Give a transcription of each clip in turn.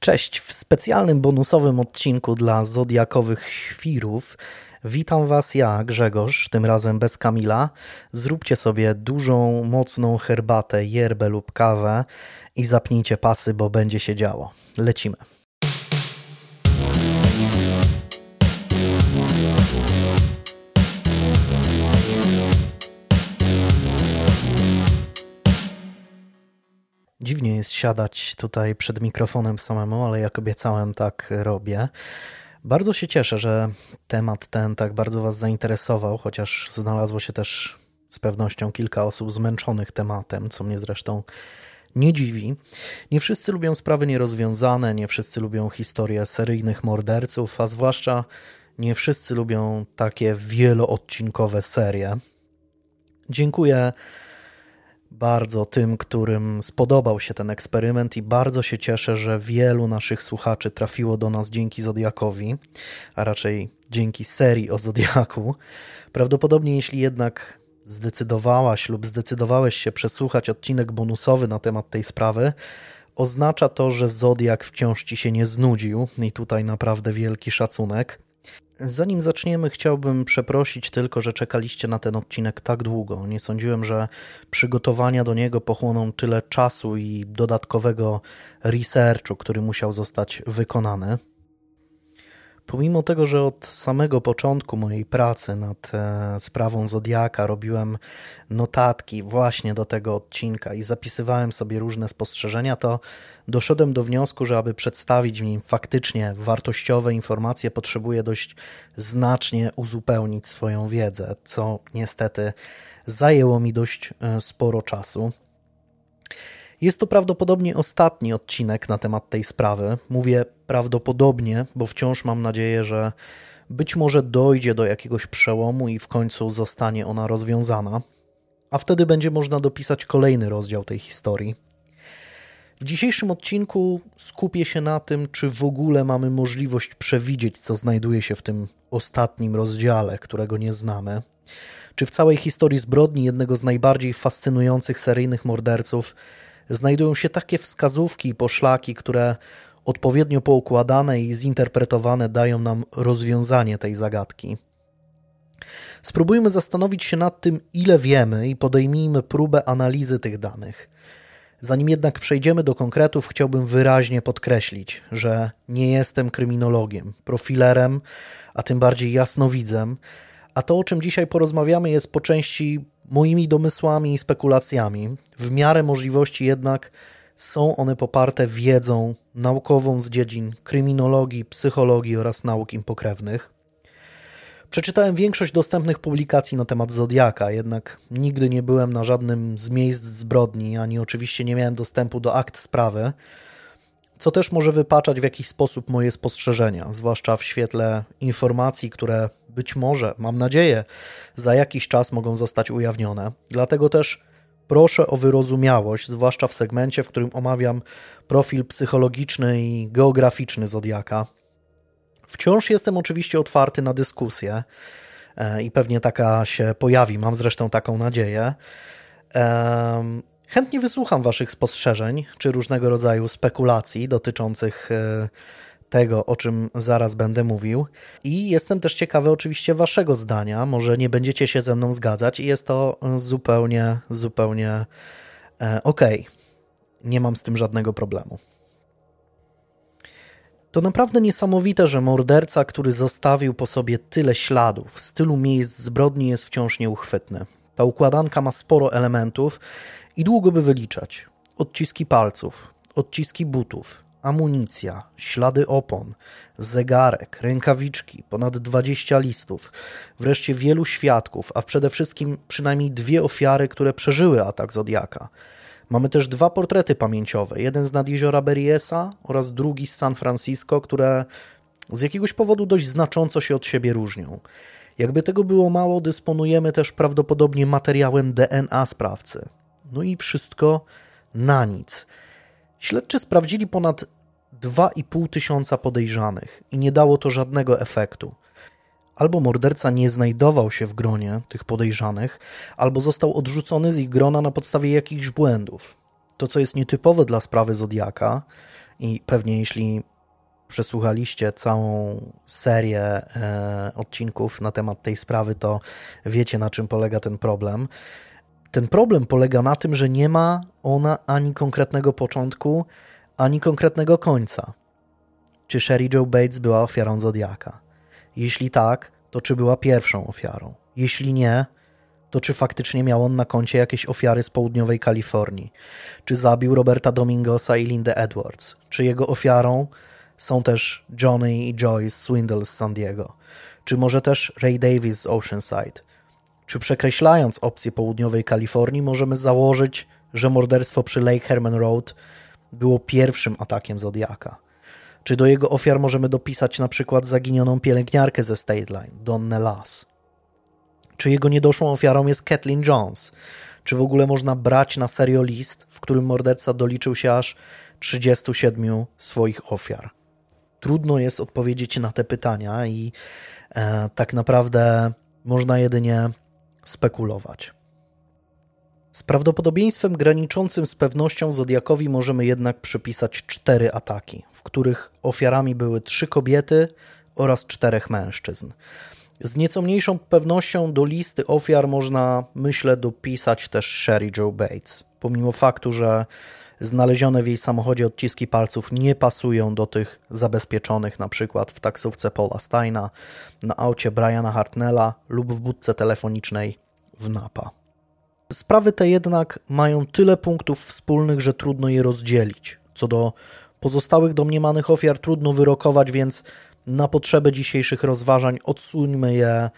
Cześć, w specjalnym bonusowym odcinku dla zodiakowych świrów witam Was ja, Grzegorz, tym razem bez Kamila. Zróbcie sobie dużą, mocną herbatę, yerbę lub kawę i zapnijcie pasy, bo będzie się działo. Lecimy. Dziwnie jest siadać tutaj przed mikrofonem samemu, ale jak obiecałem, tak robię. Bardzo się cieszę, że temat ten tak bardzo Was zainteresował, chociaż znalazło się też z pewnością kilka osób zmęczonych tematem, co mnie zresztą nie dziwi. Nie wszyscy lubią sprawy nierozwiązane, nie wszyscy lubią historie seryjnych morderców, a zwłaszcza nie wszyscy lubią takie wieloodcinkowe serie. Dziękuję bardzo tym, którym spodobał się ten eksperyment i bardzo się cieszę, że wielu naszych słuchaczy trafiło do nas dzięki Zodiakowi, a raczej dzięki serii o Zodiaku. Prawdopodobnie jeśli jednak zdecydowałaś lub zdecydowałeś się przesłuchać odcinek bonusowy na temat tej sprawy, oznacza to, że Zodiak wciąż ci się nie znudził i tutaj naprawdę wielki szacunek. Zanim zaczniemy, chciałbym przeprosić tylko, że czekaliście na ten odcinek tak długo. Nie sądziłem, że przygotowania do niego pochłoną tyle czasu i dodatkowego researchu, który musiał zostać wykonany. Pomimo tego, że od samego początku mojej pracy nad e, sprawą Zodiaka robiłem notatki właśnie do tego odcinka i zapisywałem sobie różne spostrzeżenia, to doszedłem do wniosku, że aby przedstawić w nim faktycznie wartościowe informacje, potrzebuję dość znacznie uzupełnić swoją wiedzę, co niestety zajęło mi dość e, sporo czasu. Jest to prawdopodobnie ostatni odcinek na temat tej sprawy. Mówię prawdopodobnie, bo wciąż mam nadzieję, że być może dojdzie do jakiegoś przełomu i w końcu zostanie ona rozwiązana, a wtedy będzie można dopisać kolejny rozdział tej historii. W dzisiejszym odcinku skupię się na tym, czy w ogóle mamy możliwość przewidzieć, co znajduje się w tym ostatnim rozdziale, którego nie znamy. Czy w całej historii zbrodni jednego z najbardziej fascynujących seryjnych morderców znajdują się takie wskazówki i poszlaki, które odpowiednio poukładane i zinterpretowane dają nam rozwiązanie tej zagadki. Spróbujmy zastanowić się nad tym, ile wiemy i podejmijmy próbę analizy tych danych. Zanim jednak przejdziemy do konkretów, chciałbym wyraźnie podkreślić, że nie jestem kryminologiem, profilerem, a tym bardziej jasnowidzem, a to, o czym dzisiaj porozmawiamy, jest po części moimi domysłami i spekulacjami. W miarę możliwości jednak są one poparte wiedzą naukową z dziedzin kryminologii, psychologii oraz nauk im pokrewnych. Przeczytałem większość dostępnych publikacji na temat Zodiaka, jednak nigdy nie byłem na żadnym z miejsc zbrodni, ani oczywiście nie miałem dostępu do akt sprawy, co też może wypaczać w jakiś sposób moje spostrzeżenia, zwłaszcza w świetle informacji, które być może, mam nadzieję, za jakiś czas mogą zostać ujawnione. Dlatego też proszę o wyrozumiałość, zwłaszcza w segmencie, w którym omawiam profil psychologiczny i geograficzny Zodiaka. Wciąż jestem oczywiście otwarty na dyskusję e, i pewnie taka się pojawi, mam zresztą taką nadzieję. Chętnie wysłucham Waszych spostrzeżeń czy różnego rodzaju spekulacji dotyczących e, tego, o czym zaraz będę mówił. I jestem też ciekawy oczywiście Waszego zdania. Może nie będziecie się ze mną zgadzać i jest to zupełnie, zupełnie e, okej. Okay. Nie mam z tym żadnego problemu. To naprawdę niesamowite, że morderca, który zostawił po sobie tyle śladów w stylu miejsc zbrodni, jest wciąż nieuchwytny. Ta układanka ma sporo elementów i długo by wyliczać. Odciski palców, odciski butów, amunicja, ślady opon, zegarek, rękawiczki, ponad 20 listów, wreszcie wielu świadków, a przede wszystkim przynajmniej dwie ofiary, które przeżyły atak Zodiaka. Mamy też dwa portrety pamięciowe, jeden z nad jeziora Berriesa oraz drugi z San Francisco, które z jakiegoś powodu dość znacząco się od siebie różnią. Jakby tego było mało, dysponujemy też prawdopodobnie materiałem DNA sprawcy. No i wszystko na nic. Śledczy sprawdzili ponad 2,5 tysiąca podejrzanych i nie dało to żadnego efektu. Albo morderca nie znajdował się w gronie tych podejrzanych, albo został odrzucony z ich grona na podstawie jakichś błędów. To, co jest nietypowe dla sprawy Zodiaka I pewnie jeśli przesłuchaliście całą serię e, odcinków na temat tej sprawy, to wiecie na czym polega ten problem. Ten problem polega na tym, że nie ma ona ani konkretnego początku, ani konkretnego końca. Czy Sherry Joe Bates była ofiarą Zodiaka? Jeśli tak, to czy była pierwszą ofiarą? Jeśli nie, to czy faktycznie miał on na koncie jakieś ofiary z południowej Kalifornii? Czy zabił Roberta Domingosa i Lindę Edwards? Czy jego ofiarą są też Johnny i Joyce Swindle z San Diego? Czy może też Ray Davis z Oceanside? Czy przekreślając opcję południowej Kalifornii, możemy założyć, że morderstwo przy Lake Herman Road było pierwszym atakiem Zodiaka? Czy do jego ofiar możemy dopisać na przykład zaginioną pielęgniarkę ze State Line, Donnę? Czy jego niedoszłą ofiarą jest Kathleen Jones? Czy w ogóle można brać na serio list, w którym morderca doliczył się aż 37 swoich ofiar? Trudno jest odpowiedzieć na te pytania i e, tak naprawdę można jedynie spekulować. Z prawdopodobieństwem graniczącym z pewnością Zodiakowi możemy jednak przypisać cztery ataki, w których ofiarami były trzy kobiety oraz czterech mężczyzn. Z nieco mniejszą pewnością do listy ofiar można, myślę, dopisać też Sherry Joe Bates, pomimo faktu, że znalezione w jej samochodzie odciski palców nie pasują do tych zabezpieczonych na przykład w taksówce Paula Steina, na aucie Briana Hartnella lub w budce telefonicznej w Napa. Sprawy te jednak mają tyle punktów wspólnych, że trudno je rozdzielić. Co do pozostałych domniemanych ofiar trudno wyrokować, więc na potrzeby dzisiejszych rozważań odsuńmy je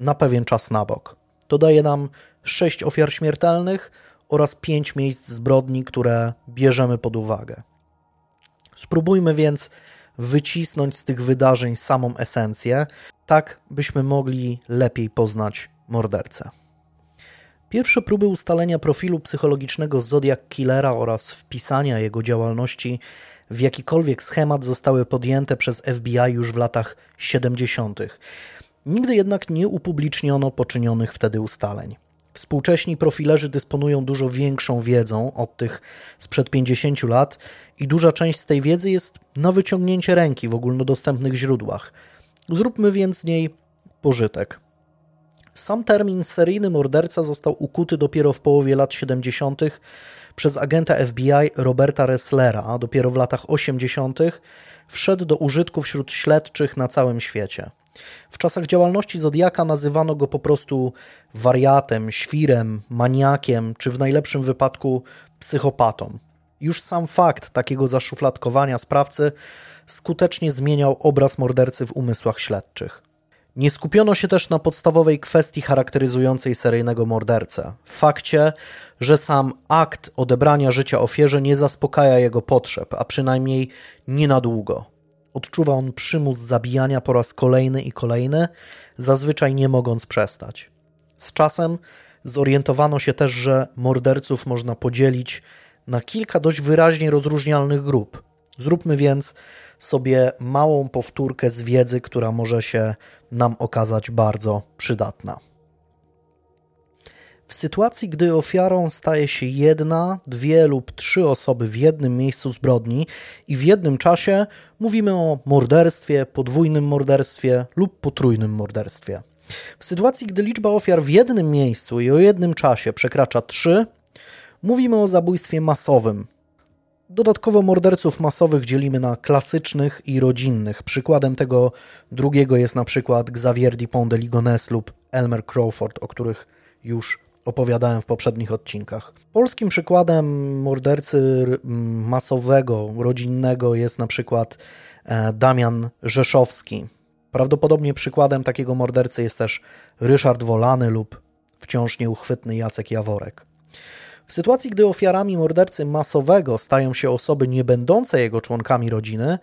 na pewien czas na bok. To daje nam sześć ofiar śmiertelnych oraz pięć miejsc zbrodni, które bierzemy pod uwagę. Spróbujmy więc wycisnąć z tych wydarzeń samą esencję, tak byśmy mogli lepiej poznać mordercę. Pierwsze próby ustalenia profilu psychologicznego Zodiac Killera oraz wpisania jego działalności w jakikolwiek schemat zostały podjęte przez FBI już w latach 70. Nigdy jednak nie upubliczniono poczynionych wtedy ustaleń. Współcześni profilerzy dysponują dużo większą wiedzą od tych sprzed 50 lat i duża część z tej wiedzy jest na wyciągnięcie ręki w ogólnodostępnych źródłach. Zróbmy więc z niej pożytek. Sam termin seryjny morderca został ukuty dopiero w połowie lat 70. przez agenta FBI Roberta Resslera, a dopiero w latach 80. wszedł do użytku wśród śledczych na całym świecie. W czasach działalności Zodiaka nazywano go po prostu wariatem, świrem, maniakiem, czy w najlepszym wypadku psychopatą. Już sam fakt takiego zaszufladkowania sprawcy skutecznie zmieniał obraz mordercy w umysłach śledczych. Nie skupiono się też na podstawowej kwestii charakteryzującej seryjnego mordercę fakcie, że sam akt odebrania życia ofierze nie zaspokaja jego potrzeb, a przynajmniej nie na długo. Odczuwa on przymus zabijania po raz kolejny i kolejny, zazwyczaj nie mogąc przestać. Z czasem zorientowano się też, że morderców można podzielić na kilka dość wyraźnie rozróżnialnych grup. Zróbmy więc sobie małą powtórkę z wiedzy, która może się nam okazać bardzo przydatna. W sytuacji, gdy ofiarą staje się jedna, dwie lub trzy osoby w jednym miejscu zbrodni i w jednym czasie, mówimy o morderstwie, podwójnym morderstwie lub potrójnym morderstwie. W sytuacji, gdy liczba ofiar w jednym miejscu i o jednym czasie przekracza trzy, mówimy o zabójstwie masowym, Dodatkowo morderców masowych dzielimy na klasycznych i rodzinnych. Przykładem tego drugiego jest na przykład Xavier Dupont de Ligonnès lub Elmer Crawford, o których już opowiadałem w poprzednich odcinkach. Polskim przykładem mordercy masowego, rodzinnego jest na przykład e, Damian Rzeszowski. Prawdopodobnie przykładem takiego mordercy jest też Ryszard Wolany lub wciąż nieuchwytny Jacek Jaworek. W sytuacji, gdy ofiarami mordercy masowego stają się osoby nie będące jego członkami rodziny,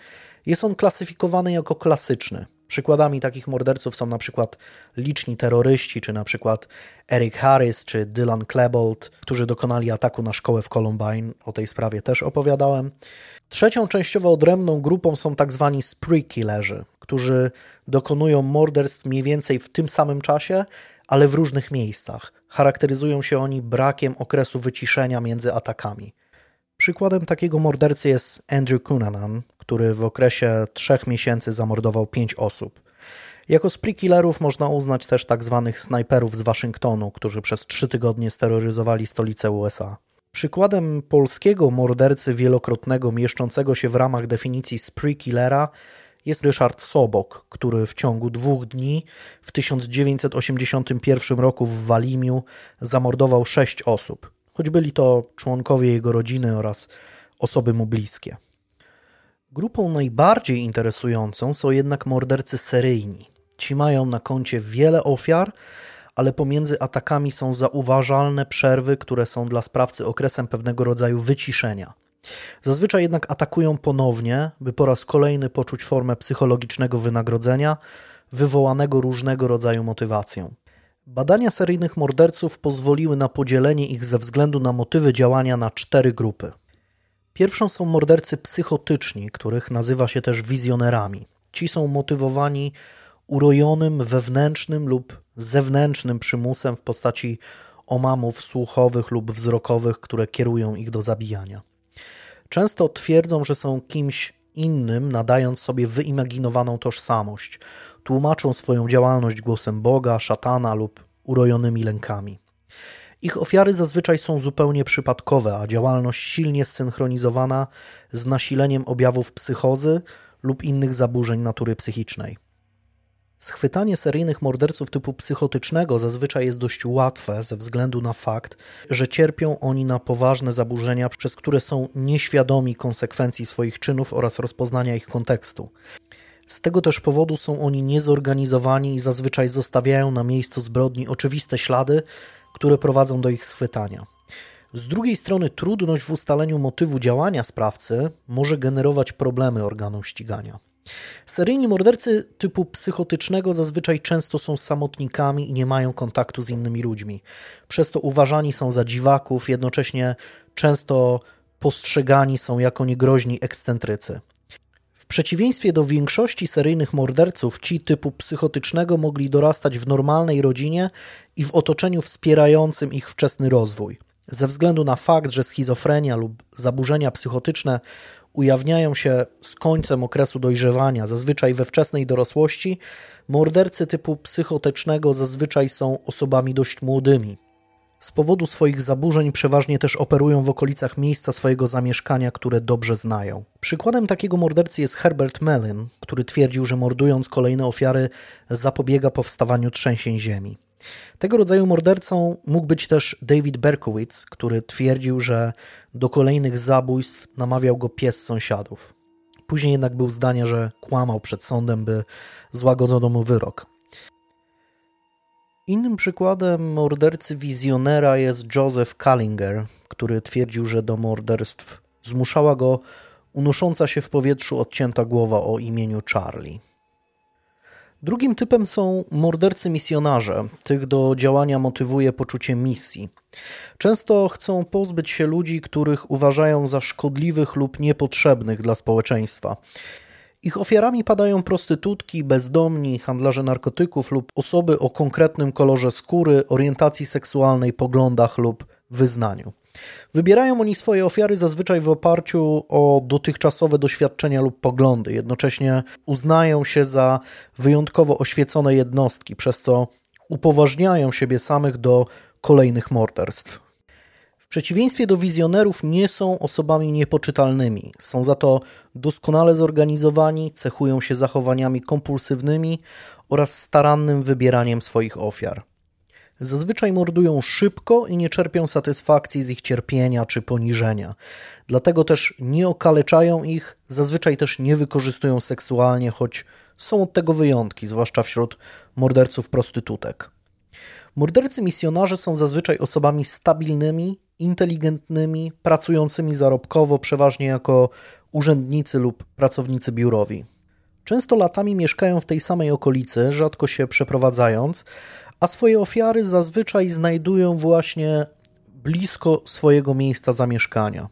jest on klasyfikowany jako klasyczny. Przykładami takich morderców są na przykład liczni terroryści, czy na przykład Eric Harris, czy Dylan Klebold, którzy dokonali ataku na szkołę w Columbine. O tej sprawie też opowiadałem. Trzecią częściowo odrębną grupą są tak zwani spree killerzy, którzy dokonują morderstw mniej więcej w tym samym czasie, ale w różnych miejscach. Charakteryzują się oni brakiem okresu wyciszenia między atakami. Przykładem takiego mordercy jest Andrew Cunanan, który w okresie trzech miesięcy zamordował pięć osób. Jako spree killerów można uznać też tak zwanych snajperów z Waszyngtonu, którzy przez trzy tygodnie steroryzowali stolicę USA. Przykładem polskiego mordercy wielokrotnego mieszczącego się w ramach definicji spree killera jest Ryszard Sobok, który w ciągu dwóch dni w 1981 roku w Walimiu zamordował sześć osób, choć byli to członkowie jego rodziny oraz osoby mu bliskie. Grupą najbardziej interesującą są jednak mordercy seryjni. Ci mają na koncie wiele ofiar, ale pomiędzy atakami są zauważalne przerwy, które są dla sprawcy okresem pewnego rodzaju wyciszenia. Zazwyczaj jednak atakują ponownie, by po raz kolejny poczuć formę psychologicznego wynagrodzenia, wywołanego różnego rodzaju motywacją. Badania seryjnych morderców pozwoliły na podzielenie ich ze względu na motywy działania na cztery grupy. Pierwszą są mordercy psychotyczni, których nazywa się też wizjonerami. Ci są motywowani urojonym wewnętrznym lub zewnętrznym przymusem w postaci omamów słuchowych lub wzrokowych, które kierują ich do zabijania. Często twierdzą, że są kimś innym, nadając sobie wyimaginowaną tożsamość. Tłumaczą swoją działalność głosem Boga, szatana lub urojonymi lękami. Ich ofiary zazwyczaj są zupełnie przypadkowe, a działalność silnie zsynchronizowana z nasileniem objawów psychozy lub innych zaburzeń natury psychicznej. Schwytanie seryjnych morderców typu psychotycznego zazwyczaj jest dość łatwe ze względu na fakt, że cierpią oni na poważne zaburzenia, przez które są nieświadomi konsekwencji swoich czynów oraz rozpoznania ich kontekstu. Z tego też powodu są oni niezorganizowani i zazwyczaj zostawiają na miejscu zbrodni oczywiste ślady, które prowadzą do ich schwytania. Z drugiej strony, trudność w ustaleniu motywu działania sprawcy może generować problemy organom ścigania. Seryjni mordercy typu psychotycznego zazwyczaj często są samotnikami i nie mają kontaktu z innymi ludźmi. Przez to uważani są za dziwaków, jednocześnie często postrzegani są jako niegroźni ekscentrycy. W przeciwieństwie do większości seryjnych morderców, ci typu psychotycznego mogli dorastać w normalnej rodzinie i w otoczeniu wspierającym ich wczesny rozwój. Ze względu na fakt, że schizofrenia lub zaburzenia psychotyczne ujawniają się z końcem okresu dojrzewania, zazwyczaj we wczesnej dorosłości, mordercy typu psychotycznego zazwyczaj są osobami dość młodymi. Z powodu swoich zaburzeń przeważnie też operują w okolicach miejsca swojego zamieszkania, które dobrze znają. Przykładem takiego mordercy jest Herbert Mellin, który twierdził, że mordując kolejne ofiary zapobiega powstawaniu trzęsień ziemi. Tego rodzaju mordercą mógł być też David Berkowitz, który twierdził, że do kolejnych zabójstw namawiał go pies sąsiadów. Później jednak był zdania, że kłamał przed sądem, by złagodzono mu wyrok. Innym przykładem mordercy wizjonera jest Joseph Kallinger, który twierdził, że do morderstw zmuszała go unosząca się w powietrzu odcięta głowa o imieniu Charlie. Drugim typem są mordercy misjonarze. Tych do działania motywuje poczucie misji. Często chcą pozbyć się ludzi, których uważają za szkodliwych lub niepotrzebnych dla społeczeństwa. Ich ofiarami padają prostytutki, bezdomni, handlarze narkotyków lub osoby o konkretnym kolorze skóry, orientacji seksualnej, poglądach lub wyznaniu. Wybierają oni swoje ofiary zazwyczaj w oparciu o dotychczasowe doświadczenia lub poglądy. Jednocześnie uznają się za wyjątkowo oświecone jednostki, przez co upoważniają siebie samych do kolejnych morderstw. W przeciwieństwie do wizjonerów nie są osobami niepoczytalnymi, są za to doskonale zorganizowani, cechują się zachowaniami kompulsywnymi oraz starannym wybieraniem swoich ofiar. Zazwyczaj mordują szybko i nie czerpią satysfakcji z ich cierpienia czy poniżenia. Dlatego też nie okaleczają ich, zazwyczaj też nie wykorzystują seksualnie, choć są od tego wyjątki, zwłaszcza wśród morderców prostytutek. Mordercy misjonarze są zazwyczaj osobami stabilnymi, inteligentnymi, pracującymi zarobkowo, przeważnie jako urzędnicy lub pracownicy biurowi. Często latami mieszkają w tej samej okolicy, rzadko się przeprowadzając, a swoje ofiary zazwyczaj znajdują właśnie blisko swojego miejsca zamieszkania.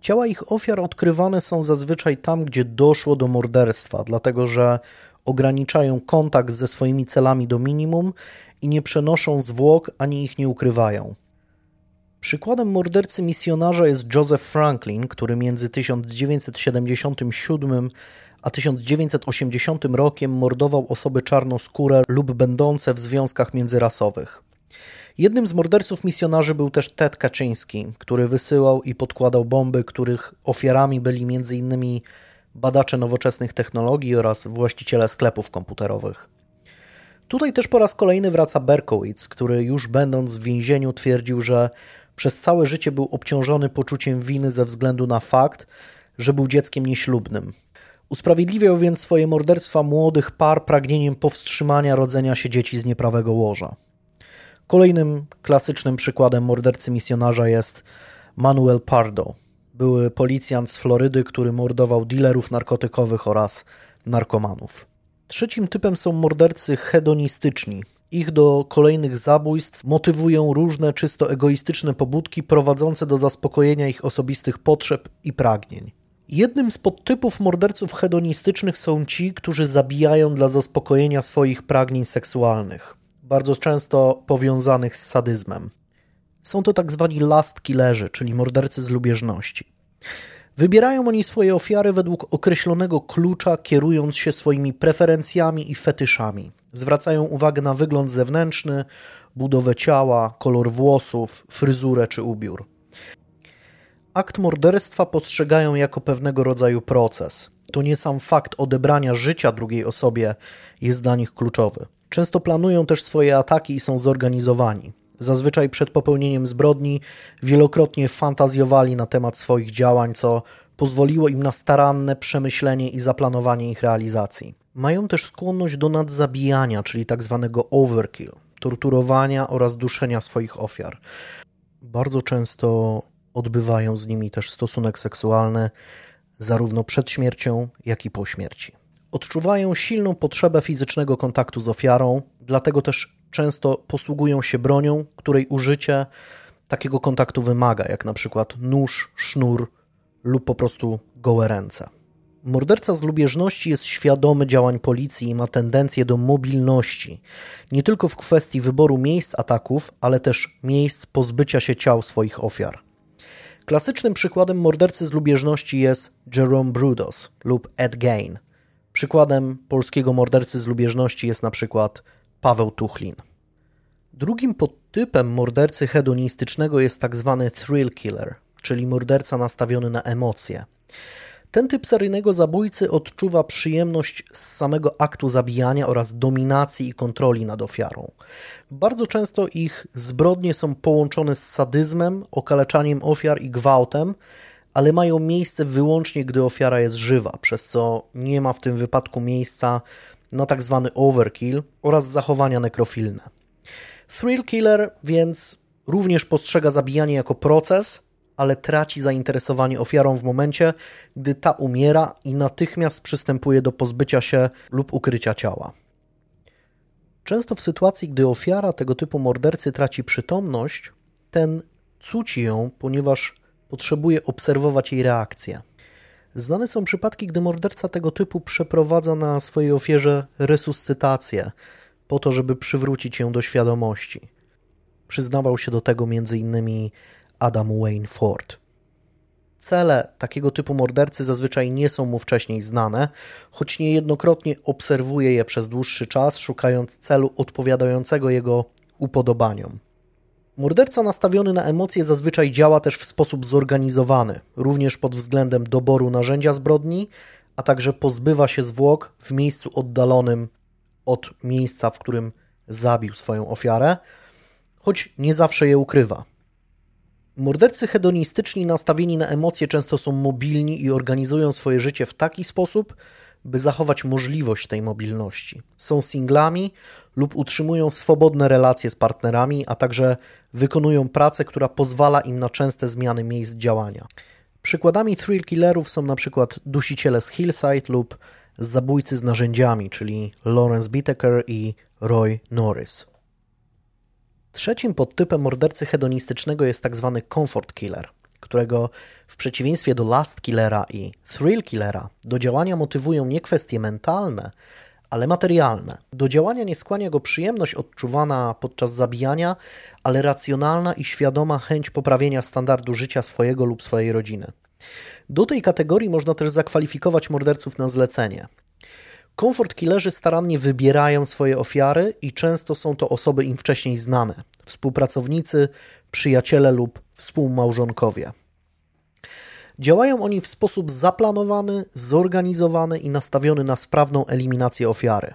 Ciała ich ofiar odkrywane są zazwyczaj tam, gdzie doszło do morderstwa, dlatego że ograniczają kontakt ze swoimi celami do minimum i nie przenoszą zwłok ani ich nie ukrywają. Przykładem mordercy misjonarza jest Joseph Franklin, który między 1977 a 1980 rokiem mordował osoby czarnoskóre lub będące w związkach międzyrasowych. Jednym z morderców misjonarzy był też Ted Kaczyński, który wysyłał i podkładał bomby, których ofiarami byli m.in. badacze nowoczesnych technologii oraz właściciele sklepów komputerowych. Tutaj też po raz kolejny wraca Berkowitz, który już będąc w więzieniu twierdził, że przez całe życie był obciążony poczuciem winy ze względu na fakt, że był dzieckiem nieślubnym. Usprawiedliwiał więc swoje morderstwa młodych par pragnieniem powstrzymania rodzenia się dzieci z nieprawego łoża. Kolejnym klasycznym przykładem mordercy misjonarza jest Manuel Pardo, były policjant z Florydy, który mordował dealerów narkotykowych oraz narkomanów. Trzecim typem są mordercy hedonistyczni. Ich do kolejnych zabójstw motywują różne czysto egoistyczne pobudki prowadzące do zaspokojenia ich osobistych potrzeb i pragnień. Jednym z podtypów morderców hedonistycznych są ci, którzy zabijają dla zaspokojenia swoich pragnień seksualnych, bardzo często powiązanych z sadyzmem. Są to tak zwani last killerzy, czyli mordercy z lubieżności. Wybierają oni swoje ofiary według określonego klucza, kierując się swoimi preferencjami i fetyszami. Zwracają uwagę na wygląd zewnętrzny, budowę ciała, kolor włosów, fryzurę czy ubiór. Akt morderstwa postrzegają jako pewnego rodzaju proces. To nie sam fakt odebrania życia drugiej osobie jest dla nich kluczowy. Często planują też swoje ataki i są zorganizowani. Zazwyczaj przed popełnieniem zbrodni wielokrotnie fantazjowali na temat swoich działań, co pozwoliło im na staranne przemyślenie i zaplanowanie ich realizacji. Mają też skłonność do nadzabijania, czyli tak zwanego overkill, torturowania oraz duszenia swoich ofiar. Bardzo często odbywają z nimi też stosunek seksualny, zarówno przed śmiercią, jak i po śmierci. Odczuwają silną potrzebę fizycznego kontaktu z ofiarą, dlatego też często posługują się bronią, której użycie takiego kontaktu wymaga, jak na przykład nóż, sznur lub po prostu gołe ręce. Morderca z lubieżności jest świadomy działań policji i ma tendencję do mobilności, nie tylko w kwestii wyboru miejsc ataków, ale też miejsc pozbycia się ciał swoich ofiar. Klasycznym przykładem mordercy z lubieżności jest Jerome Brudos lub Ed Gain. Przykładem polskiego mordercy z lubieżności jest na przykład Paweł Tuchlin. Drugim podtypem mordercy hedonistycznego jest tak zwany thrill killer, czyli morderca nastawiony na emocje. Ten typ seryjnego zabójcy odczuwa przyjemność z samego aktu zabijania oraz dominacji i kontroli nad ofiarą. Bardzo często ich zbrodnie są połączone z sadyzmem, okaleczaniem ofiar i gwałtem, ale mają miejsce wyłącznie, gdy ofiara jest żywa, przez co nie ma w tym wypadku miejsca na tak zwany overkill oraz zachowania nekrofilne. Thrill killer więc również postrzega zabijanie jako proces, ale traci zainteresowanie ofiarą w momencie, gdy ta umiera i natychmiast przystępuje do pozbycia się lub ukrycia ciała. Często w sytuacji, gdy ofiara tego typu mordercy traci przytomność, ten cuci ją, ponieważ potrzebuje obserwować jej reakcję. Znane są przypadki, gdy morderca tego typu przeprowadza na swojej ofierze resuscytację, po to, żeby przywrócić ją do świadomości. Przyznawał się do tego m.in. Adam Wayne Ford. Cele takiego typu mordercy zazwyczaj nie są mu wcześniej znane, choć niejednokrotnie obserwuje je przez dłuższy czas, szukając celu odpowiadającego jego upodobaniom. Morderca nastawiony na emocje zazwyczaj działa też w sposób zorganizowany, również pod względem doboru narzędzia zbrodni, a także pozbywa się zwłok w miejscu oddalonym od miejsca, w którym zabił swoją ofiarę, choć nie zawsze je ukrywa. Mordercy hedonistyczni nastawieni na emocje często są mobilni i organizują swoje życie w taki sposób, by zachować możliwość tej mobilności. Są singlami lub utrzymują swobodne relacje z partnerami, a także wykonują pracę, która pozwala im na częste zmiany miejsc działania. Przykładami thrill killerów są przykład dusiciele z Hillside lub zabójcy z narzędziami, czyli Lawrence Bittaker i Roy Norris. Trzecim podtypem mordercy hedonistycznego jest tak zwany comfort killer, którego w przeciwieństwie do last killera i thrill killera do działania motywują nie kwestie mentalne, ale materialne. Do działania nie skłania go przyjemność odczuwana podczas zabijania, ale racjonalna i świadoma chęć poprawienia standardu życia swojego lub swojej rodziny. Do tej kategorii można też zakwalifikować morderców na zlecenie. Komfort killerzy starannie wybierają swoje ofiary i często są to osoby im wcześniej znane współpracownicy, przyjaciele lub współmałżonkowie. Działają oni w sposób zaplanowany, zorganizowany i nastawiony na sprawną eliminację ofiary.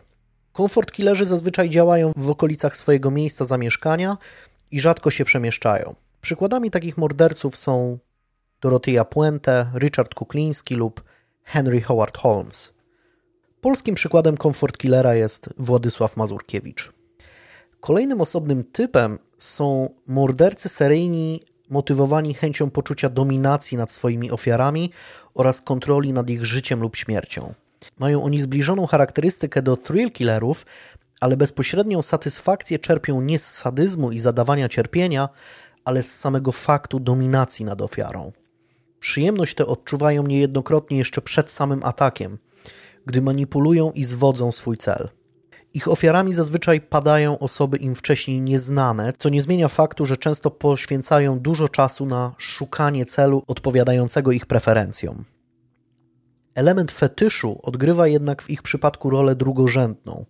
Komfort killerzy zazwyczaj działają w okolicach swojego miejsca zamieszkania i rzadko się przemieszczają. Przykładami takich morderców są Dorothea Puente, Richard Kukliński lub Henry Howard Holmes. Polskim przykładem komfort killera jest Władysław Mazurkiewicz. Kolejnym osobnym typem są mordercy seryjni motywowani chęcią poczucia dominacji nad swoimi ofiarami oraz kontroli nad ich życiem lub śmiercią. Mają oni zbliżoną charakterystykę do thrill killerów, ale bezpośrednią satysfakcję czerpią nie z sadyzmu i zadawania cierpienia, ale z samego faktu dominacji nad ofiarą. Przyjemność tę odczuwają niejednokrotnie jeszcze przed samym atakiem, gdy manipulują i zwodzą swój cel. Ich ofiarami zazwyczaj padają osoby im wcześniej nieznane, co nie zmienia faktu, że często poświęcają dużo czasu na szukanie celu odpowiadającego ich preferencjom. Element fetyszu odgrywa jednak w ich przypadku rolę drugorzędną.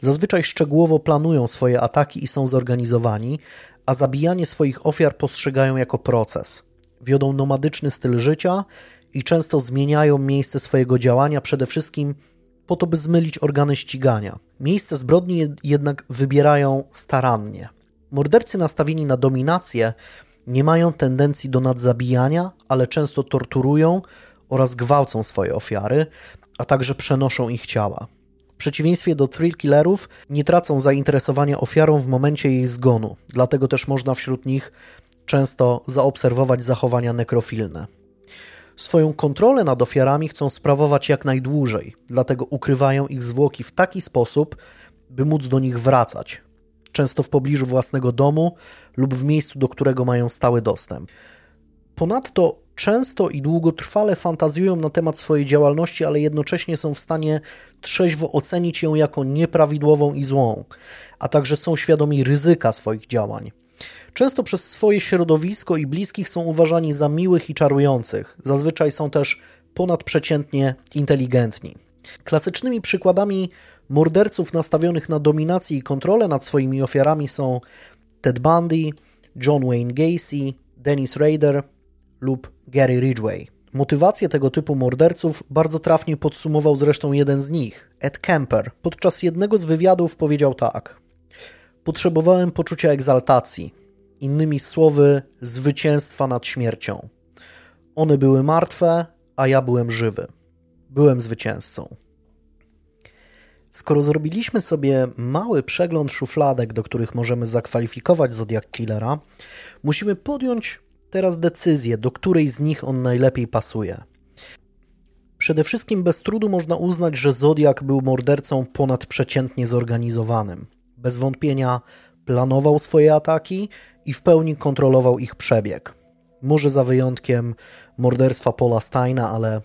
Zazwyczaj szczegółowo planują swoje ataki i są zorganizowani, a zabijanie swoich ofiar postrzegają jako proces. Wiodą nomadyczny styl życia i często zmieniają miejsce swojego działania, przede wszystkim po to, by zmylić organy ścigania. Miejsce zbrodni jednak wybierają starannie. Mordercy nastawieni na dominację nie mają tendencji do nadzabijania, ale często torturują oraz gwałcą swoje ofiary, a także przenoszą ich ciała. W przeciwieństwie do thrill killerów nie tracą zainteresowania ofiarą w momencie jej zgonu, dlatego też można wśród nich często zaobserwować zachowania nekrofilne. Swoją kontrolę nad ofiarami chcą sprawować jak najdłużej, dlatego ukrywają ich zwłoki w taki sposób, by móc do nich wracać, często w pobliżu własnego domu lub w miejscu, do którego mają stały dostęp. Ponadto często i długotrwale fantazjują na temat swojej działalności, ale jednocześnie są w stanie trzeźwo ocenić ją jako nieprawidłową i złą, a także są świadomi ryzyka swoich działań. Często przez swoje środowisko i bliskich są uważani za miłych i czarujących. Zazwyczaj są też ponadprzeciętnie inteligentni. Klasycznymi przykładami morderców nastawionych na dominację i kontrolę nad swoimi ofiarami są Ted Bundy, John Wayne Gacy, Dennis Rader lub Gary Ridgway. Motywację tego typu morderców bardzo trafnie podsumował zresztą jeden z nich, Ed Kemper. Podczas jednego z wywiadów powiedział tak: Potrzebowałem poczucia egzaltacji, innymi słowy, zwycięstwa nad śmiercią. One były martwe, a ja byłem żywy. Byłem zwycięzcą. Skoro zrobiliśmy sobie mały przegląd szufladek, do których możemy zakwalifikować Zodiac Killera, musimy podjąć teraz decyzję, do której z nich on najlepiej pasuje. Przede wszystkim bez trudu można uznać, że Zodiak był mordercą ponadprzeciętnie zorganizowanym. Bez wątpienia planował swoje ataki i w pełni kontrolował ich przebieg. Może za wyjątkiem morderstwa Paula Steina, ale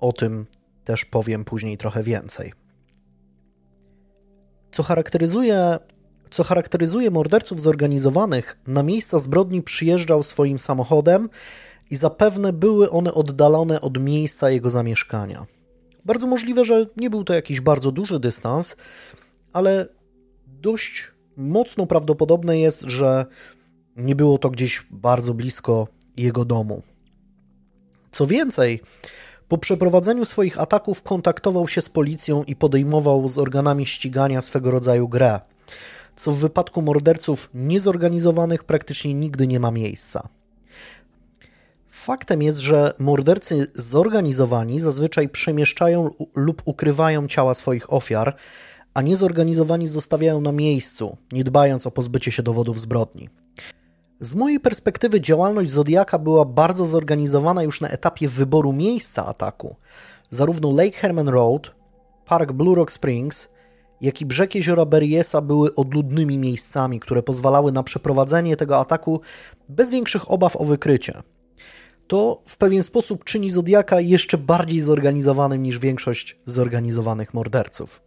o tym też powiem później trochę więcej. Co charakteryzuje, co charakteryzuje morderców zorganizowanych, na miejsca zbrodni przyjeżdżał swoim samochodem i zapewne były one oddalone od miejsca jego zamieszkania. Bardzo możliwe, że nie był to jakiś bardzo duży dystans, ale dość mocno prawdopodobne jest, że nie było to gdzieś bardzo blisko jego domu. Co więcej, po przeprowadzeniu swoich ataków kontaktował się z policją i podejmował z organami ścigania swego rodzaju grę, co w wypadku morderców niezorganizowanych praktycznie nigdy nie ma miejsca. Faktem jest, że mordercy zorganizowani zazwyczaj przemieszczają lub ukrywają ciała swoich ofiar, a niezorganizowani zostawiają na miejscu, nie dbając o pozbycie się dowodów zbrodni. Z mojej perspektywy działalność Zodiaka była bardzo zorganizowana już na etapie wyboru miejsca ataku. Zarówno Lake Herman Road, park Blue Rock Springs, jak i brzeg jeziora Berryessa były odludnymi miejscami, które pozwalały na przeprowadzenie tego ataku bez większych obaw o wykrycie. To w pewien sposób czyni Zodiaka jeszcze bardziej zorganizowanym niż większość zorganizowanych morderców.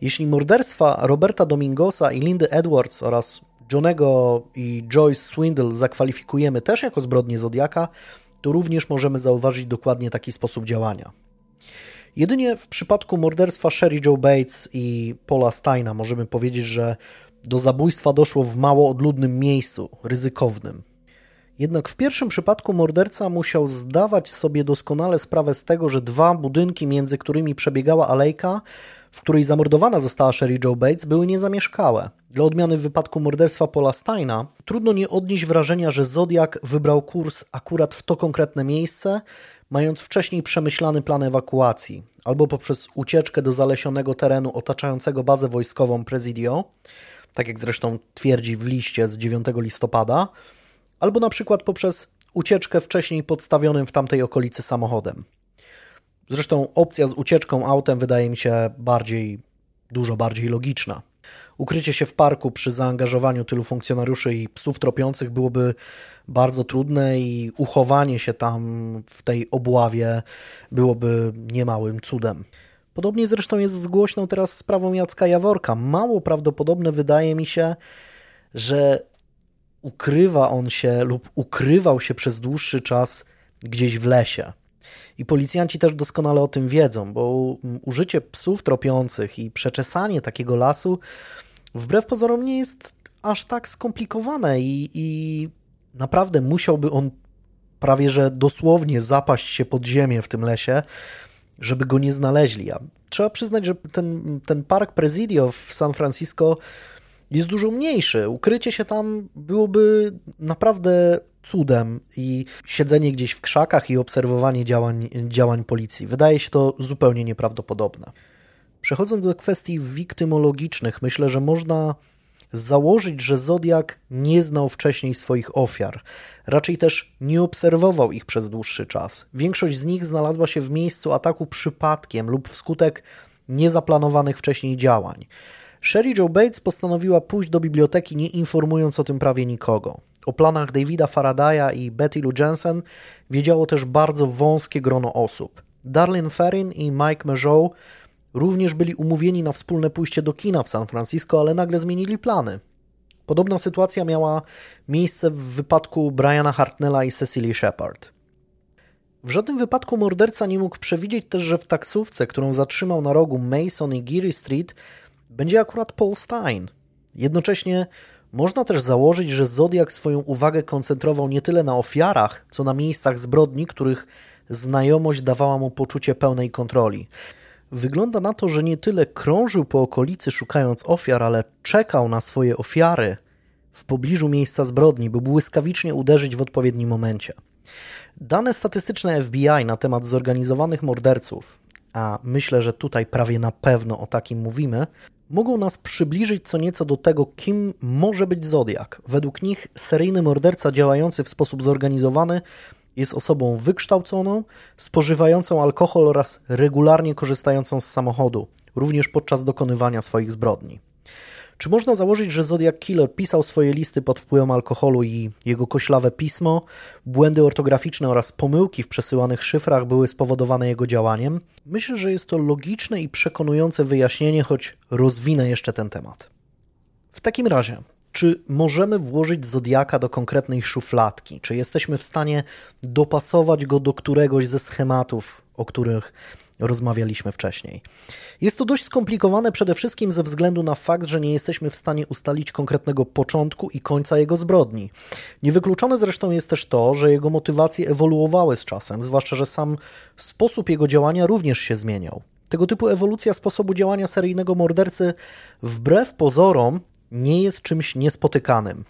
Jeśli morderstwa Roberta Domingosa i Lindy Edwards oraz Johnego i Joyce Swindle zakwalifikujemy też jako zbrodnie Zodiaka, to również możemy zauważyć dokładnie taki sposób działania. Jedynie w przypadku morderstwa Sherry Joe Bates i Paula Steina możemy powiedzieć, że do zabójstwa doszło w mało odludnym miejscu, ryzykownym. Jednak w pierwszym przypadku morderca musiał zdawać sobie doskonale sprawę z tego, że dwa budynki, między którymi przebiegała alejka, w której zamordowana została Sherry Joe Bates, były niezamieszkałe. Dla odmiany w wypadku morderstwa Paula Steina trudno nie odnieść wrażenia, że Zodiak wybrał kurs akurat w to konkretne miejsce, mając wcześniej przemyślany plan ewakuacji, albo poprzez ucieczkę do zalesionego terenu otaczającego bazę wojskową Presidio, tak jak zresztą twierdzi w liście z 9 listopada, albo na przykład poprzez ucieczkę wcześniej podstawionym w tamtej okolicy samochodem. Zresztą opcja z ucieczką autem wydaje mi się bardziej, dużo bardziej logiczna. Ukrycie się w parku przy zaangażowaniu tylu funkcjonariuszy i psów tropiących byłoby bardzo trudne i uchowanie się tam w tej obławie byłoby niemałym cudem. Podobnie zresztą jest z głośną teraz sprawą Jacka Jaworka. Mało prawdopodobne wydaje mi się, że ukrywa on się lub ukrywał się przez dłuższy czas gdzieś w lesie. I policjanci też doskonale o tym wiedzą, bo użycie psów tropiących i przeczesanie takiego lasu wbrew pozorom nie jest aż tak skomplikowane i, i naprawdę musiałby on prawie że dosłownie zapaść się pod ziemię w tym lesie, żeby go nie znaleźli. A trzeba przyznać, że ten, ten park Presidio w San Francisco jest dużo mniejszy. Ukrycie się tam byłoby naprawdę cudem i siedzenie gdzieś w krzakach i obserwowanie działań, działań policji. Wydaje się to zupełnie nieprawdopodobne. Przechodząc do kwestii wiktymologicznych, myślę, że można założyć, że Zodiak nie znał wcześniej swoich ofiar. Raczej też nie obserwował ich przez dłuższy czas. Większość z nich znalazła się w miejscu ataku przypadkiem lub wskutek niezaplanowanych wcześniej działań. Sherry Joe Bates postanowiła pójść do biblioteki, nie informując o tym prawie nikogo. O planach Davida Faradaya i Betty Lou Jensen wiedziało też bardzo wąskie grono osób. Darlene Ferrin i Mike Mejow również byli umówieni na wspólne pójście do kina w San Francisco, ale nagle zmienili plany. Podobna sytuacja miała miejsce w wypadku Briana Hartnella i Cecily Shepard. W żadnym wypadku morderca nie mógł przewidzieć też, że w taksówce, którą zatrzymał na rogu Mason i Geary Street, będzie akurat Paul Stein. Jednocześnie można też założyć, że Zodiak swoją uwagę koncentrował nie tyle na ofiarach, co na miejscach zbrodni, których znajomość dawała mu poczucie pełnej kontroli. Wygląda na to, że nie tyle krążył po okolicy szukając ofiar, ale czekał na swoje ofiary w pobliżu miejsca zbrodni, by błyskawicznie uderzyć w odpowiednim momencie. Dane statystyczne FBI na temat zorganizowanych morderców, a myślę, że tutaj prawie na pewno o takim mówimy, mogą nas przybliżyć co nieco do tego, kim może być Zodiak. Według nich seryjny morderca działający w sposób zorganizowany jest osobą wykształconą, spożywającą alkohol oraz regularnie korzystającą z samochodu, również podczas dokonywania swoich zbrodni. Czy można założyć, że Zodiac Killer pisał swoje listy pod wpływem alkoholu i jego koślawe pismo, błędy ortograficzne oraz pomyłki w przesyłanych szyfrach były spowodowane jego działaniem? Myślę, że jest to logiczne i przekonujące wyjaśnienie, choć rozwinę jeszcze ten temat. W takim razie, czy możemy włożyć Zodiaka do konkretnej szufladki? Czy jesteśmy w stanie dopasować go do któregoś ze schematów, o których rozmawialiśmy wcześniej? Jest to dość skomplikowane przede wszystkim ze względu na fakt, że nie jesteśmy w stanie ustalić konkretnego początku i końca jego zbrodni. Niewykluczone zresztą jest też to, że jego motywacje ewoluowały z czasem, zwłaszcza, że sam sposób jego działania również się zmieniał. Tego typu ewolucja sposobu działania seryjnego mordercy wbrew pozorom nie jest czymś niespotykanym.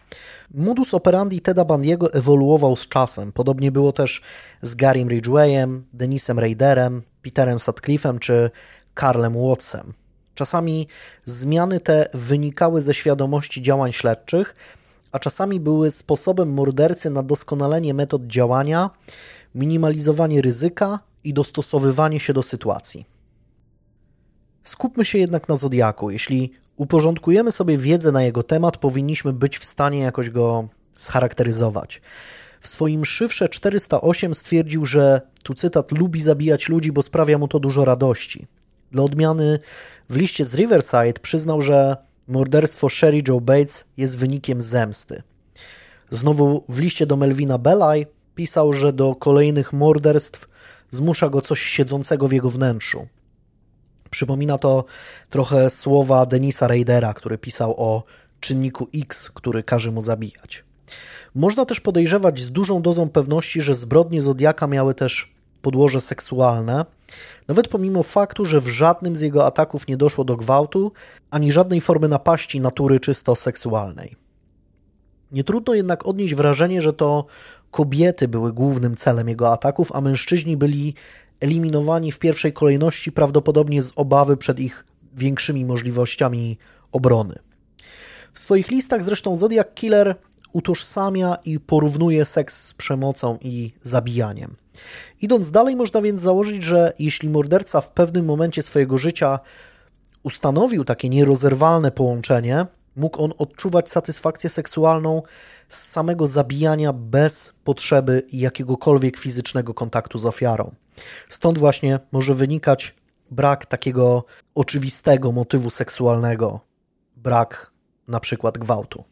Modus operandi Teda Bandiego ewoluował z czasem. Podobnie było też z Garym Ridgwayem, Denisem Raiderem, Peterem Sutcliffe'em czy Karlem Wattsem. Czasami zmiany te wynikały ze świadomości działań śledczych, a czasami były sposobem mordercy na doskonalenie metod działania, minimalizowanie ryzyka i dostosowywanie się do sytuacji. Skupmy się jednak na Zodiaku. Jeśli uporządkujemy sobie wiedzę na jego temat, powinniśmy być w stanie jakoś go scharakteryzować. W swoim szyfrze 408 stwierdził, że, tu cytat, lubi zabijać ludzi, bo sprawia mu to dużo radości. Dla odmiany w liście z Riverside przyznał, że morderstwo Sherry Joe Bates jest wynikiem zemsty. Znowu w liście do Melvina Belaj pisał, że do kolejnych morderstw zmusza go coś siedzącego w jego wnętrzu. Przypomina to trochę słowa Denisa Raidera, który pisał o czynniku X, który każe mu zabijać. Można też podejrzewać z dużą dozą pewności, że zbrodnie Zodiaka miały też podłoże seksualne, nawet pomimo faktu, że w żadnym z jego ataków nie doszło do gwałtu ani żadnej formy napaści natury czysto seksualnej. Nie trudno jednak odnieść wrażenie, że to kobiety były głównym celem jego ataków, a mężczyźni byli eliminowani w pierwszej kolejności prawdopodobnie z obawy przed ich większymi możliwościami obrony. W swoich listach zresztą Zodiac Killer utożsamia i porównuje seks z przemocą i zabijaniem. Idąc dalej, można więc założyć, że jeśli morderca w pewnym momencie swojego życia ustanowił takie nierozerwalne połączenie, mógł on odczuwać satysfakcję seksualną z samego zabijania bez potrzeby jakiegokolwiek fizycznego kontaktu z ofiarą. Stąd właśnie może wynikać brak takiego oczywistego motywu seksualnego, brak na przykład gwałtu.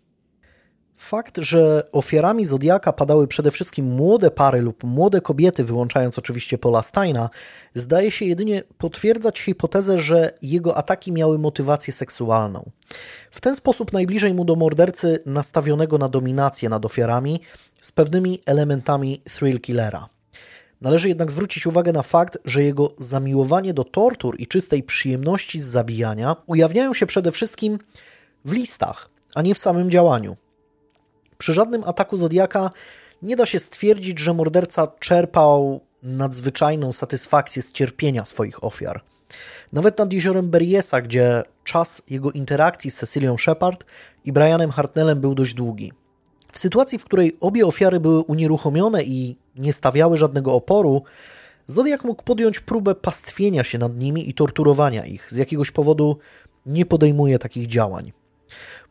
Fakt, że ofiarami Zodiaka padały przede wszystkim młode pary lub młode kobiety, wyłączając oczywiście Paula Steina, zdaje się jedynie potwierdzać hipotezę, że jego ataki miały motywację seksualną. W ten sposób najbliżej mu do mordercy nastawionego na dominację nad ofiarami z pewnymi elementami thrill killera. Należy jednak zwrócić uwagę na fakt, że jego zamiłowanie do tortur i czystej przyjemności z zabijania ujawniają się przede wszystkim w listach, a nie w samym działaniu. Przy żadnym ataku Zodiaka nie da się stwierdzić, że morderca czerpał nadzwyczajną satysfakcję z cierpienia swoich ofiar. Nawet nad jeziorem Berriesa, gdzie czas jego interakcji z Cecilią Shepard i Brianem Hartnellem był dość długi. W sytuacji, w której obie ofiary były unieruchomione i nie stawiały żadnego oporu, Zodiak mógł podjąć próbę pastwienia się nad nimi i torturowania ich. Z jakiegoś powodu nie podejmuje takich działań.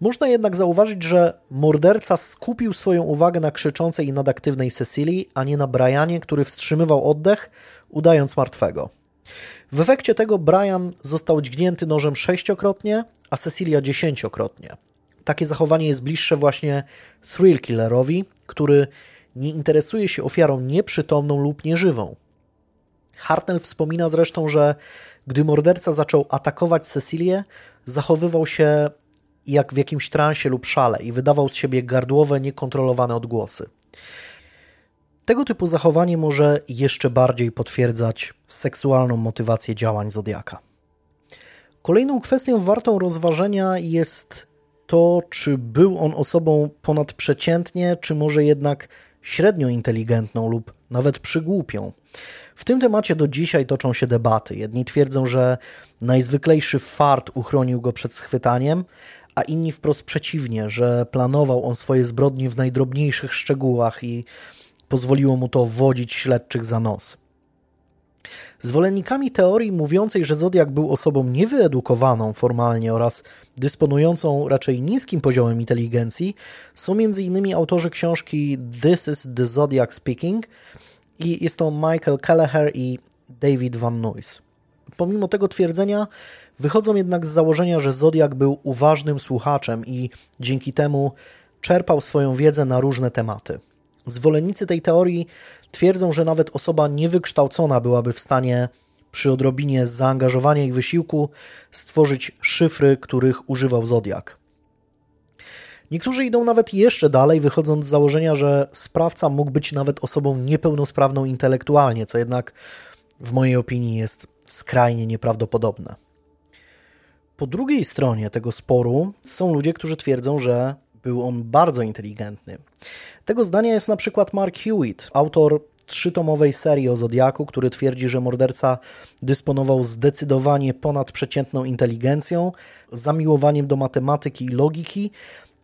Można jednak zauważyć, że morderca skupił swoją uwagę na krzyczącej i nadaktywnej Cecilii, a nie na Brianie, który wstrzymywał oddech, udając martwego. W efekcie tego Brian został dźgnięty nożem sześciokrotnie, a Cecilia dziesięciokrotnie. Takie zachowanie jest bliższe właśnie thrill killerowi, który nie interesuje się ofiarą nieprzytomną lub nieżywą. Hartnell wspomina zresztą, że gdy morderca zaczął atakować Cecilię, zachowywał się jak w jakimś transie lub szale i wydawał z siebie gardłowe, niekontrolowane odgłosy. Tego typu zachowanie może jeszcze bardziej potwierdzać seksualną motywację działań Zodiaka. Kolejną kwestią wartą rozważenia jest to, czy był on osobą ponadprzeciętnie, czy może jednak średnio inteligentną lub nawet przygłupią. W tym temacie do dzisiaj toczą się debaty. Jedni twierdzą, że najzwyklejszy fart uchronił go przed schwytaniem, a inni wprost przeciwnie, że planował on swoje zbrodnie w najdrobniejszych szczegółach i pozwoliło mu to wodzić śledczych za nos. Zwolennikami teorii mówiącej, że Zodiak był osobą niewyedukowaną formalnie oraz dysponującą raczej niskim poziomem inteligencji są m.in. autorzy książki This is the Zodiac Speaking i jest to Michael Kelleher i David Van Nuys. Pomimo tego twierdzenia wychodzą jednak z założenia, że Zodiak był uważnym słuchaczem i dzięki temu czerpał swoją wiedzę na różne tematy. Zwolennicy tej teorii twierdzą, że nawet osoba niewykształcona byłaby w stanie przy odrobinie zaangażowania i wysiłku stworzyć szyfry, których używał Zodiak. Niektórzy idą nawet jeszcze dalej, wychodząc z założenia, że sprawca mógł być nawet osobą niepełnosprawną intelektualnie, co jednak w mojej opinii jest skrajnie nieprawdopodobne. Po drugiej stronie tego sporu są ludzie, którzy twierdzą, że był on bardzo inteligentny. Tego zdania jest na przykład Mark Hewitt, autor trzytomowej serii o Zodiaku, który twierdzi, że morderca dysponował zdecydowanie ponadprzeciętną inteligencją, zamiłowaniem do matematyki i logiki,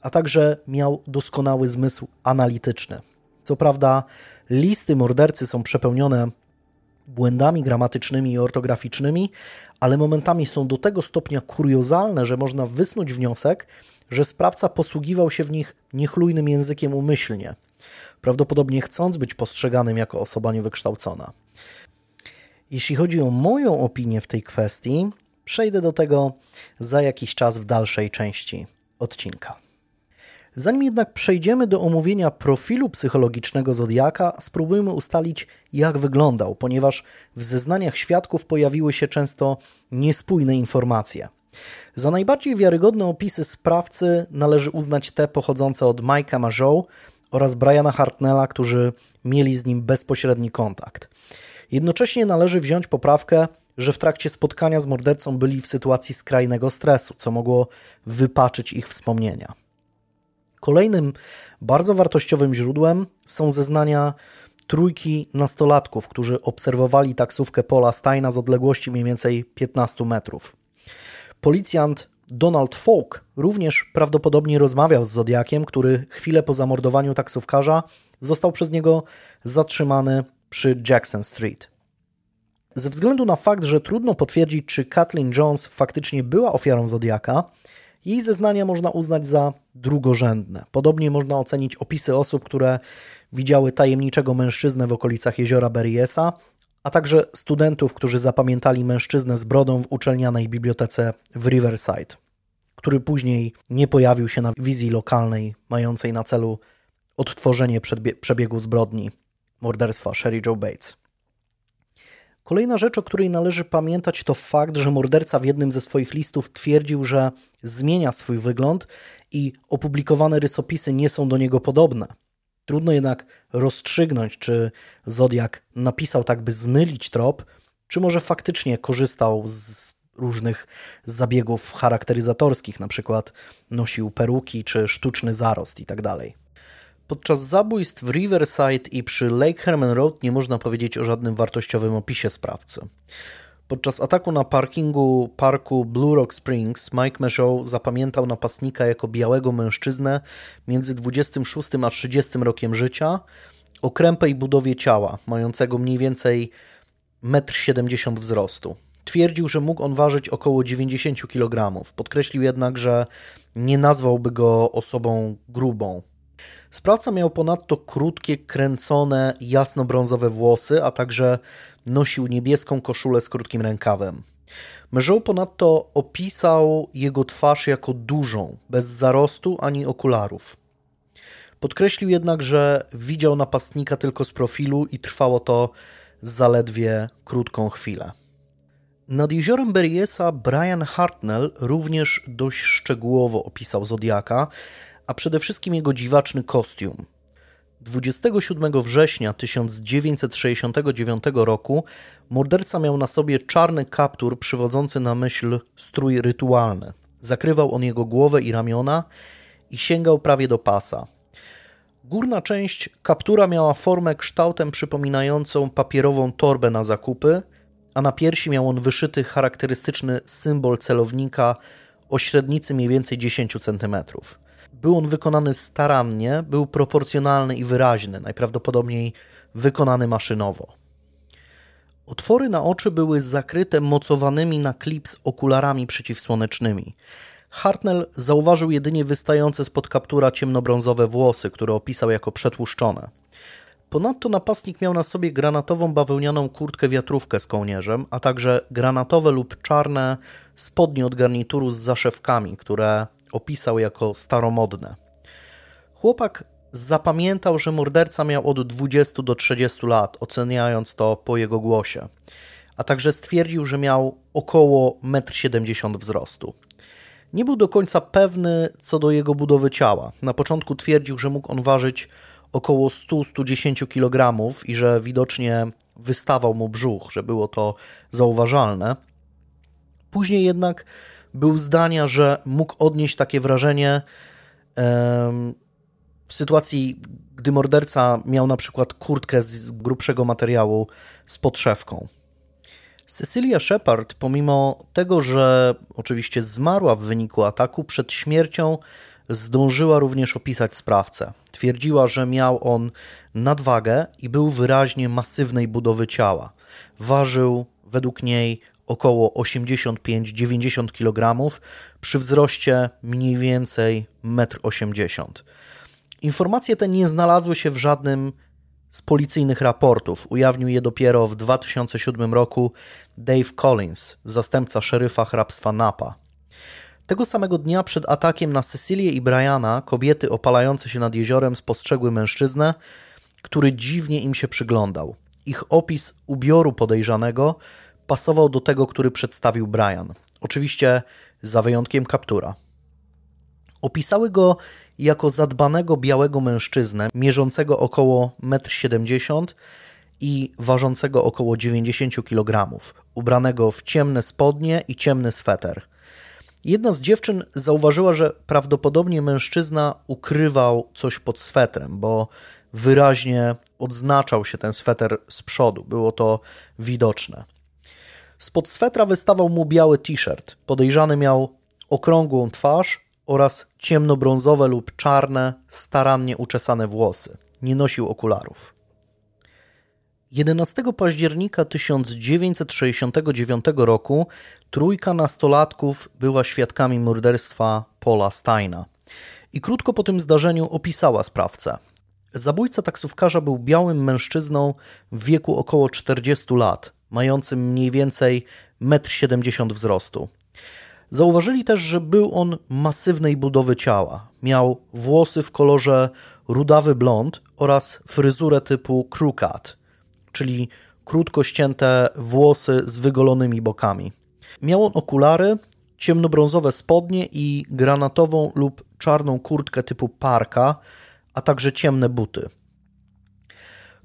a także miał doskonały zmysł analityczny. Co prawda, listy mordercy są przepełnione błędami gramatycznymi i ortograficznymi, ale momentami są do tego stopnia kuriozalne, że można wysnuć wniosek, że sprawca posługiwał się w nich niechlujnym językiem umyślnie, prawdopodobnie chcąc być postrzeganym jako osoba niewykształcona. Jeśli chodzi o moją opinię w tej kwestii, przejdę do tego za jakiś czas w dalszej części odcinka. Zanim jednak przejdziemy do omówienia profilu psychologicznego Zodiaka, spróbujmy ustalić, jak wyglądał, ponieważ w zeznaniach świadków pojawiły się często niespójne informacje. Za najbardziej wiarygodne opisy sprawcy należy uznać te pochodzące od Mike'a Majow oraz Briana Hartnella, którzy mieli z nim bezpośredni kontakt. Jednocześnie należy wziąć poprawkę, że w trakcie spotkania z mordercą byli w sytuacji skrajnego stresu, co mogło wypaczyć ich wspomnienia. Kolejnym bardzo wartościowym źródłem są zeznania trójki nastolatków, którzy obserwowali taksówkę Paula Steina z odległości mniej więcej 15 metrów. Policjant Donald Falk również prawdopodobnie rozmawiał z Zodiakiem, który chwilę po zamordowaniu taksówkarza został przez niego zatrzymany przy Jackson Street. Ze względu na fakt, że trudno potwierdzić, czy Kathleen Jones faktycznie była ofiarą Zodiaka, jej zeznania można uznać za drugorzędne. Podobnie można ocenić opisy osób, które widziały tajemniczego mężczyznę w okolicach jeziora Berryessa, a także studentów, którzy zapamiętali mężczyznę z brodą w uczelnianej bibliotece w Riverside, który później nie pojawił się na wizji lokalnej mającej na celu odtworzenie przebiegu zbrodni morderstwa Sherry Joe Bates. Kolejna rzecz, o której należy pamiętać, to fakt, że morderca w jednym ze swoich listów twierdził, że zmienia swój wygląd i opublikowane rysopisy nie są do niego podobne. Trudno jednak rozstrzygnąć, czy Zodiak napisał tak, by zmylić trop, czy może faktycznie korzystał z różnych zabiegów charakteryzatorskich, na przykład nosił peruki czy sztuczny zarost itd. Podczas zabójstw w Riverside i przy Lake Herman Road nie można powiedzieć o żadnym wartościowym opisie sprawcy. Podczas ataku na parkingu parku Blue Rock Springs Mike Meshow zapamiętał napastnika jako białego mężczyznę między 26 a 30 rokiem życia o krępej budowie ciała, mającego mniej więcej 1,70 m wzrostu. Twierdził, że mógł on ważyć około 90 kg. Podkreślił jednak, że nie nazwałby go osobą grubą. Sprawca miał ponadto krótkie, kręcone, jasno-brązowe włosy, a także nosił niebieską koszulę z krótkim rękawem. Mężoł ponadto opisał jego twarz jako dużą, bez zarostu ani okularów. Podkreślił jednak, że widział napastnika tylko z profilu i trwało to zaledwie krótką chwilę. Nad jeziorem Berryessa Brian Hartnell również dość szczegółowo opisał Zodiaka, a przede wszystkim jego dziwaczny kostium. 27 września 1969 roku morderca miał na sobie czarny kaptur przywodzący na myśl strój rytualny. Zakrywał on jego głowę i ramiona i sięgał prawie do pasa. Górna część kaptura miała formę kształtem przypominającą papierową torbę na zakupy, a na piersi miał on wyszyty charakterystyczny symbol celownika o średnicy mniej więcej 10 centymetrów. Był on wykonany starannie, był proporcjonalny i wyraźny, najprawdopodobniej wykonany maszynowo. Otwory na oczy były zakryte mocowanymi na klips okularami przeciwsłonecznymi. Hartnell zauważył jedynie wystające spod kaptura ciemnobrązowe włosy, które opisał jako przetłuszczone. Ponadto napastnik miał na sobie granatową bawełnianą kurtkę wiatrówkę z kołnierzem, a także granatowe lub czarne spodnie od garnituru z zaszewkami, które opisał jako staromodne. Chłopak zapamiętał, że morderca miał od 20 do 30 lat, oceniając to po jego głosie, a także stwierdził, że miał około 1,70 m wzrostu. Nie był do końca pewny co do jego budowy ciała. Na początku twierdził, że mógł on ważyć około 100-110 kg i że widocznie wystawał mu brzuch, że było to zauważalne. Później jednak był zdania, że mógł odnieść takie wrażenie w sytuacji, gdy morderca miał na przykład kurtkę z grubszego materiału z podszewką. Cecilia Shepard, pomimo tego, że oczywiście zmarła w wyniku ataku, przed śmiercią zdążyła również opisać sprawcę. Twierdziła, że miał on nadwagę i był wyraźnie masywnej budowy ciała. Ważył według niej około 85-90 kg przy wzroście mniej więcej 1,80 m. Informacje te nie znalazły się w żadnym z policyjnych raportów. Ujawnił je dopiero w 2007 roku Dave Collins, zastępca szeryfa hrabstwa Napa. Tego samego dnia przed atakiem na Cecilię i Briana kobiety opalające się nad jeziorem spostrzegły mężczyznę, który dziwnie im się przyglądał. Ich opis ubioru podejrzanego pasował do tego, który przedstawił Brian. Oczywiście za wyjątkiem kaptura. Opisały go jako zadbanego białego mężczyznę, mierzącego około 1,70 m i ważącego około 90 kg, ubranego w ciemne spodnie i ciemny sweter. Jedna z dziewczyn zauważyła, że prawdopodobnie mężczyzna ukrywał coś pod swetrem, bo wyraźnie odznaczał się ten sweter z przodu. Było to widoczne. Spod swetra wystawał mu biały t-shirt. Podejrzany miał okrągłą twarz oraz ciemnobrązowe lub czarne, starannie uczesane włosy. Nie nosił okularów. 11 października 1969 roku trójka nastolatków była świadkami morderstwa Paula Steina i krótko po tym zdarzeniu opisała sprawcę. Zabójca taksówkarza był białym mężczyzną w wieku około 40 lat, mającym mniej więcej 1,70 m wzrostu. Zauważyli też, że był on masywnej budowy ciała. Miał włosy w kolorze rudawy blond oraz fryzurę typu crew cut, czyli krótko ścięte włosy z wygolonymi bokami. Miał on okulary, ciemnobrązowe spodnie i granatową lub czarną kurtkę typu parka, a także ciemne buty.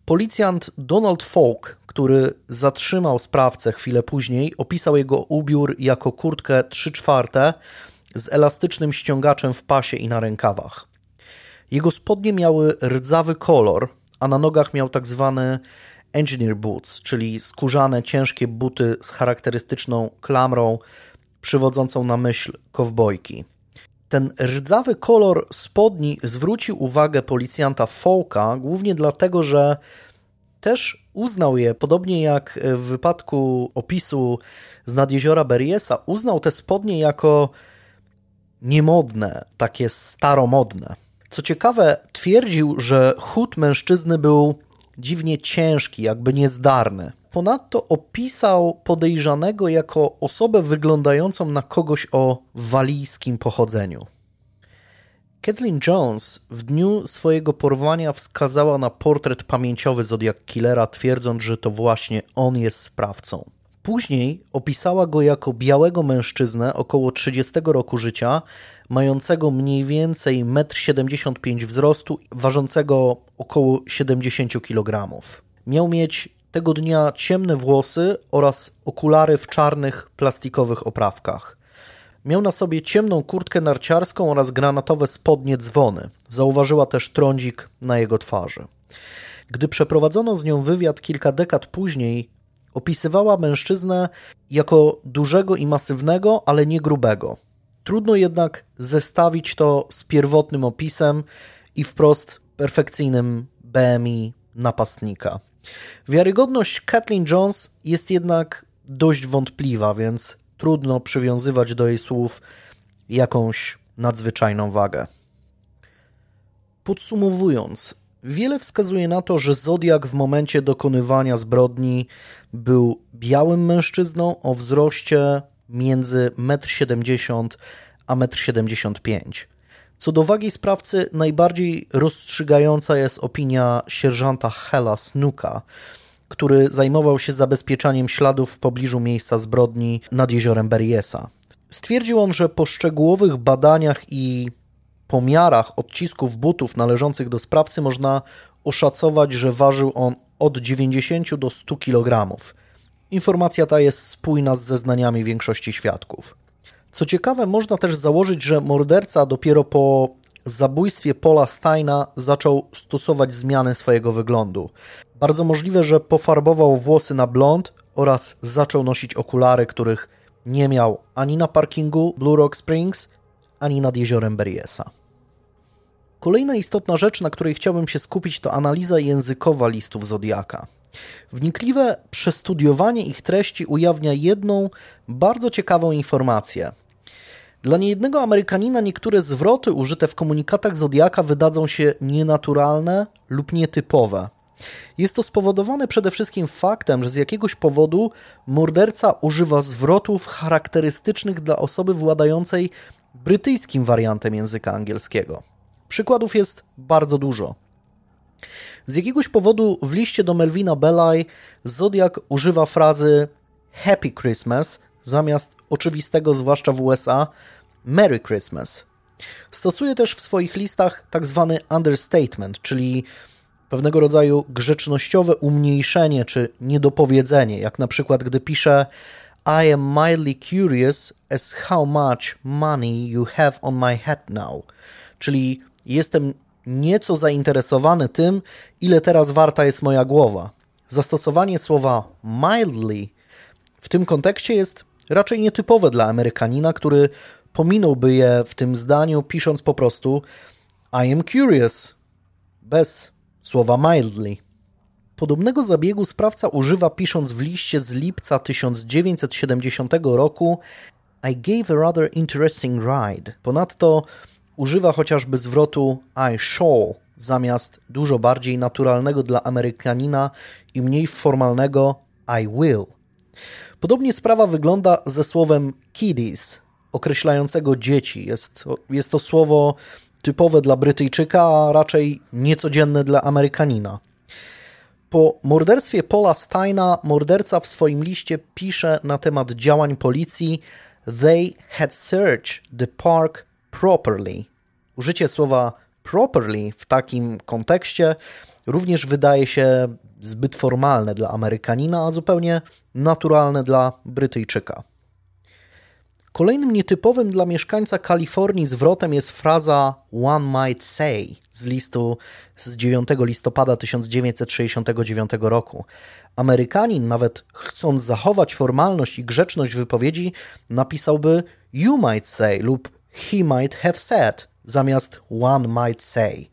Policjant Donald Falk, który zatrzymał sprawcę chwilę później, opisał jego ubiór jako kurtkę 3 czwarte z elastycznym ściągaczem w pasie i na rękawach. Jego spodnie miały rdzawy kolor, a na nogach miał tak zwany engineer boots, czyli skórzane, ciężkie buty z charakterystyczną klamrą przywodzącą na myśl kowbojki. Ten rdzawy kolor spodni zwrócił uwagę policjanta Fołka głównie dlatego, że też uznał je, podobnie jak w wypadku opisu z nad jeziora Beriesa, uznał te spodnie jako niemodne, takie staromodne. Co ciekawe, twierdził, że chód mężczyzny był dziwnie ciężki, jakby niezdarny. Ponadto opisał podejrzanego jako osobę wyglądającą na kogoś o walijskim pochodzeniu. Kathleen Jones w dniu swojego porwania wskazała na portret pamięciowy Zodiac Killera, twierdząc, że to właśnie on jest sprawcą. Później opisała go jako białego mężczyznę około 30 roku życia, mającego mniej więcej 1,75 m wzrostu, ważącego około 70 kg. Miał mieć tego dnia ciemne włosy oraz okulary w czarnych plastikowych oprawkach. Miał na sobie ciemną kurtkę narciarską oraz granatowe spodnie dzwony. Zauważyła też trądzik na jego twarzy. Gdy przeprowadzono z nią wywiad kilka dekad później, opisywała mężczyznę jako dużego i masywnego, ale nie grubego. Trudno jednak zestawić to z pierwotnym opisem i wprost perfekcyjnym BMI napastnika. Wiarygodność Kathleen Jones jest jednak dość wątpliwa, więc trudno przywiązywać do jej słów jakąś nadzwyczajną wagę. Podsumowując, wiele wskazuje na to, że Zodiak w momencie dokonywania zbrodni był białym mężczyzną o wzroście między 1,70 m a 1,75 m. Co do wagi sprawcy, najbardziej rozstrzygająca jest opinia sierżanta Hela Snuka, który zajmował się zabezpieczaniem śladów w pobliżu miejsca zbrodni nad jeziorem Beriesa. Stwierdził on, że po szczegółowych badaniach i pomiarach odcisków butów należących do sprawcy można oszacować, że ważył on od 90 do 100 kg. Informacja ta jest spójna z zeznaniami większości świadków. Co ciekawe, można też założyć, że morderca dopiero po zabójstwie Paula Steina zaczął stosować zmiany swojego wyglądu. Bardzo możliwe, że pofarbował włosy na blond oraz zaczął nosić okulary, których nie miał ani na parkingu Blue Rock Springs, ani nad jeziorem Berryessa. Kolejna istotna rzecz, na której chciałbym się skupić, to analiza językowa listów Zodiaka. Wnikliwe przestudiowanie ich treści ujawnia jedną bardzo ciekawą informację. Dla niejednego Amerykanina niektóre zwroty użyte w komunikatach Zodiaka wydadzą się nienaturalne lub nietypowe. Jest to spowodowane przede wszystkim faktem, że z jakiegoś powodu morderca używa zwrotów charakterystycznych dla osoby władającej brytyjskim wariantem języka angielskiego. Przykładów jest bardzo dużo. Z jakiegoś powodu w liście do Melvina Belaj Zodiak używa frazy Happy Christmas zamiast oczywistego, zwłaszcza w USA, Merry Christmas. Stosuje też w swoich listach tak zwany understatement, czyli pewnego rodzaju grzecznościowe umniejszenie czy niedopowiedzenie, jak na przykład gdy pisze I am mildly curious as how much money you have on my head now, czyli jestem nieco zainteresowany tym, ile teraz warta jest moja głowa. Zastosowanie słowa mildly w tym kontekście jest raczej nietypowe dla Amerykanina, który pominąłby je w tym zdaniu, pisząc po prostu I am curious, bez słowa mildly. Podobnego zabiegu sprawca używa pisząc w liście z lipca 1970 roku I gave a rather interesting ride. Ponadto używa chociażby zwrotu I shall zamiast dużo bardziej naturalnego dla Amerykanina i mniej formalnego I will. Podobnie sprawa wygląda ze słowem kiddies, określającego dzieci. Jest, jest to słowo typowe dla Brytyjczyka, a raczej niecodzienne dla Amerykanina. Po morderstwie Paula Steina morderca w swoim liście pisze na temat działań policji They had searched the park properly. Użycie słowa properly w takim kontekście również wydaje się zbyt formalne dla Amerykanina, a zupełnie naturalne dla Brytyjczyka. Kolejnym nietypowym dla mieszkańca Kalifornii zwrotem jest fraza one might say z listu z 9 listopada 1969 roku. Amerykanin, nawet chcąc zachować formalność i grzeczność wypowiedzi, napisałby you might say lub he might have said zamiast one might say,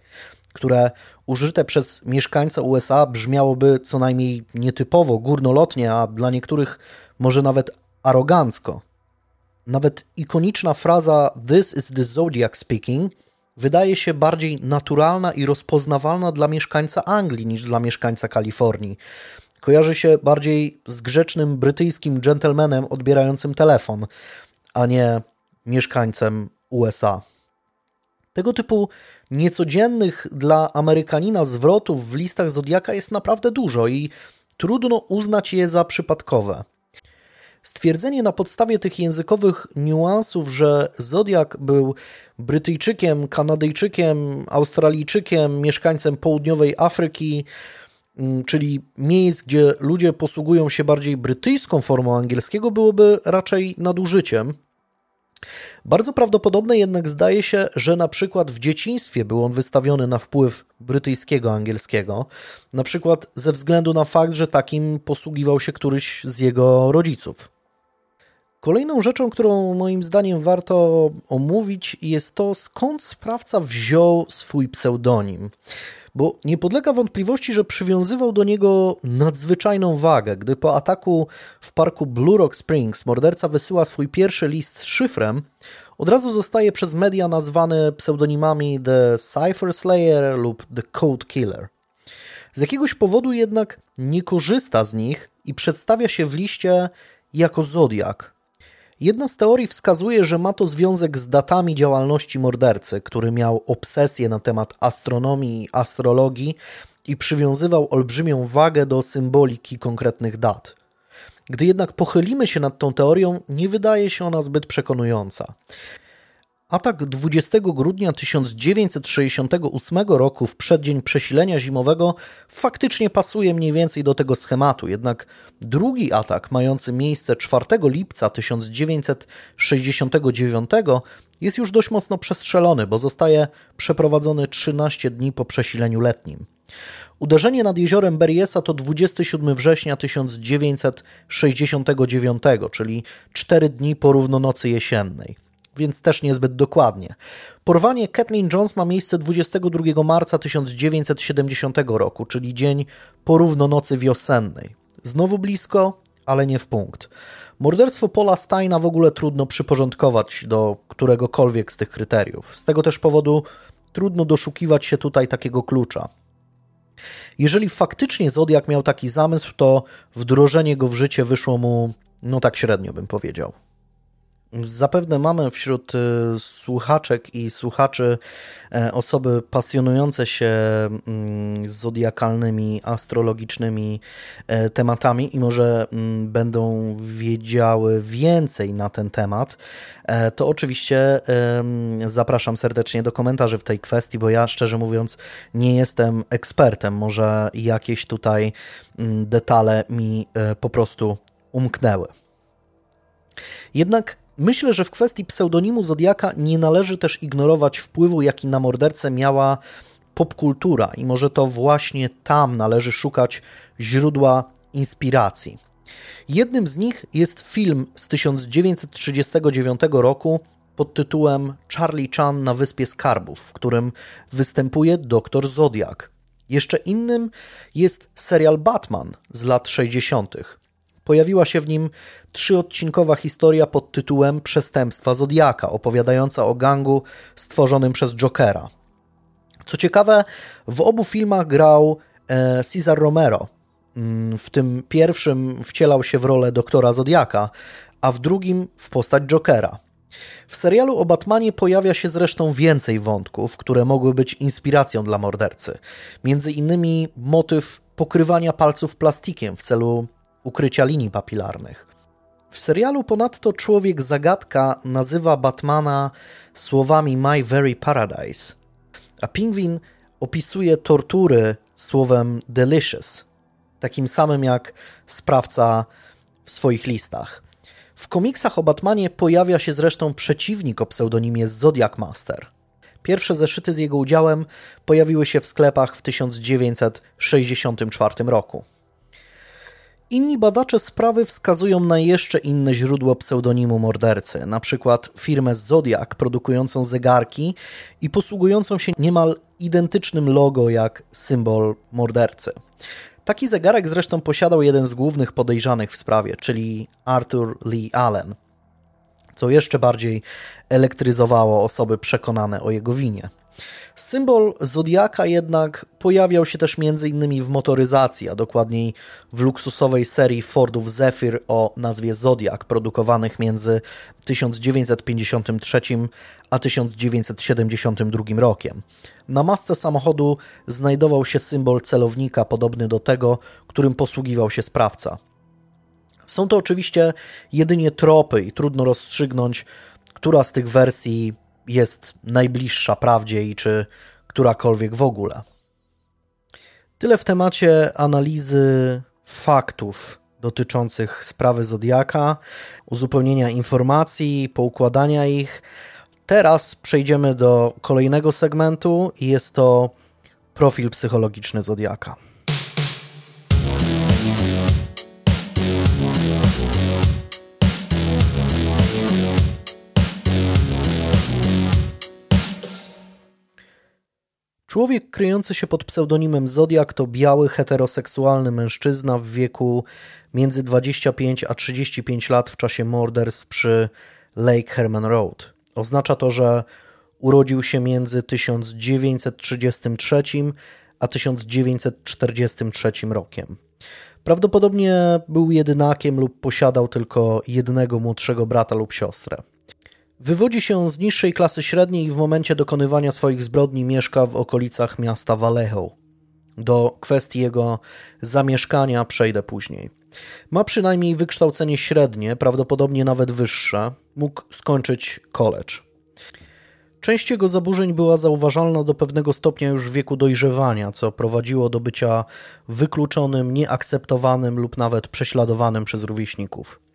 które użyte przez mieszkańca USA brzmiałoby co najmniej nietypowo, górnolotnie, a dla niektórych może nawet arogancko. Nawet ikoniczna fraza This is the Zodiac speaking wydaje się bardziej naturalna i rozpoznawalna dla mieszkańca Anglii niż dla mieszkańca Kalifornii. Kojarzy się bardziej z grzecznym brytyjskim gentlemanem odbierającym telefon, a nie mieszkańcem USA. Tego typu niecodziennych dla Amerykanina zwrotów w listach Zodiaka jest naprawdę dużo i trudno uznać je za przypadkowe. Stwierdzenie na podstawie tych językowych niuansów, że Zodiak był Brytyjczykiem, Kanadyjczykiem, Australijczykiem, mieszkańcem południowej Afryki, mm, czyli miejsc, gdzie ludzie posługują się bardziej brytyjską formą angielskiego, byłoby raczej nadużyciem. Bardzo prawdopodobne jednak zdaje się, że na przykład w dzieciństwie był on wystawiony na wpływ brytyjskiego angielskiego, na przykład ze względu na fakt, że takim posługiwał się któryś z jego rodziców. Kolejną rzeczą, którą moim zdaniem warto omówić, jest to, skąd sprawca wziął swój pseudonim bo nie podlega wątpliwości, że przywiązywał do niego nadzwyczajną wagę. Gdy po ataku w parku Blue Rock Springs morderca wysyła swój pierwszy list z szyfrem, od razu zostaje przez media nazwany pseudonimami The Cypher Slayer lub The Code Killer. Z jakiegoś powodu jednak nie korzysta z nich i przedstawia się w liście jako Zodiak, Jedna z teorii wskazuje, że ma to związek z datami działalności mordercy, który miał obsesję na temat astronomii i astrologii i przywiązywał olbrzymią wagę do symboliki konkretnych dat. Gdy jednak pochylimy się nad tą teorią, nie wydaje się ona zbyt przekonująca. Atak 20 grudnia 1968 roku w przeddzień przesilenia zimowego faktycznie pasuje mniej więcej do tego schematu, jednak drugi atak, mający miejsce 4 lipca 1969, jest już dość mocno przestrzelony, bo zostaje przeprowadzony 13 dni po przesileniu letnim. Uderzenie nad jeziorem Beriesa to 27 września 1969, czyli 4 dni po równonocy jesiennej więc też niezbyt dokładnie. Porwanie Kathleen Jones ma miejsce 22 marca 1970 roku, czyli dzień porówno nocy wiosennej. Znowu blisko, ale nie w punkt. Morderstwo Paula Steina w ogóle trudno przyporządkować do któregokolwiek z tych kryteriów. Z tego też powodu trudno doszukiwać się tutaj takiego klucza. Jeżeli faktycznie Zodiak miał taki zamysł, to wdrożenie go w życie wyszło mu, no tak średnio bym powiedział. Zapewne mamy wśród y, słuchaczek i słuchaczy e, osoby pasjonujące się mm, zodiakalnymi, astrologicznymi e, tematami i może mm, będą wiedziały więcej na ten temat. E, to oczywiście zapraszam serdecznie do komentarzy w tej kwestii, bo ja szczerze mówiąc nie jestem ekspertem. Może jakieś tutaj mm, detale mi po prostu umknęły. Jednak Myślę, że w kwestii pseudonimu Zodiaka nie należy też ignorować wpływu, jaki na mordercę miała popkultura i może to właśnie tam należy szukać źródła inspiracji. Jednym z nich jest film z 1939 roku pod tytułem Charlie Chan na Wyspie Skarbów, w którym występuje doktor Zodiak. Jeszcze innym jest serial Batman z lat 60. Pojawiła się w nim trzyodcinkowa historia pod tytułem Przestępstwa Zodiaka, opowiadająca o gangu stworzonym przez Jokera. Co ciekawe, w obu filmach grał e, Cesar Romero. Mm, w tym pierwszym wcielał się w rolę doktora Zodiaka, a w drugim w postać Jokera. W serialu o Batmanie pojawia się zresztą więcej wątków, które mogły być inspiracją dla mordercy. Między innymi motyw pokrywania palców plastikiem w celu ukrycia linii papilarnych. W serialu ponadto człowiek zagadka nazywa Batmana słowami My Very Paradise, a Pingwin opisuje tortury słowem Delicious, takim samym jak sprawca w swoich listach. W komiksach o Batmanie pojawia się zresztą przeciwnik o pseudonimie Zodiac Master. Pierwsze zeszyty z jego udziałem pojawiły się w sklepach w 1964 roku. Inni badacze sprawy wskazują na jeszcze inne źródło pseudonimu mordercy, na przykład firmę Zodiac produkującą zegarki i posługującą się niemal identycznym logo jak symbol mordercy. Taki zegarek zresztą posiadał jeden z głównych podejrzanych w sprawie, czyli Arthur Lee Allen, co jeszcze bardziej elektryzowało osoby przekonane o jego winie. Symbol Zodiaka jednak pojawiał się też m.in. w motoryzacji, a dokładniej w luksusowej serii Fordów Zephyr o nazwie Zodiak, produkowanych między 1953 a 1972 rokiem. Na masce samochodu znajdował się symbol celownika podobny do tego, którym posługiwał się sprawca. Są to oczywiście jedynie tropy i trudno rozstrzygnąć, która z tych wersji jest najbliższa prawdzie i czy którakolwiek w ogóle. Tyle w temacie analizy faktów dotyczących sprawy Zodiaka, uzupełnienia informacji, poukładania ich. Teraz przejdziemy do kolejnego segmentu i jest to profil psychologiczny Zodiaka. Człowiek kryjący się pod pseudonimem Zodiak to biały, heteroseksualny mężczyzna w wieku między 25 a 35 lat w czasie morderstw przy Lake Herman Road. Oznacza to, że urodził się między 1933 a 1943 rokiem. Prawdopodobnie był jedynakiem lub posiadał tylko jednego młodszego brata lub siostrę. Wywodzi się z niższej klasy średniej i w momencie dokonywania swoich zbrodni mieszka w okolicach miasta Vallejo. Do kwestii jego zamieszkania przejdę później. Ma przynajmniej wykształcenie średnie, prawdopodobnie nawet wyższe. Mógł skończyć college. Część jego zaburzeń była zauważalna do pewnego stopnia już w wieku dojrzewania, co prowadziło do bycia wykluczonym, nieakceptowanym lub nawet prześladowanym przez rówieśników.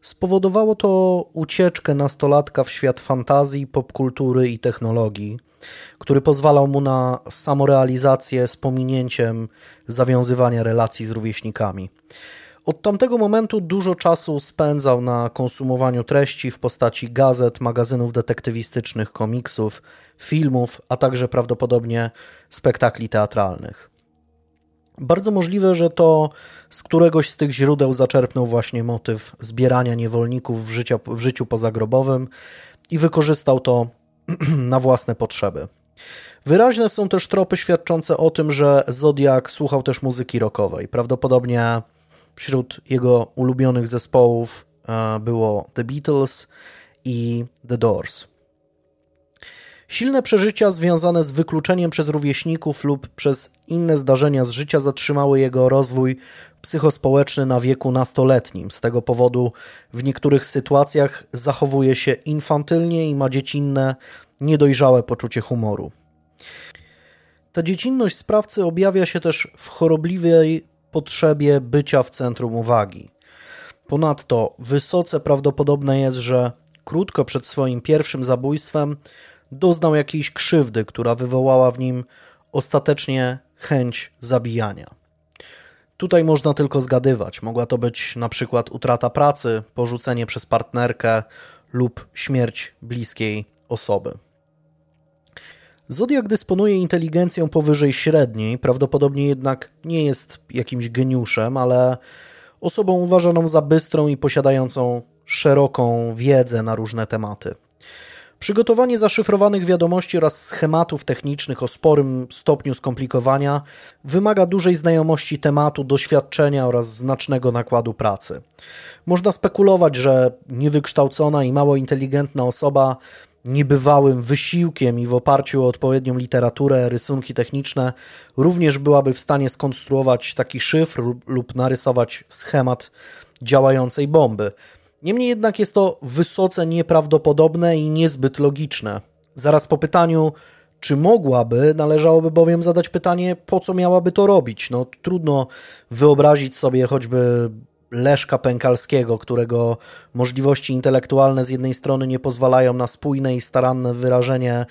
Spowodowało to ucieczkę nastolatka w świat fantazji, popkultury i technologii, który pozwalał mu na samorealizację z pominięciem zawiązywania relacji z rówieśnikami. Od tamtego momentu dużo czasu spędzał na konsumowaniu treści w postaci gazet, magazynów detektywistycznych, komiksów, filmów, a także prawdopodobnie spektakli teatralnych. Bardzo możliwe, że to z któregoś z tych źródeł zaczerpnął właśnie motyw zbierania niewolników w, życia, w życiu pozagrobowym i wykorzystał to na własne potrzeby. Wyraźne są też tropy świadczące o tym, że Zodiak słuchał też muzyki rockowej. Prawdopodobnie wśród jego ulubionych zespołów e, było The Beatles i The Doors. Silne przeżycia związane z wykluczeniem przez rówieśników lub przez inne zdarzenia z życia zatrzymały jego rozwój psychospołeczny na wieku nastoletnim. Z tego powodu w niektórych sytuacjach zachowuje się infantylnie i ma dziecinne, niedojrzałe poczucie humoru. Ta dziecinność sprawcy objawia się też w chorobliwej potrzebie bycia w centrum uwagi. Ponadto wysoce prawdopodobne jest, że krótko przed swoim pierwszym zabójstwem doznał jakiejś krzywdy, która wywołała w nim ostatecznie chęć zabijania. Tutaj można tylko zgadywać. Mogła to być na przykład utrata pracy, porzucenie przez partnerkę lub śmierć bliskiej osoby. Zodiak dysponuje inteligencją powyżej średniej, prawdopodobnie jednak nie jest jakimś geniuszem, ale osobą uważaną za bystrą i posiadającą szeroką wiedzę na różne tematy. Przygotowanie zaszyfrowanych wiadomości oraz schematów technicznych o sporym stopniu skomplikowania wymaga dużej znajomości tematu, doświadczenia oraz znacznego nakładu pracy. Można spekulować, że niewykształcona i mało inteligentna osoba niebywałym wysiłkiem i w oparciu o odpowiednią literaturę, rysunki techniczne również byłaby w stanie skonstruować taki szyfr lub narysować schemat działającej bomby. Niemniej jednak jest to wysoce nieprawdopodobne i niezbyt logiczne. Zaraz po pytaniu, czy mogłaby, należałoby bowiem zadać pytanie, po co miałaby to robić. No, trudno wyobrazić sobie choćby Leszka Pękalskiego, którego możliwości intelektualne z jednej strony nie pozwalają na spójne i staranne wyrażenie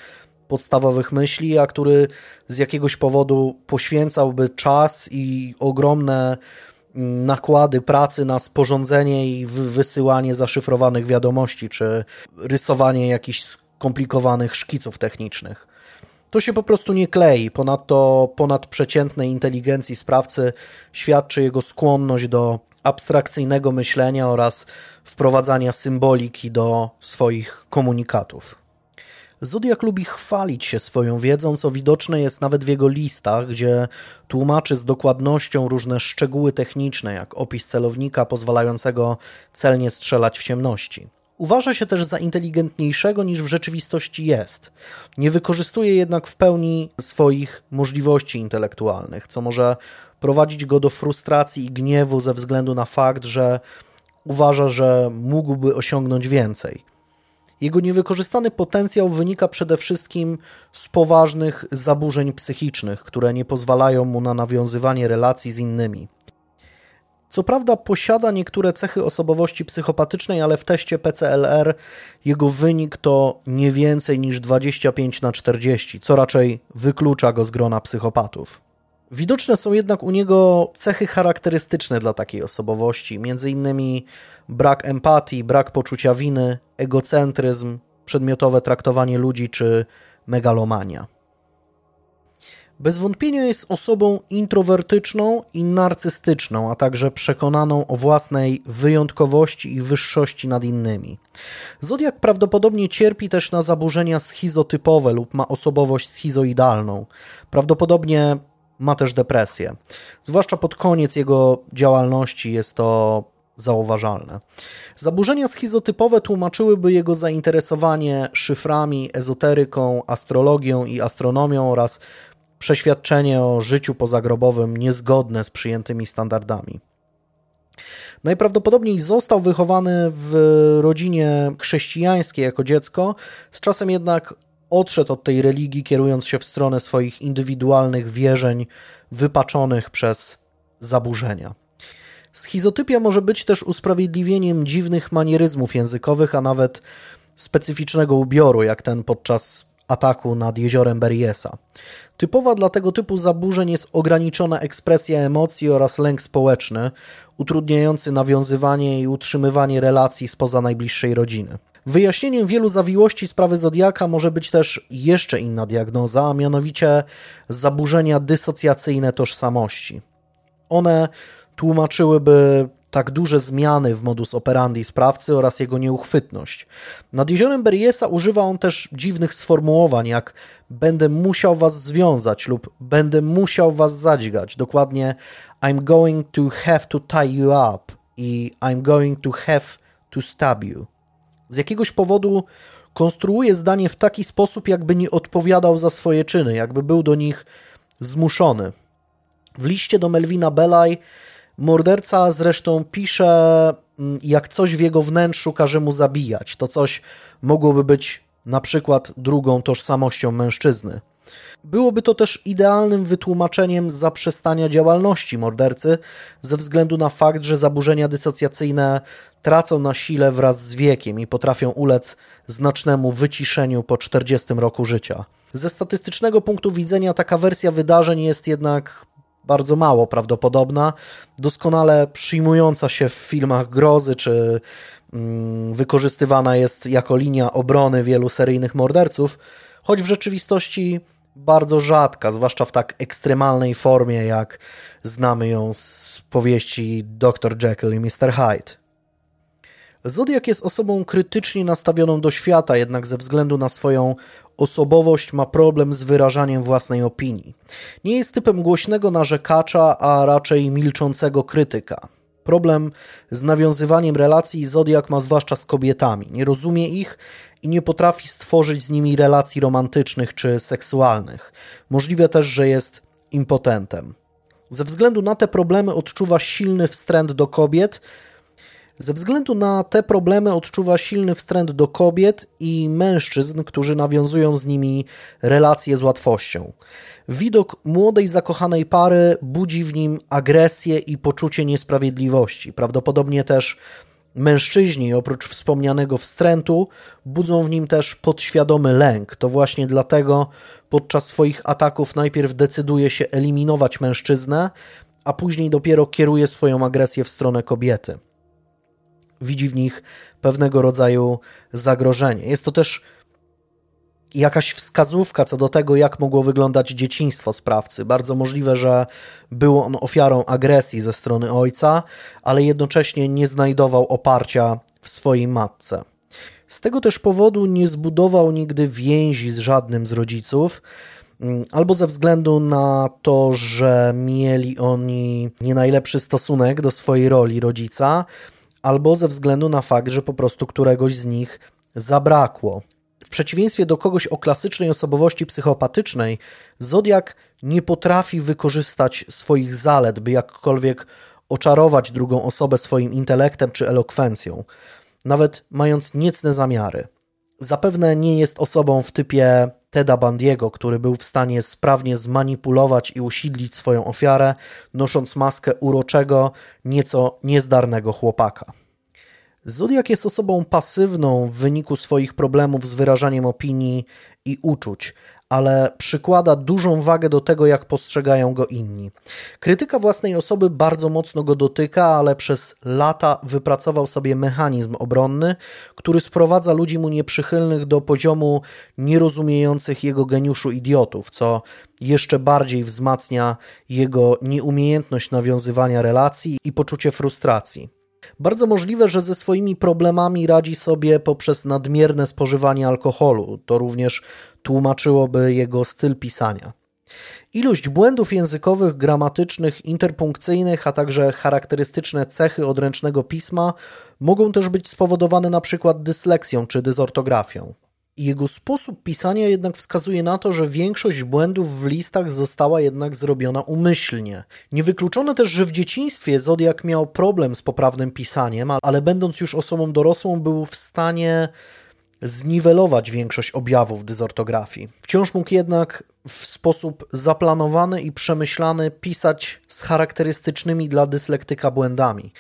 podstawowych myśli, a który z jakiegoś powodu poświęcałby czas i ogromne nakłady pracy na sporządzenie i wysyłanie zaszyfrowanych wiadomości, czy rysowanie jakichś skomplikowanych szkiców technicznych. To się po prostu nie klei. Ponadto ponad przeciętnej inteligencji sprawcy świadczy jego skłonność do abstrakcyjnego myślenia oraz wprowadzania symboliki do swoich komunikatów. Zodiak lubi chwalić się swoją wiedzą, co widoczne jest nawet w jego listach, gdzie tłumaczy z dokładnością różne szczegóły techniczne, jak opis celownika pozwalającego celnie strzelać w ciemności. Uważa się też za inteligentniejszego niż w rzeczywistości jest. Nie wykorzystuje jednak w pełni swoich możliwości intelektualnych, co może prowadzić go do frustracji i gniewu ze względu na fakt, że uważa, że mógłby osiągnąć więcej. Jego niewykorzystany potencjał wynika przede wszystkim z poważnych zaburzeń psychicznych, które nie pozwalają mu na nawiązywanie relacji z innymi. Co prawda posiada niektóre cechy osobowości psychopatycznej, ale w teście PCLR jego wynik to nie więcej niż 25 na 40, co raczej wyklucza go z grona psychopatów. Widoczne są jednak u niego cechy charakterystyczne dla takiej osobowości, między innymi brak empatii, brak poczucia winy, egocentryzm, przedmiotowe traktowanie ludzi czy megalomania. Bez wątpienia jest osobą introwertyczną i narcystyczną, a także przekonaną o własnej wyjątkowości i wyższości nad innymi. Zodiak prawdopodobnie cierpi też na zaburzenia schizotypowe lub ma osobowość schizoidalną. Prawdopodobnie ma też depresję. Zwłaszcza pod koniec jego działalności jest to zauważalne. Zaburzenia schizotypowe tłumaczyłyby jego zainteresowanie szyframi, ezoteryką, astrologią i astronomią oraz przeświadczenie o życiu pozagrobowym niezgodne z przyjętymi standardami. Najprawdopodobniej został wychowany w rodzinie chrześcijańskiej jako dziecko, z czasem jednak odszedł od tej religii, kierując się w stronę swoich indywidualnych wierzeń wypaczonych przez zaburzenia. Schizotypia może być też usprawiedliwieniem dziwnych manieryzmów językowych, a nawet specyficznego ubioru, jak ten podczas ataku nad jeziorem Beriesa. Typowa dla tego typu zaburzeń jest ograniczona ekspresja emocji oraz lęk społeczny, utrudniający nawiązywanie i utrzymywanie relacji spoza najbliższej rodziny. Wyjaśnieniem wielu zawiłości sprawy Zodiaka może być też jeszcze inna diagnoza, a mianowicie zaburzenia dysocjacyjne tożsamości. One tłumaczyłyby tak duże zmiany w modus operandi sprawcy oraz jego nieuchwytność. Nad jeziorem Beriesa używa on też dziwnych sformułowań, jak będę musiał was związać lub będę musiał was zadźgać. Dokładnie I'm going to have to tie you up i I'm going to have to stab you. Z jakiegoś powodu konstruuje zdanie w taki sposób, jakby nie odpowiadał za swoje czyny, jakby był do nich zmuszony. W liście do Melvina Belaj morderca zresztą pisze, mm, jak coś w jego wnętrzu każe mu zabijać. To coś mogłoby być na przykład drugą tożsamością mężczyzny. Byłoby to też idealnym wytłumaczeniem zaprzestania działalności mordercy ze względu na fakt, że zaburzenia dysocjacyjne tracą na sile wraz z wiekiem i potrafią ulec znacznemu wyciszeniu po 40 roku życia. Ze statystycznego punktu widzenia taka wersja wydarzeń jest jednak bardzo mało prawdopodobna, doskonale przyjmująca się w filmach grozy, czy mm, wykorzystywana jest jako linia obrony wielu seryjnych morderców, choć w rzeczywistości bardzo rzadka, zwłaszcza w tak ekstremalnej formie, jak znamy ją z powieści Dr. Jekyll i Mr. Hyde. Zodiak jest osobą krytycznie nastawioną do świata, jednak ze względu na swoją osobowość ma problem z wyrażaniem własnej opinii. Nie jest typem głośnego narzekacza, a raczej milczącego krytyka. Problem z nawiązywaniem relacji Zodiak ma zwłaszcza z kobietami. Nie rozumie ich i nie potrafi stworzyć z nimi relacji romantycznych czy seksualnych. Możliwe też, że jest impotentem. Ze względu na te problemy odczuwa silny wstręt do kobiet, ze względu na te problemy odczuwa silny wstręt do kobiet i mężczyzn, którzy nawiązują z nimi relacje z łatwością. Widok młodej zakochanej pary budzi w nim agresję i poczucie niesprawiedliwości. Prawdopodobnie też mężczyźni, oprócz wspomnianego wstrętu, budzą w nim też podświadomy lęk. To właśnie dlatego podczas swoich ataków najpierw decyduje się eliminować mężczyznę, a później dopiero kieruje swoją agresję w stronę kobiety widzi w nich pewnego rodzaju zagrożenie. Jest to też jakaś wskazówka co do tego, jak mogło wyglądać dzieciństwo sprawcy. Bardzo możliwe, że był on ofiarą agresji ze strony ojca, ale jednocześnie nie znajdował oparcia w swojej matce. Z tego też powodu nie zbudował nigdy więzi z żadnym z rodziców, mm, albo ze względu na to, że mieli oni nie najlepszy stosunek do swojej roli rodzica, albo ze względu na fakt, że po prostu któregoś z nich zabrakło. W przeciwieństwie do kogoś o klasycznej osobowości psychopatycznej, Zodiak nie potrafi wykorzystać swoich zalet, by jakkolwiek oczarować drugą osobę swoim intelektem czy elokwencją, nawet mając niecne zamiary. Zapewne nie jest osobą w typie Teda Bandiego, który był w stanie sprawnie zmanipulować i usidlić swoją ofiarę, nosząc maskę uroczego, nieco niezdarnego chłopaka. Zodiak jest osobą pasywną w wyniku swoich problemów z wyrażaniem opinii i uczuć, ale przykłada dużą wagę do tego, jak postrzegają go inni. Krytyka własnej osoby bardzo mocno go dotyka, ale przez lata wypracował sobie mechanizm obronny, który sprowadza ludzi mu nieprzychylnych do poziomu nierozumiejących jego geniuszu idiotów, co jeszcze bardziej wzmacnia jego nieumiejętność nawiązywania relacji i poczucie frustracji. Bardzo możliwe, że ze swoimi problemami radzi sobie poprzez nadmierne spożywanie alkoholu. To również tłumaczyłoby jego styl pisania. Ilość błędów językowych, gramatycznych, interpunkcyjnych, a także charakterystyczne cechy odręcznego pisma mogą też być spowodowane przykład dysleksją czy dysortografią. Jego sposób pisania jednak wskazuje na to, że większość błędów w listach została jednak zrobiona umyślnie. Niewykluczone też, że w dzieciństwie Zodiak miał problem z poprawnym pisaniem, ale będąc już osobą dorosłą był w stanie zniwelować większość objawów dysortografii. Wciąż mógł jednak w sposób zaplanowany i przemyślany pisać z charakterystycznymi dla dyslektyka błędami.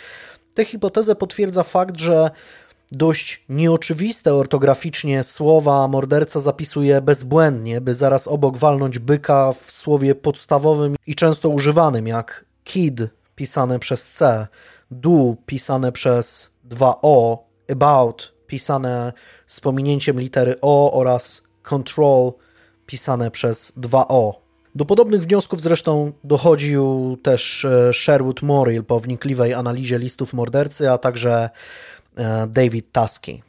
Tę hipotezę potwierdza fakt, że dość nieoczywiste ortograficznie słowa morderca zapisuje bezbłędnie, by zaraz obok walnąć byka w słowie podstawowym i często używanym, jak kid pisane przez C, do pisane przez 2O, about pisane z pominięciem litery O oraz control pisane przez 2O. Do podobnych wniosków zresztą dochodził też e, Sherwood Morrill po wnikliwej analizie listów mordercy, a także David Tusky.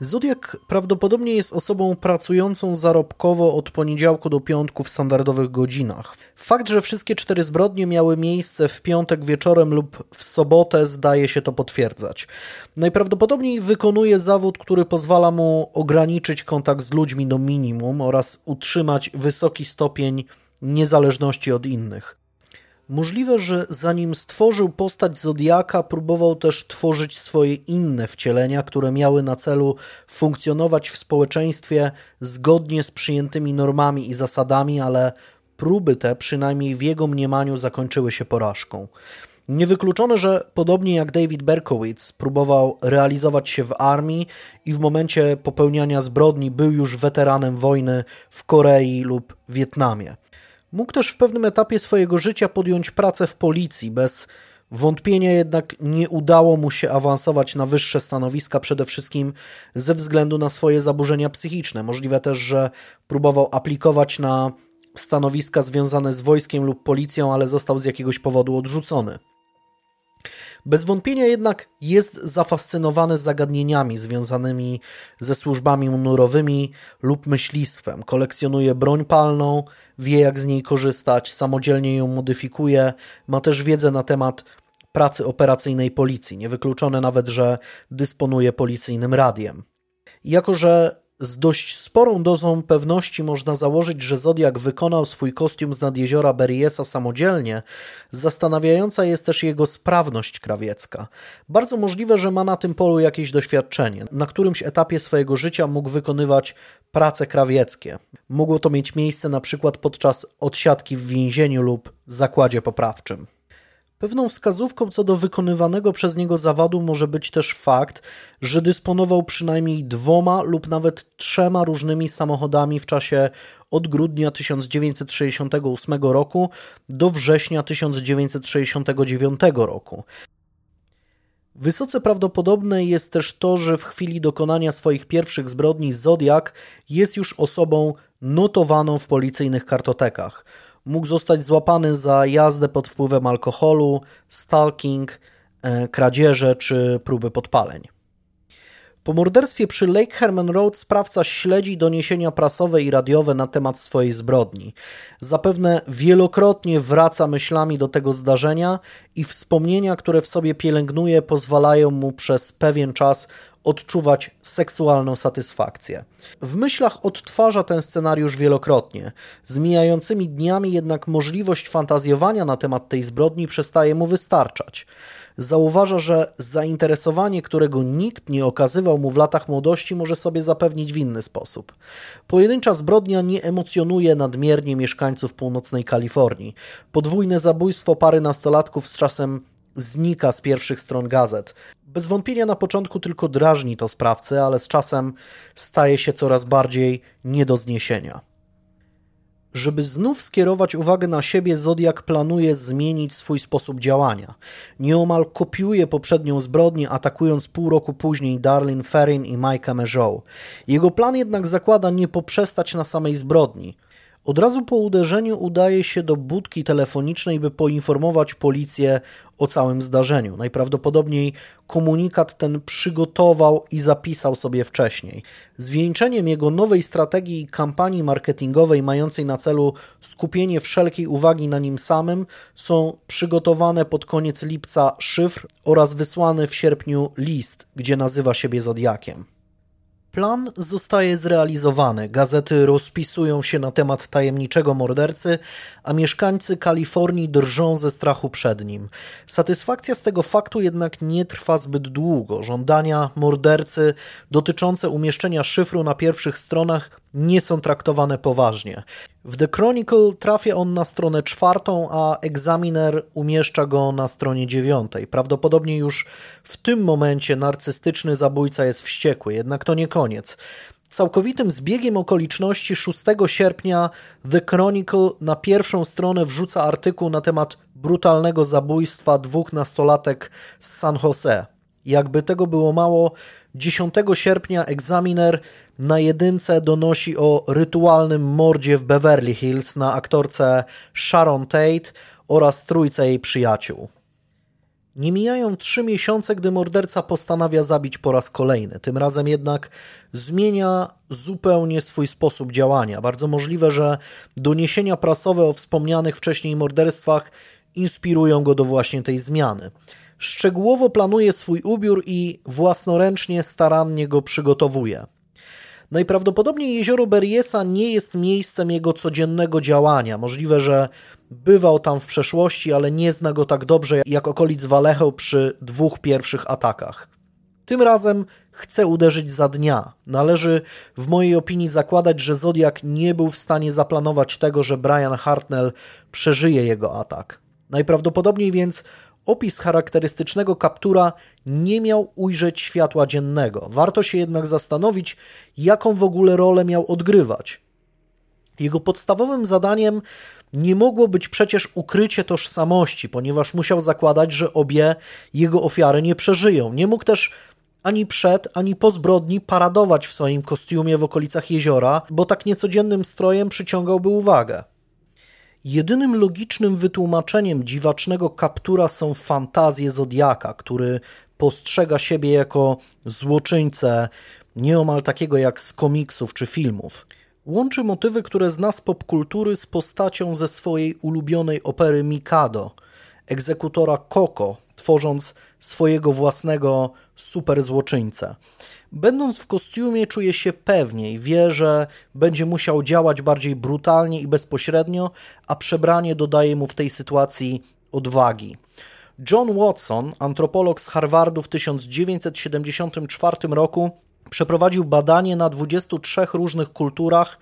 Zodiak prawdopodobnie jest osobą pracującą zarobkowo od poniedziałku do piątku w standardowych godzinach. Fakt, że wszystkie cztery zbrodnie miały miejsce w piątek wieczorem lub w sobotę, zdaje się to potwierdzać. Najprawdopodobniej wykonuje zawód, który pozwala mu ograniczyć kontakt z ludźmi do minimum oraz utrzymać wysoki stopień niezależności od innych. Możliwe, że zanim stworzył postać Zodiaka, próbował też tworzyć swoje inne wcielenia, które miały na celu funkcjonować w społeczeństwie zgodnie z przyjętymi normami i zasadami, ale próby te, przynajmniej w jego mniemaniu, zakończyły się porażką. Niewykluczone, że podobnie jak David Berkowitz próbował realizować się w armii i w momencie popełniania zbrodni był już weteranem wojny w Korei lub Wietnamie. Mógł też w pewnym etapie swojego życia podjąć pracę w policji. Bez wątpienia jednak nie udało mu się awansować na wyższe stanowiska, przede wszystkim ze względu na swoje zaburzenia psychiczne. Możliwe też, że próbował aplikować na stanowiska związane z wojskiem lub policją, ale został z jakiegoś powodu odrzucony. Bez wątpienia jednak jest zafascynowany zagadnieniami związanymi ze służbami mundurowymi lub myślistwem. Kolekcjonuje broń palną, wie jak z niej korzystać, samodzielnie ją modyfikuje, ma też wiedzę na temat pracy operacyjnej policji. Niewykluczone nawet, że dysponuje policyjnym radiem. Jako, że z dość sporą dozą pewności można założyć, że Zodiak wykonał swój kostium z nad jeziora Beriesa samodzielnie. Zastanawiająca jest też jego sprawność krawiecka. Bardzo możliwe, że ma na tym polu jakieś doświadczenie. Na którymś etapie swojego życia mógł wykonywać prace krawieckie. Mogło to mieć miejsce na przykład podczas odsiadki w więzieniu lub zakładzie poprawczym. Pewną wskazówką co do wykonywanego przez niego zawodu może być też fakt, że dysponował przynajmniej dwoma lub nawet trzema różnymi samochodami w czasie od grudnia 1968 roku do września 1969 roku. Wysoce prawdopodobne jest też to, że w chwili dokonania swoich pierwszych zbrodni Zodiak jest już osobą notowaną w policyjnych kartotekach mógł zostać złapany za jazdę pod wpływem alkoholu, stalking, e, kradzieże czy próby podpaleń. Po morderstwie przy Lake Herman Road sprawca śledzi doniesienia prasowe i radiowe na temat swojej zbrodni. Zapewne wielokrotnie wraca myślami do tego zdarzenia i wspomnienia, które w sobie pielęgnuje, pozwalają mu przez pewien czas odczuwać seksualną satysfakcję. W myślach odtwarza ten scenariusz wielokrotnie. Z mijającymi dniami jednak możliwość fantazjowania na temat tej zbrodni przestaje mu wystarczać. Zauważa, że zainteresowanie, którego nikt nie okazywał mu w latach młodości, może sobie zapewnić w inny sposób. Pojedyncza zbrodnia nie emocjonuje nadmiernie mieszkańców północnej Kalifornii. Podwójne zabójstwo pary nastolatków z czasem znika z pierwszych stron gazet. Bez wątpienia na początku tylko drażni to sprawcę, ale z czasem staje się coraz bardziej nie do zniesienia. Żeby znów skierować uwagę na siebie, Zodiak planuje zmienić swój sposób działania. Nieomal kopiuje poprzednią zbrodnię, atakując pół roku później Darlene Ferrin i Mike'a Mejow. Jego plan jednak zakłada nie poprzestać na samej zbrodni. Od razu po uderzeniu udaje się do budki telefonicznej, by poinformować policję o całym zdarzeniu. Najprawdopodobniej komunikat ten przygotował i zapisał sobie wcześniej. Zwieńczeniem jego nowej strategii i kampanii marketingowej mającej na celu skupienie wszelkiej uwagi na nim samym są przygotowane pod koniec lipca szyfr oraz wysłany w sierpniu list, gdzie nazywa siebie Zodiakiem. Plan zostaje zrealizowany. Gazety rozpisują się na temat tajemniczego mordercy, a mieszkańcy Kalifornii drżą ze strachu przed nim. Satysfakcja z tego faktu jednak nie trwa zbyt długo. Żądania mordercy dotyczące umieszczenia szyfru na pierwszych stronach nie są traktowane poważnie. W The Chronicle trafia on na stronę czwartą, a Examiner umieszcza go na stronie dziewiątej. Prawdopodobnie już w tym momencie narcystyczny zabójca jest wściekły, jednak to nie koniec. Całkowitym zbiegiem okoliczności 6 sierpnia The Chronicle na pierwszą stronę wrzuca artykuł na temat brutalnego zabójstwa dwóch nastolatek z San Jose. Jakby tego było mało, 10 sierpnia egzaminer na jedynce donosi o rytualnym mordzie w Beverly Hills na aktorce Sharon Tate oraz trójce jej przyjaciół. Nie mijają trzy miesiące, gdy morderca postanawia zabić po raz kolejny. Tym razem jednak zmienia zupełnie swój sposób działania. Bardzo możliwe, że doniesienia prasowe o wspomnianych wcześniej morderstwach inspirują go do właśnie tej zmiany. Szczegółowo planuje swój ubiór i własnoręcznie starannie go przygotowuje. Najprawdopodobniej jezioro Beriesa nie jest miejscem jego codziennego działania. Możliwe, że bywał tam w przeszłości, ale nie zna go tak dobrze jak okolic Vallejo przy dwóch pierwszych atakach. Tym razem chce uderzyć za dnia. Należy w mojej opinii zakładać, że Zodiak nie był w stanie zaplanować tego, że Brian Hartnell przeżyje jego atak. Najprawdopodobniej więc opis charakterystycznego kaptura nie miał ujrzeć światła dziennego. Warto się jednak zastanowić, jaką w ogóle rolę miał odgrywać. Jego podstawowym zadaniem nie mogło być przecież ukrycie tożsamości, ponieważ musiał zakładać, że obie jego ofiary nie przeżyją. Nie mógł też ani przed, ani po zbrodni paradować w swoim kostiumie w okolicach jeziora, bo tak niecodziennym strojem przyciągałby uwagę. Jedynym logicznym wytłumaczeniem dziwacznego kaptura są fantazje Zodiaka, który postrzega siebie jako złoczyńcę nieomal takiego jak z komiksów czy filmów. Łączy motywy, które zna z popkultury z postacią ze swojej ulubionej opery Mikado, egzekutora Koko, tworząc swojego własnego superzłoczyńcę. Będąc w kostiumie czuje się pewniej, wie, że będzie musiał działać bardziej brutalnie i bezpośrednio, a przebranie dodaje mu w tej sytuacji odwagi. John Watson, antropolog z Harvardu w 1974 roku, przeprowadził badanie na 23 różnych kulturach,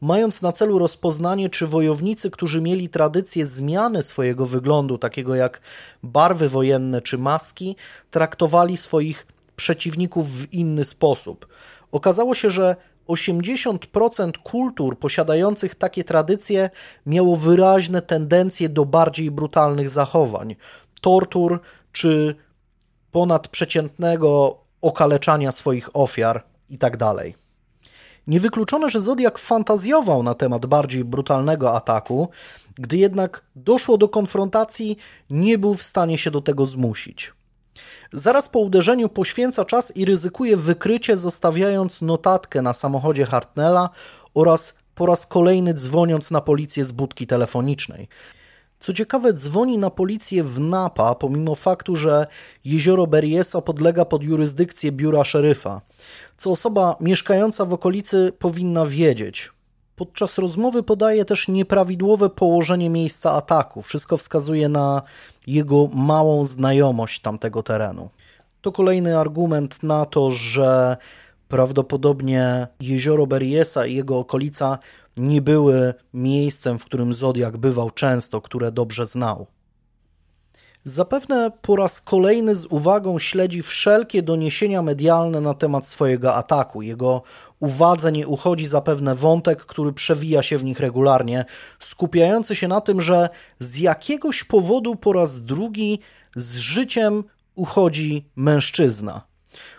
mając na celu rozpoznanie, czy wojownicy, którzy mieli tradycję zmiany swojego wyglądu, takiego jak barwy wojenne czy maski, traktowali swoich przeciwników w inny sposób. Okazało się, że 80% kultur posiadających takie tradycje miało wyraźne tendencje do bardziej brutalnych zachowań, tortur czy ponadprzeciętnego okaleczania swoich ofiar itd. Tak Niewykluczone, że Zodiak fantazjował na temat bardziej brutalnego ataku, gdy jednak doszło do konfrontacji, nie był w stanie się do tego zmusić. Zaraz po uderzeniu poświęca czas i ryzykuje wykrycie, zostawiając notatkę na samochodzie Hartnella oraz po raz kolejny dzwoniąc na policję z budki telefonicznej. Co ciekawe, dzwoni na policję w Napa, pomimo faktu, że jezioro Berryessa podlega pod jurysdykcję biura szeryfa, co osoba mieszkająca w okolicy powinna wiedzieć. Podczas rozmowy podaje też nieprawidłowe położenie miejsca ataku. Wszystko wskazuje na jego małą znajomość tamtego terenu. To kolejny argument na to, że prawdopodobnie jezioro Berryessa i jego okolica nie były miejscem, w którym Zodiak bywał często, które dobrze znał. Zapewne po raz kolejny z uwagą śledzi wszelkie doniesienia medialne na temat swojego ataku. Jego uwadze nie uchodzi zapewne wątek, który przewija się w nich regularnie, skupiający się na tym, że z jakiegoś powodu po raz drugi z życiem uchodzi mężczyzna.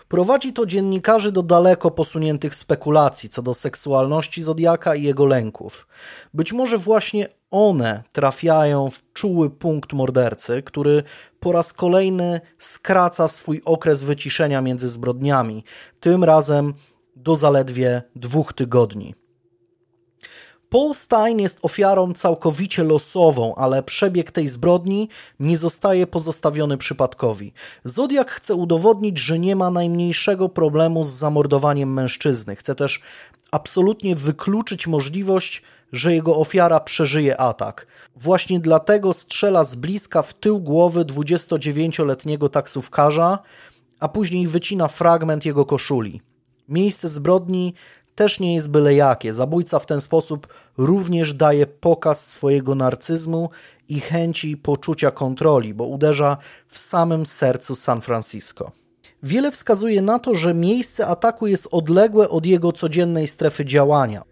Prowadzi to dziennikarzy do daleko posuniętych spekulacji co do seksualności Zodiaka i jego lęków. Być może właśnie one trafiają w czuły punkt mordercy, który po raz kolejny skraca swój okres wyciszenia między zbrodniami, tym razem do zaledwie dwóch tygodni. Paul Stein jest ofiarą całkowicie losową, ale przebieg tej zbrodni nie zostaje pozostawiony przypadkowi. Zodiak chce udowodnić, że nie ma najmniejszego problemu z zamordowaniem mężczyzny. Chce też absolutnie wykluczyć możliwość, że jego ofiara przeżyje atak. Właśnie dlatego strzela z bliska w tył głowy 29-letniego taksówkarza, a później wycina fragment jego koszuli. Miejsce zbrodni też nie jest byle jakie. Zabójca w ten sposób również daje pokaz swojego narcyzmu i chęci poczucia kontroli, bo uderza w samym sercu San Francisco. Wiele wskazuje na to, że miejsce ataku jest odległe od jego codziennej strefy działania.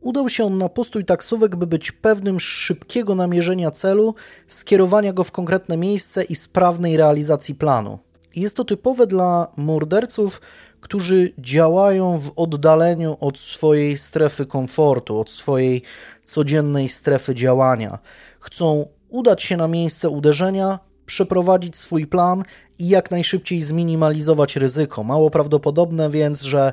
Udał się on na postój taksówek, by być pewnym szybkiego namierzenia celu, skierowania go w konkretne miejsce i sprawnej realizacji planu. Jest to typowe dla morderców, którzy działają w oddaleniu od swojej strefy komfortu, od swojej codziennej strefy działania. Chcą udać się na miejsce uderzenia, przeprowadzić swój plan i jak najszybciej zminimalizować ryzyko. Mało prawdopodobne więc, że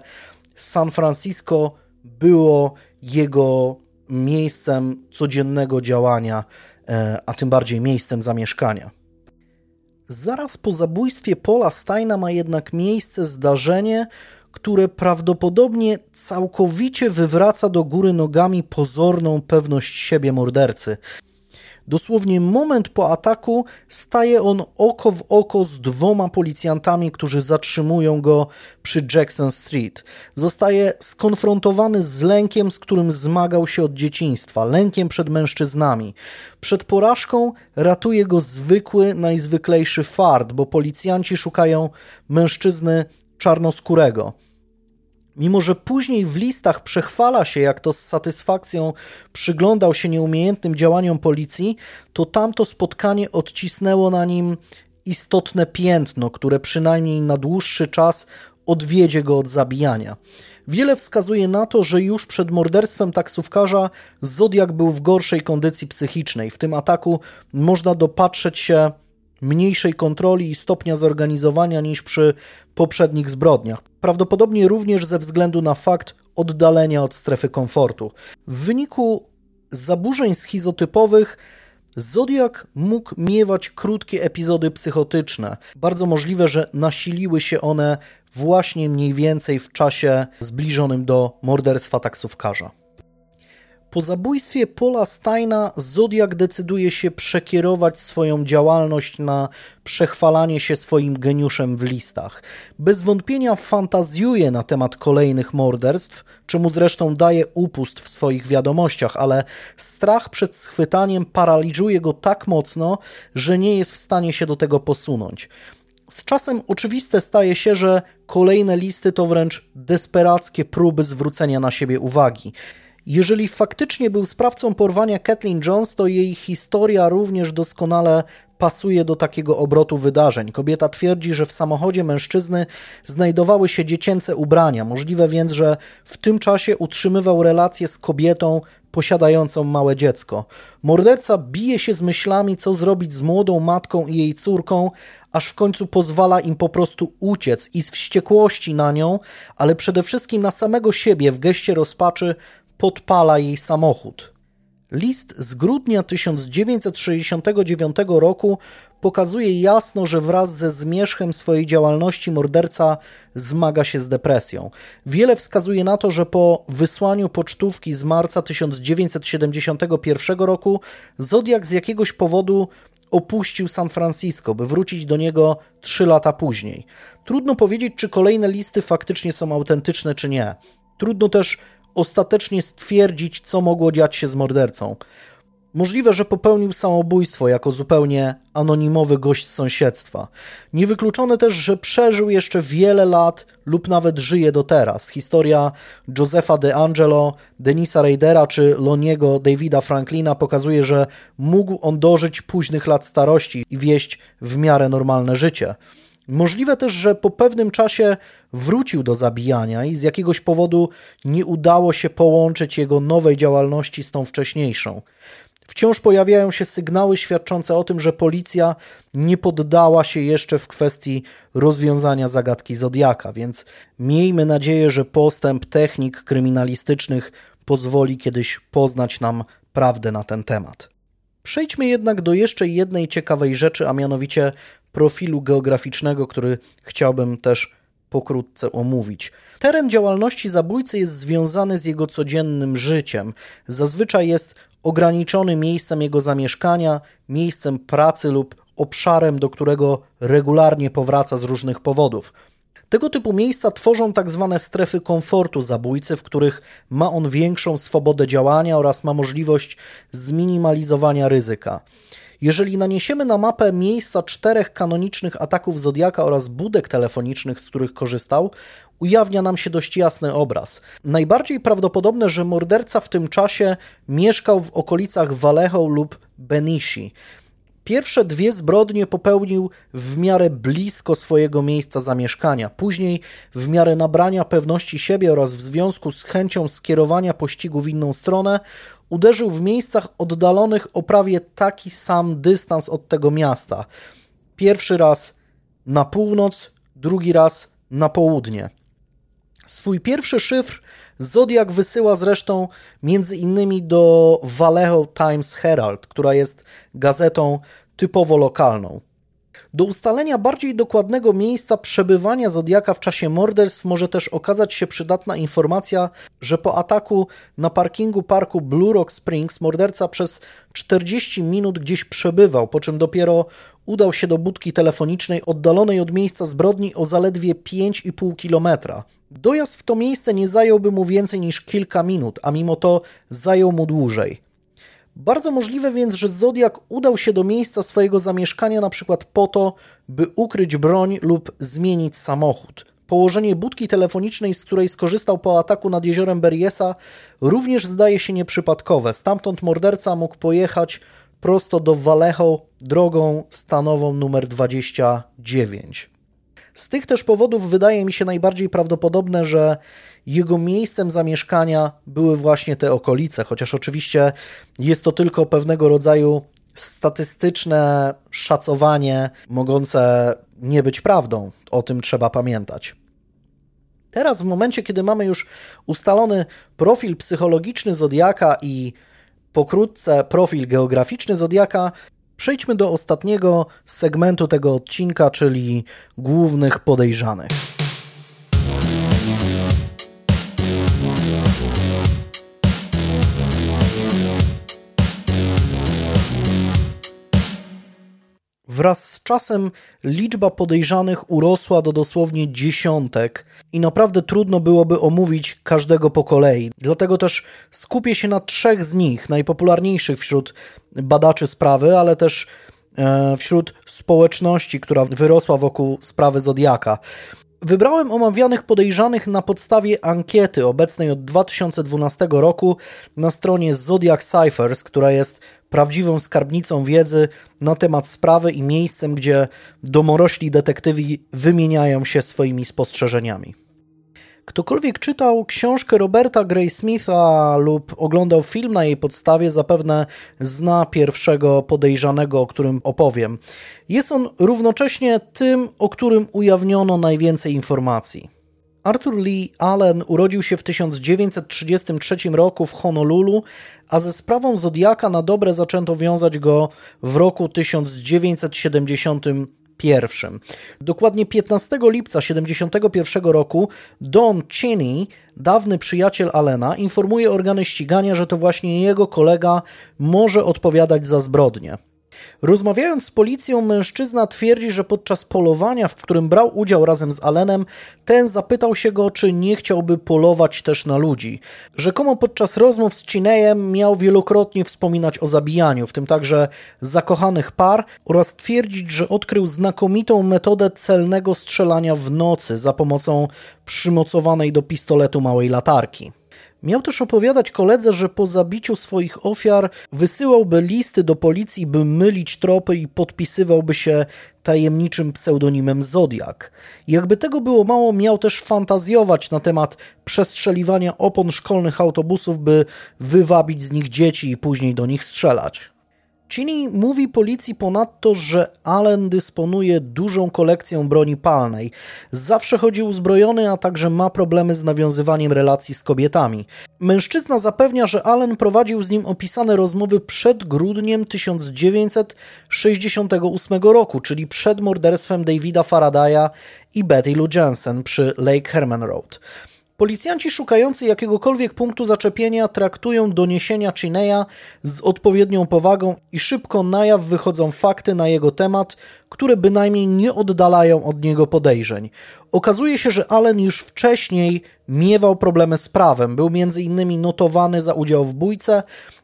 San Francisco było jego miejscem codziennego działania, e, a tym bardziej miejscem zamieszkania. Zaraz po zabójstwie Paula Steina ma jednak miejsce zdarzenie, które prawdopodobnie całkowicie wywraca do góry nogami pozorną pewność siebie mordercy. Dosłownie moment po ataku staje on oko w oko z dwoma policjantami, którzy zatrzymują go przy Jackson Street. Zostaje skonfrontowany z lękiem, z którym zmagał się od dzieciństwa, lękiem przed mężczyznami. Przed porażką ratuje go zwykły, najzwyklejszy fart, bo policjanci szukają mężczyzny czarnoskórego. Mimo, że później w listach przechwala się, jak to z satysfakcją przyglądał się nieumiejętnym działaniom policji, to tamto spotkanie odcisnęło na nim istotne piętno, które przynajmniej na dłuższy czas odwiedzie go od zabijania. Wiele wskazuje na to, że już przed morderstwem taksówkarza Zodiak był w gorszej kondycji psychicznej. W tym ataku można dopatrzeć się mniejszej kontroli i stopnia zorganizowania niż przy poprzednich zbrodniach. Prawdopodobnie również ze względu na fakt oddalenia od strefy komfortu. W wyniku zaburzeń schizotypowych Zodiak mógł miewać krótkie epizody psychotyczne. Bardzo możliwe, że nasiliły się one właśnie mniej więcej w czasie zbliżonym do morderstwa taksówkarza. Po zabójstwie Paula Steina Zodiak decyduje się przekierować swoją działalność na przechwalanie się swoim geniuszem w listach. Bez wątpienia fantazjuje na temat kolejnych morderstw, czemu zresztą daje upust w swoich wiadomościach, ale strach przed schwytaniem paraliżuje go tak mocno, że nie jest w stanie się do tego posunąć. Z czasem oczywiste staje się, że kolejne listy to wręcz desperackie próby zwrócenia na siebie uwagi. Jeżeli faktycznie był sprawcą porwania Kathleen Jones, to jej historia również doskonale pasuje do takiego obrotu wydarzeń. Kobieta twierdzi, że w samochodzie mężczyzny znajdowały się dziecięce ubrania. Możliwe więc, że w tym czasie utrzymywał relacje z kobietą posiadającą małe dziecko. Morderca bije się z myślami, co zrobić z młodą matką i jej córką, aż w końcu pozwala im po prostu uciec i z wściekłości na nią, ale przede wszystkim na samego siebie w geście rozpaczy podpala jej samochód. List z grudnia 1969 roku pokazuje jasno, że wraz ze zmierzchem swojej działalności morderca zmaga się z depresją. Wiele wskazuje na to, że po wysłaniu pocztówki z marca 1971 roku Zodiak z jakiegoś powodu opuścił San Francisco, by wrócić do niego trzy lata później. Trudno powiedzieć, czy kolejne listy faktycznie są autentyczne, czy nie. Trudno też ostatecznie stwierdzić, co mogło dziać się z mordercą. Możliwe, że popełnił samobójstwo jako zupełnie anonimowy gość z sąsiedztwa. Niewykluczone też, że przeżył jeszcze wiele lat lub nawet żyje do teraz. Historia Josepha De Angelo, Denisa Raidera czy Loniego Davida Franklina pokazuje, że mógł on dożyć późnych lat starości i wieść w miarę normalne życie. Możliwe też, że po pewnym czasie wrócił do zabijania i z jakiegoś powodu nie udało się połączyć jego nowej działalności z tą wcześniejszą. Wciąż pojawiają się sygnały świadczące o tym, że policja nie poddała się jeszcze w kwestii rozwiązania zagadki Zodiaka, więc miejmy nadzieję, że postęp technik kryminalistycznych pozwoli kiedyś poznać nam prawdę na ten temat. Przejdźmy jednak do jeszcze jednej ciekawej rzeczy, a mianowicie profilu geograficznego, który chciałbym też pokrótce omówić. Teren działalności zabójcy jest związany z jego codziennym życiem. Zazwyczaj jest ograniczony miejscem jego zamieszkania, miejscem pracy lub obszarem, do którego regularnie powraca z różnych powodów. Tego typu miejsca tworzą tak zwane strefy komfortu zabójcy, w których ma on większą swobodę działania oraz ma możliwość zminimalizowania ryzyka. Jeżeli naniesiemy na mapę miejsca czterech kanonicznych ataków Zodiaka oraz budek telefonicznych, z których korzystał, ujawnia nam się dość jasny obraz. Najbardziej prawdopodobne, że morderca w tym czasie mieszkał w okolicach Vallejo lub Benishi. Pierwsze dwie zbrodnie popełnił w miarę blisko swojego miejsca zamieszkania. Później, w miarę nabrania pewności siebie oraz w związku z chęcią skierowania pościgu w inną stronę, uderzył w miejscach oddalonych o prawie taki sam dystans od tego miasta. Pierwszy raz na północ, drugi raz na południe. Swój pierwszy szyfr Zodiak wysyła zresztą między innymi do Vallejo Times Herald, która jest gazetą typowo lokalną. Do ustalenia bardziej dokładnego miejsca przebywania Zodiaka w czasie morderstw może też okazać się przydatna informacja, że po ataku na parkingu parku Blue Rock Springs morderca przez 40 minut gdzieś przebywał, po czym dopiero udał się do budki telefonicznej oddalonej od miejsca zbrodni o zaledwie 5,5 kilometra. Dojazd w to miejsce nie zająłby mu więcej niż kilka minut, a mimo to zajął mu dłużej. Bardzo możliwe więc, że Zodiak udał się do miejsca swojego zamieszkania na przykład po to, by ukryć broń lub zmienić samochód. Położenie budki telefonicznej, z której skorzystał po ataku nad jeziorem Beriesa, również zdaje się nieprzypadkowe. Stamtąd morderca mógł pojechać prosto do Vallejo drogą stanową numer 29. Z tych też powodów wydaje mi się najbardziej prawdopodobne, że jego miejscem zamieszkania były właśnie te okolice, chociaż oczywiście jest to tylko pewnego rodzaju statystyczne szacowanie mogące nie być prawdą. O tym trzeba pamiętać. Teraz, w momencie, kiedy mamy już ustalony profil psychologiczny Zodiaka i pokrótce profil geograficzny Zodiaka, przejdźmy do ostatniego segmentu tego odcinka, czyli głównych podejrzanych. Wraz z czasem liczba podejrzanych urosła do dosłownie dziesiątek i naprawdę trudno byłoby omówić każdego po kolei. Dlatego też skupię się na trzech z nich, najpopularniejszych wśród badaczy sprawy, ale też e, wśród społeczności, która wyrosła wokół sprawy Zodiaka. Wybrałem omawianych podejrzanych na podstawie ankiety obecnej od 2012 roku na stronie Zodiac Cyphers, która jest prawdziwą skarbnicą wiedzy na temat sprawy i miejscem, gdzie domorośli detektywi wymieniają się swoimi spostrzeżeniami. Ktokolwiek czytał książkę Roberta Gray Smitha lub oglądał film na jej podstawie, zapewne zna pierwszego podejrzanego, o którym opowiem. Jest on równocześnie tym, o którym ujawniono najwięcej informacji. Arthur Lee Allen urodził się w 1933 roku w Honolulu, a ze sprawą Zodiaka na dobre zaczęto wiązać go w roku 1971. Dokładnie 15 lipca 1971 roku Don Cheney, dawny przyjaciel Allena, informuje organy ścigania, że to właśnie jego kolega może odpowiadać za zbrodnie. Rozmawiając z policją, mężczyzna twierdzi, że podczas polowania, w którym brał udział razem z Allenem, ten zapytał się go, czy nie chciałby polować też na ludzi. Rzekomo podczas rozmów z Chineyem miał wielokrotnie wspominać o zabijaniu, w tym także zakochanych par, oraz twierdzić, że odkrył znakomitą metodę celnego strzelania w nocy za pomocą przymocowanej do pistoletu małej latarki. Miał też opowiadać koledze, że po zabiciu swoich ofiar wysyłałby listy do policji, by mylić tropy i podpisywałby się tajemniczym pseudonimem Zodiak. Jakby tego było mało, miał też fantazjować na temat przestrzeliwania opon szkolnych autobusów, by wywabić z nich dzieci i później do nich strzelać. Chini mówi policji ponadto, że Allen dysponuje dużą kolekcją broni palnej. Zawsze chodzi uzbrojony, a także ma problemy z nawiązywaniem relacji z kobietami. Mężczyzna zapewnia, że Allen prowadził z nim opisane rozmowy przed grudniem 1968 roku, czyli przed morderstwem Davida Faradaya i Betty Lou Jensen przy Lake Herman Road. Policjanci szukający jakiegokolwiek punktu zaczepienia traktują doniesienia Chineya z odpowiednią powagą i szybko na jaw wychodzą fakty na jego temat, które bynajmniej nie oddalają od niego podejrzeń. Okazuje się, że Allen już wcześniej miewał problemy z prawem. Był innymi notowany za udział w bójce,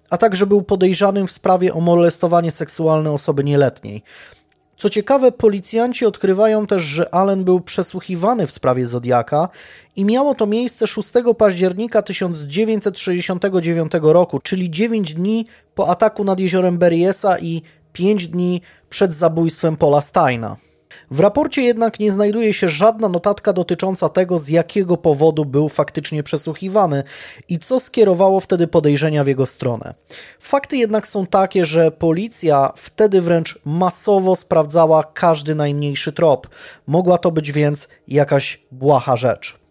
a także był podejrzanym w sprawie o molestowanie seksualne osoby nieletniej. Co ciekawe, policjanci odkrywają też, że Allen był przesłuchiwany w sprawie Zodiaka i miało to miejsce 6 października 1969 roku, czyli 9 dni po ataku nad jeziorem Berryessa i pięć dni przed zabójstwem Paula Steina. W raporcie jednak nie znajduje się żadna notatka dotycząca tego, z jakiego powodu był faktycznie przesłuchiwany i co skierowało wtedy podejrzenia w jego stronę. Fakty jednak są takie, że policja wtedy wręcz masowo sprawdzała każdy najmniejszy trop. Mogła to być więc jakaś błaha rzecz.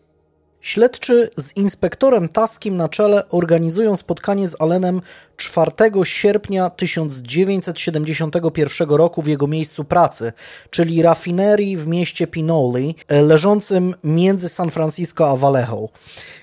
Śledczy z inspektorem Taskim na czele organizują spotkanie z Allenem 4 sierpnia 1971 roku w jego miejscu pracy, czyli rafinerii w mieście Pinoli, e, leżącym między San Francisco a Vallejo.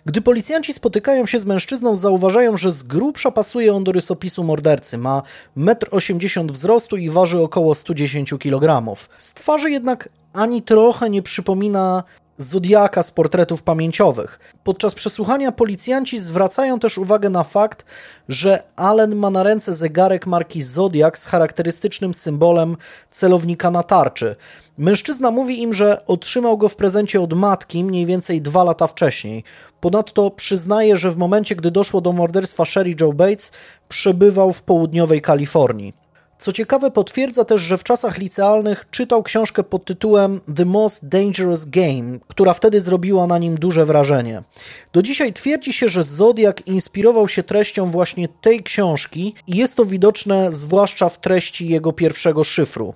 Gdy policjanci spotykają się z mężczyzną, zauważają, że z grubsza pasuje on do rysopisu mordercy. Ma 1,80 m wzrostu i waży około 110 kg. Z twarzy jednak ani trochę nie przypomina Zodiaka z portretów pamięciowych. Podczas przesłuchania policjanci zwracają też uwagę na fakt, że Allen ma na ręce zegarek marki Zodiak z charakterystycznym symbolem celownika na tarczy. Mężczyzna mówi im, że otrzymał go w prezencie od matki mniej więcej dwa lata wcześniej. Ponadto przyznaje, że w momencie, gdy doszło do morderstwa Sherry Joe Bates, przebywał w południowej Kalifornii. Co ciekawe, potwierdza też, że w czasach licealnych czytał książkę pod tytułem The Most Dangerous Game, która wtedy zrobiła na nim duże wrażenie. Do dzisiaj twierdzi się, że Zodiak inspirował się treścią właśnie tej książki i jest to widoczne zwłaszcza w treści jego pierwszego szyfru.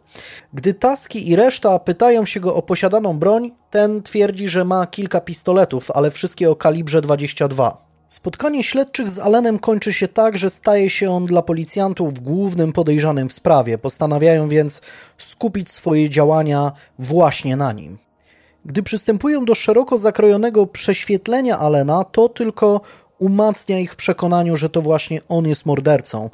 Gdy Taski i reszta pytają się go o posiadaną broń, ten twierdzi, że ma kilka pistoletów, ale wszystkie o kalibrze 22. Spotkanie śledczych z Allenem kończy się tak, że staje się on dla policjantów głównym podejrzanym w sprawie. Postanawiają więc skupić swoje działania właśnie na nim. Gdy przystępują do szeroko zakrojonego prześwietlenia Allena, to tylko umacnia ich w przekonaniu, że to właśnie on jest mordercą.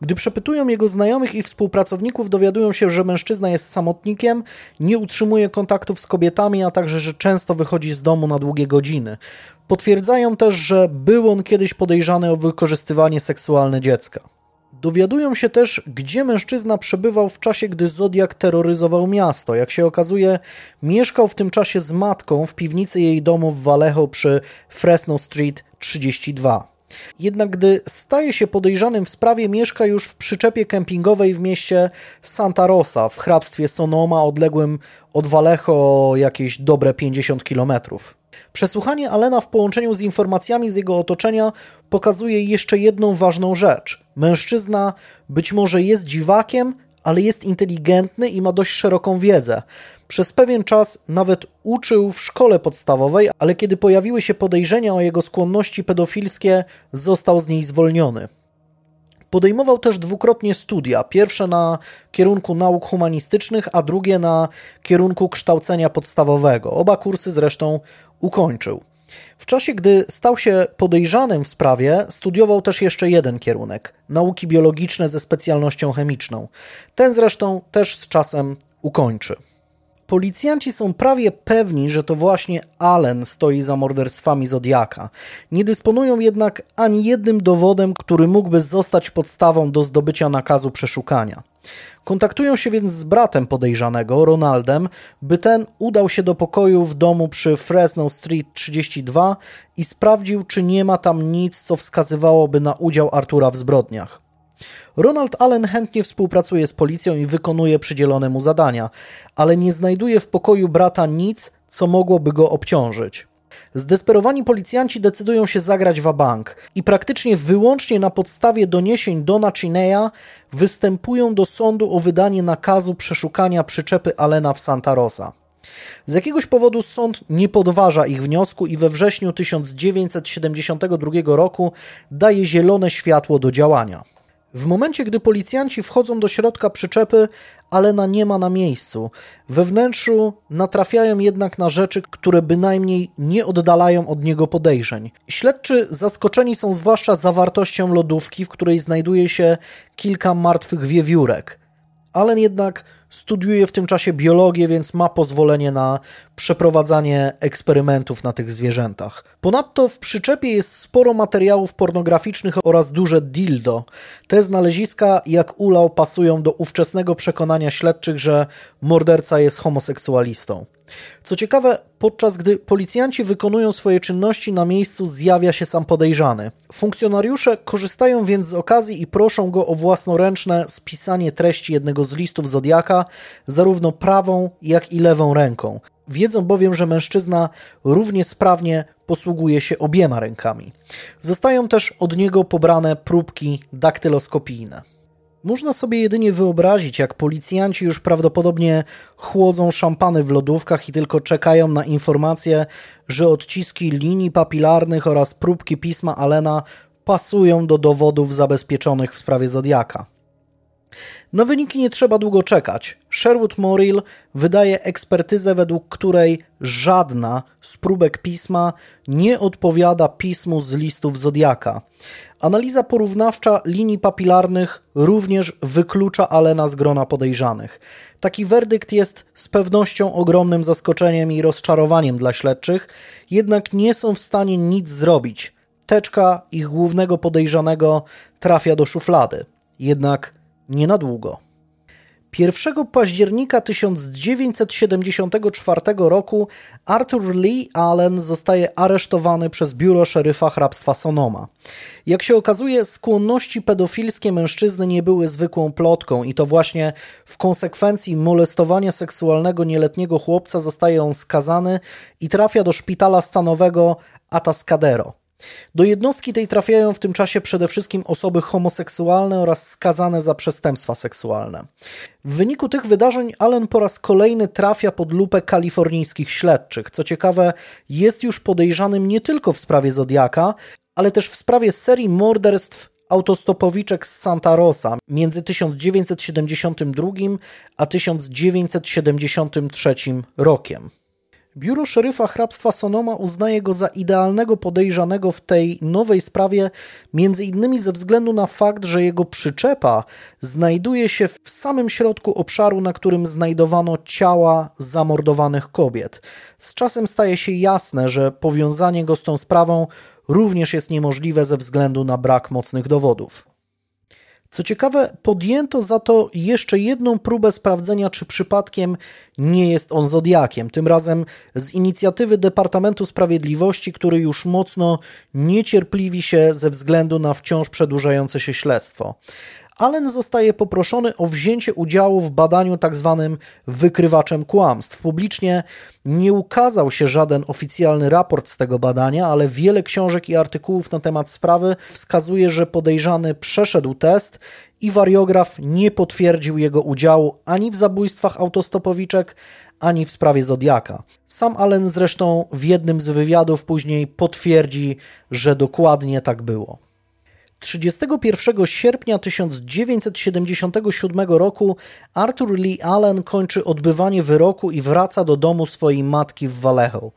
Gdy przepytują jego znajomych i współpracowników, dowiadują się, że mężczyzna jest samotnikiem, nie utrzymuje kontaktów z kobietami, a także, że często wychodzi z domu na długie godziny. Potwierdzają też, że był on kiedyś podejrzany o wykorzystywanie seksualne dziecka. Dowiadują się też, gdzie mężczyzna przebywał w czasie, gdy Zodiak terroryzował miasto. Jak się okazuje, mieszkał w tym czasie z matką w piwnicy jej domu w Vallejo przy Fresno Street 32. Jednak gdy staje się podejrzanym w sprawie, mieszka już w przyczepie kempingowej w mieście Santa Rosa w hrabstwie Sonoma, odległym od Vallejo jakieś dobre 50 kilometrów. Przesłuchanie Alena w połączeniu z informacjami z jego otoczenia pokazuje jeszcze jedną ważną rzecz. Mężczyzna być może jest dziwakiem, ale jest inteligentny i ma dość szeroką wiedzę. Przez pewien czas nawet uczył w szkole podstawowej, ale kiedy pojawiły się podejrzenia o jego skłonności pedofilskie, został z niej zwolniony. Podejmował też dwukrotnie studia. Pierwsze na kierunku nauk humanistycznych, a drugie na kierunku kształcenia podstawowego. Oba kursy zresztą ukończył. W czasie, gdy stał się podejrzanym w sprawie, studiował też jeszcze jeden kierunek nauki biologiczne ze specjalnością chemiczną. Ten zresztą też z czasem ukończy. Policjanci są prawie pewni, że to właśnie Allen stoi za morderstwami Zodiaka. Nie dysponują jednak ani jednym dowodem, który mógłby zostać podstawą do zdobycia nakazu przeszukania. Kontaktują się więc z bratem podejrzanego, Ronaldem, by ten udał się do pokoju w domu przy Fresno Street 32 i sprawdził, czy nie ma tam nic, co wskazywałoby na udział Artura w zbrodniach. Ronald Allen chętnie współpracuje z policją i wykonuje przydzielone mu zadania, ale nie znajduje w pokoju brata nic, co mogłoby go obciążyć. Zdesperowani policjanci decydują się zagrać w bank i praktycznie wyłącznie na podstawie doniesień Dona Chineya występują do sądu o wydanie nakazu przeszukania przyczepy Alena w Santa Rosa. Z jakiegoś powodu sąd nie podważa ich wniosku i we wrześniu 1972 roku daje zielone światło do działania. W momencie, gdy policjanci wchodzą do środka przyczepy, Alena nie ma na miejscu. We wnętrzu natrafiają jednak na rzeczy, które bynajmniej nie oddalają od niego podejrzeń. Śledczy zaskoczeni są zwłaszcza zawartością lodówki, w której znajduje się kilka martwych wiewiórek. Allen jednak studiuje w tym czasie biologię, więc ma pozwolenie na przeprowadzanie eksperymentów na tych zwierzętach. Ponadto w przyczepie jest sporo materiałów pornograficznych oraz duże dildo. Te znaleziska, jak ulał, pasują do ówczesnego przekonania śledczych, że morderca jest homoseksualistą. Co ciekawe, podczas gdy policjanci wykonują swoje czynności, na miejscu zjawia się sam podejrzany. Funkcjonariusze korzystają więc z okazji i proszą go o własnoręczne spisanie treści jednego z listów Zodiaka, zarówno prawą, jak i lewą ręką. Wiedzą bowiem, że mężczyzna równie sprawnie posługuje się obiema rękami. Zostają też od niego pobrane próbki daktyloskopijne. Można sobie jedynie wyobrazić, jak policjanci już prawdopodobnie chłodzą szampany w lodówkach i tylko czekają na informację, że odciski linii papilarnych oraz próbki pisma Alena pasują do dowodów zabezpieczonych w sprawie Zodiaka. Na wyniki nie trzeba długo czekać. Sherwood Morrill wydaje ekspertyzę, według której żadna z próbek pisma nie odpowiada pismu z listów Zodiaka. Analiza porównawcza linii papilarnych również wyklucza Alena z grona podejrzanych. Taki werdykt jest z pewnością ogromnym zaskoczeniem i rozczarowaniem dla śledczych, jednak nie są w stanie nic zrobić. Teczka ich głównego podejrzanego trafia do szuflady. Jednak nie na długo. 1 października 1974 roku Arthur Lee Allen zostaje aresztowany przez biuro szeryfa hrabstwa Sonoma. Jak się okazuje, skłonności pedofilskie mężczyzny nie były zwykłą plotką i to właśnie w konsekwencji molestowania seksualnego nieletniego chłopca zostaje on skazany i trafia do szpitala stanowego Atascadero. Do jednostki tej trafiają w tym czasie przede wszystkim osoby homoseksualne oraz skazane za przestępstwa seksualne. W wyniku tych wydarzeń Allen po raz kolejny trafia pod lupę kalifornijskich śledczych. Co ciekawe, jest już podejrzanym nie tylko w sprawie Zodiaka, ale też w sprawie serii morderstw autostopowiczek z Santa Rosa między 1972 a 1973 rokiem. Biuro szeryfa hrabstwa Sonoma uznaje go za idealnego podejrzanego w tej nowej sprawie, między innymi ze względu na fakt, że jego przyczepa znajduje się w samym środku obszaru, na którym znajdowano ciała zamordowanych kobiet. Z czasem staje się jasne, że powiązanie go z tą sprawą również jest niemożliwe ze względu na brak mocnych dowodów. Co ciekawe, podjęto za to jeszcze jedną próbę sprawdzenia, czy przypadkiem nie jest on zodiakiem. Tym razem z inicjatywy Departamentu Sprawiedliwości, który już mocno niecierpliwi się ze względu na wciąż przedłużające się śledztwo. Allen zostaje poproszony o wzięcie udziału w badaniu tzw. Tak wykrywaczem kłamstw. Publicznie nie ukazał się żaden oficjalny raport z tego badania, ale wiele książek i artykułów na temat sprawy wskazuje, że podejrzany przeszedł test i wariograf nie potwierdził jego udziału ani w zabójstwach autostopowiczek, ani w sprawie Zodiaka. Sam Allen zresztą w jednym z wywiadów później potwierdzi, że dokładnie tak było. 31 sierpnia 1977 roku Arthur Lee Allen kończy odbywanie wyroku i wraca do domu swojej matki w Vallejo.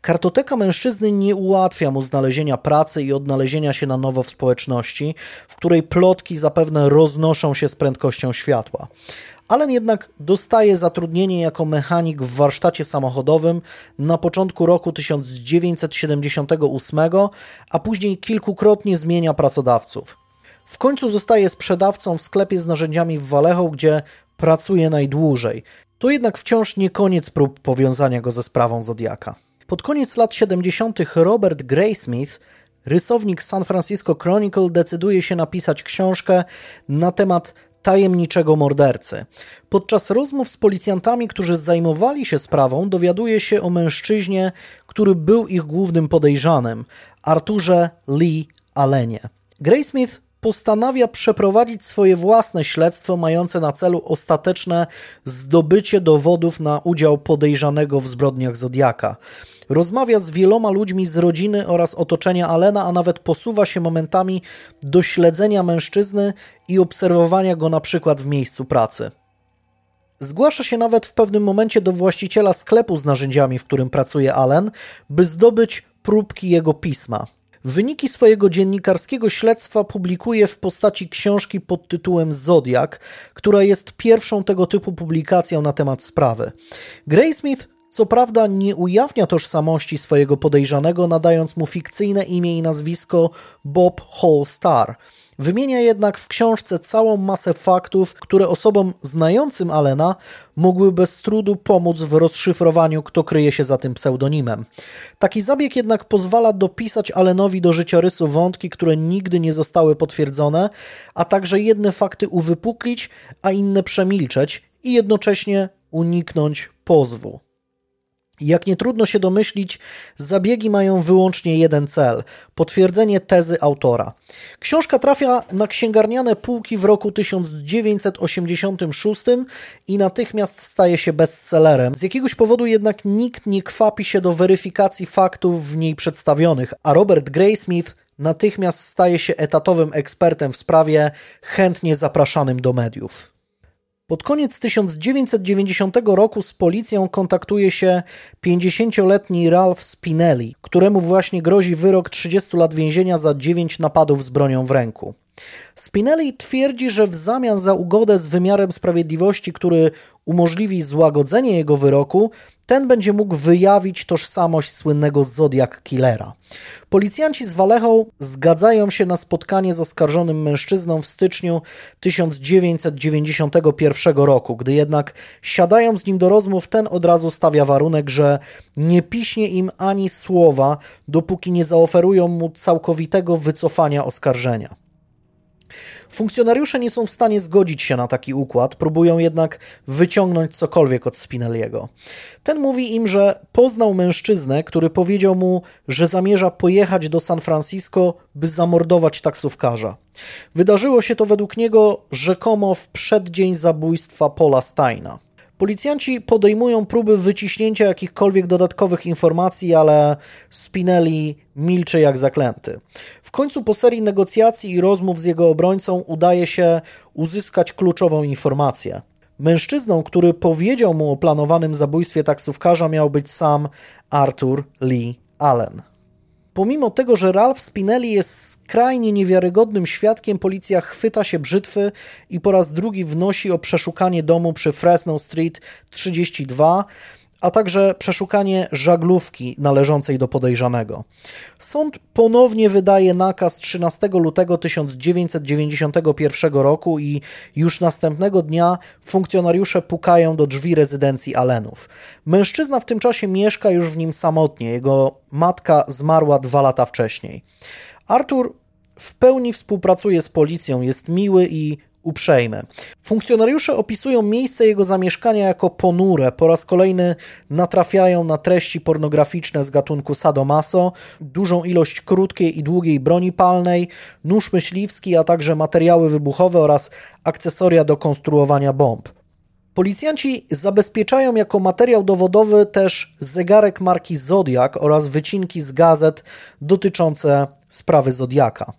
Kartoteka mężczyzny nie ułatwia mu znalezienia pracy i odnalezienia się na nowo w społeczności, w której plotki zapewne roznoszą się z prędkością światła. Allen jednak dostaje zatrudnienie jako mechanik w warsztacie samochodowym na początku roku 1978, a później kilkukrotnie zmienia pracodawców. W końcu zostaje sprzedawcą w sklepie z narzędziami w Vallejo, gdzie pracuje najdłużej. To jednak wciąż nie koniec prób powiązania go ze sprawą Zodiaka. Pod koniec lat 70. Robert Graysmith, rysownik San Francisco Chronicle, decyduje się napisać książkę na temat tajemniczego mordercy. Podczas rozmów z policjantami, którzy zajmowali się sprawą, dowiaduje się o mężczyźnie, który był ich głównym podejrzanym Arturze Lee Allenie. Graysmith postanawia przeprowadzić swoje własne śledztwo mające na celu ostateczne zdobycie dowodów na udział podejrzanego w zbrodniach Zodiaka. Rozmawia z wieloma ludźmi z rodziny oraz otoczenia Alena, a nawet posuwa się momentami do śledzenia mężczyzny i obserwowania go na przykład w miejscu pracy. Zgłasza się nawet w pewnym momencie do właściciela sklepu z narzędziami, w którym pracuje Allen, by zdobyć próbki jego pisma. Wyniki swojego dziennikarskiego śledztwa publikuje w postaci książki pod tytułem Zodiak, która jest pierwszą tego typu publikacją na temat sprawy. Graysmith co prawda nie ujawnia tożsamości swojego podejrzanego, nadając mu fikcyjne imię i nazwisko Bob Hall Star. Wymienia jednak w książce całą masę faktów, które osobom znającym Allena mogły bez trudu pomóc w rozszyfrowaniu, kto kryje się za tym pseudonimem. Taki zabieg jednak pozwala dopisać Allenowi do życiorysu wątki, które nigdy nie zostały potwierdzone, a także jedne fakty uwypuklić, a inne przemilczeć i jednocześnie uniknąć pozwu. Jak nie trudno się domyślić, zabiegi mają wyłącznie jeden cel potwierdzenie tezy autora. Książka trafia na księgarniane półki w roku 1986 i natychmiast staje się bestsellerem. Z jakiegoś powodu jednak nikt nie kwapi się do weryfikacji faktów w niej przedstawionych, a Robert Graysmith natychmiast staje się etatowym ekspertem w sprawie, chętnie zapraszanym do mediów. Pod koniec 1990 roku z policją kontaktuje się 50-letni Ralph Spinelli, któremu właśnie grozi wyrok 30 lat więzienia za 9 napadów z bronią w ręku. Spinelli twierdzi, że w zamian za ugodę z wymiarem sprawiedliwości, który umożliwi złagodzenie jego wyroku, ten będzie mógł wyjawić tożsamość słynnego Zodiac Killera. Policjanci z Vallejo zgadzają się na spotkanie z oskarżonym mężczyzną w styczniu 1991 roku. Gdy jednak siadają z nim do rozmów, ten od razu stawia warunek, że nie piśnie im ani słowa, dopóki nie zaoferują mu całkowitego wycofania oskarżenia. Funkcjonariusze nie są w stanie zgodzić się na taki układ, próbują jednak wyciągnąć cokolwiek od Spinelliego. Ten mówi im, że poznał mężczyznę, który powiedział mu, że zamierza pojechać do San Francisco, by zamordować taksówkarza. Wydarzyło się to według niego rzekomo w przeddzień zabójstwa Paula Steina. Policjanci podejmują próby wyciśnięcia jakichkolwiek dodatkowych informacji, ale Spinelli milczy jak zaklęty. W końcu po serii negocjacji i rozmów z jego obrońcą udaje się uzyskać kluczową informację. Mężczyzną, który powiedział mu o planowanym zabójstwie taksówkarza, miał być sam Arthur Lee Allen. Pomimo tego, że Ralph Spinelli jest skrajnie niewiarygodnym świadkiem, policja chwyta się brzytwy i po raz drugi wnosi o przeszukanie domu przy Fresno Street 32 a także przeszukanie żaglówki należącej do podejrzanego. Sąd ponownie wydaje nakaz 13 lutego 1991 roku i już następnego dnia funkcjonariusze pukają do drzwi rezydencji Allenów. Mężczyzna w tym czasie mieszka już w nim samotnie. Jego matka zmarła dwa lata wcześniej. Artur w pełni współpracuje z policją, jest miły i uprzejme. Funkcjonariusze opisują miejsce jego zamieszkania jako ponure. Po raz kolejny natrafiają na treści pornograficzne z gatunku sadomaso, dużą ilość krótkiej i długiej broni palnej, nóż myśliwski, a także materiały wybuchowe oraz akcesoria do konstruowania bomb. Policjanci zabezpieczają jako materiał dowodowy też zegarek marki Zodiak oraz wycinki z gazet dotyczące sprawy Zodiaka.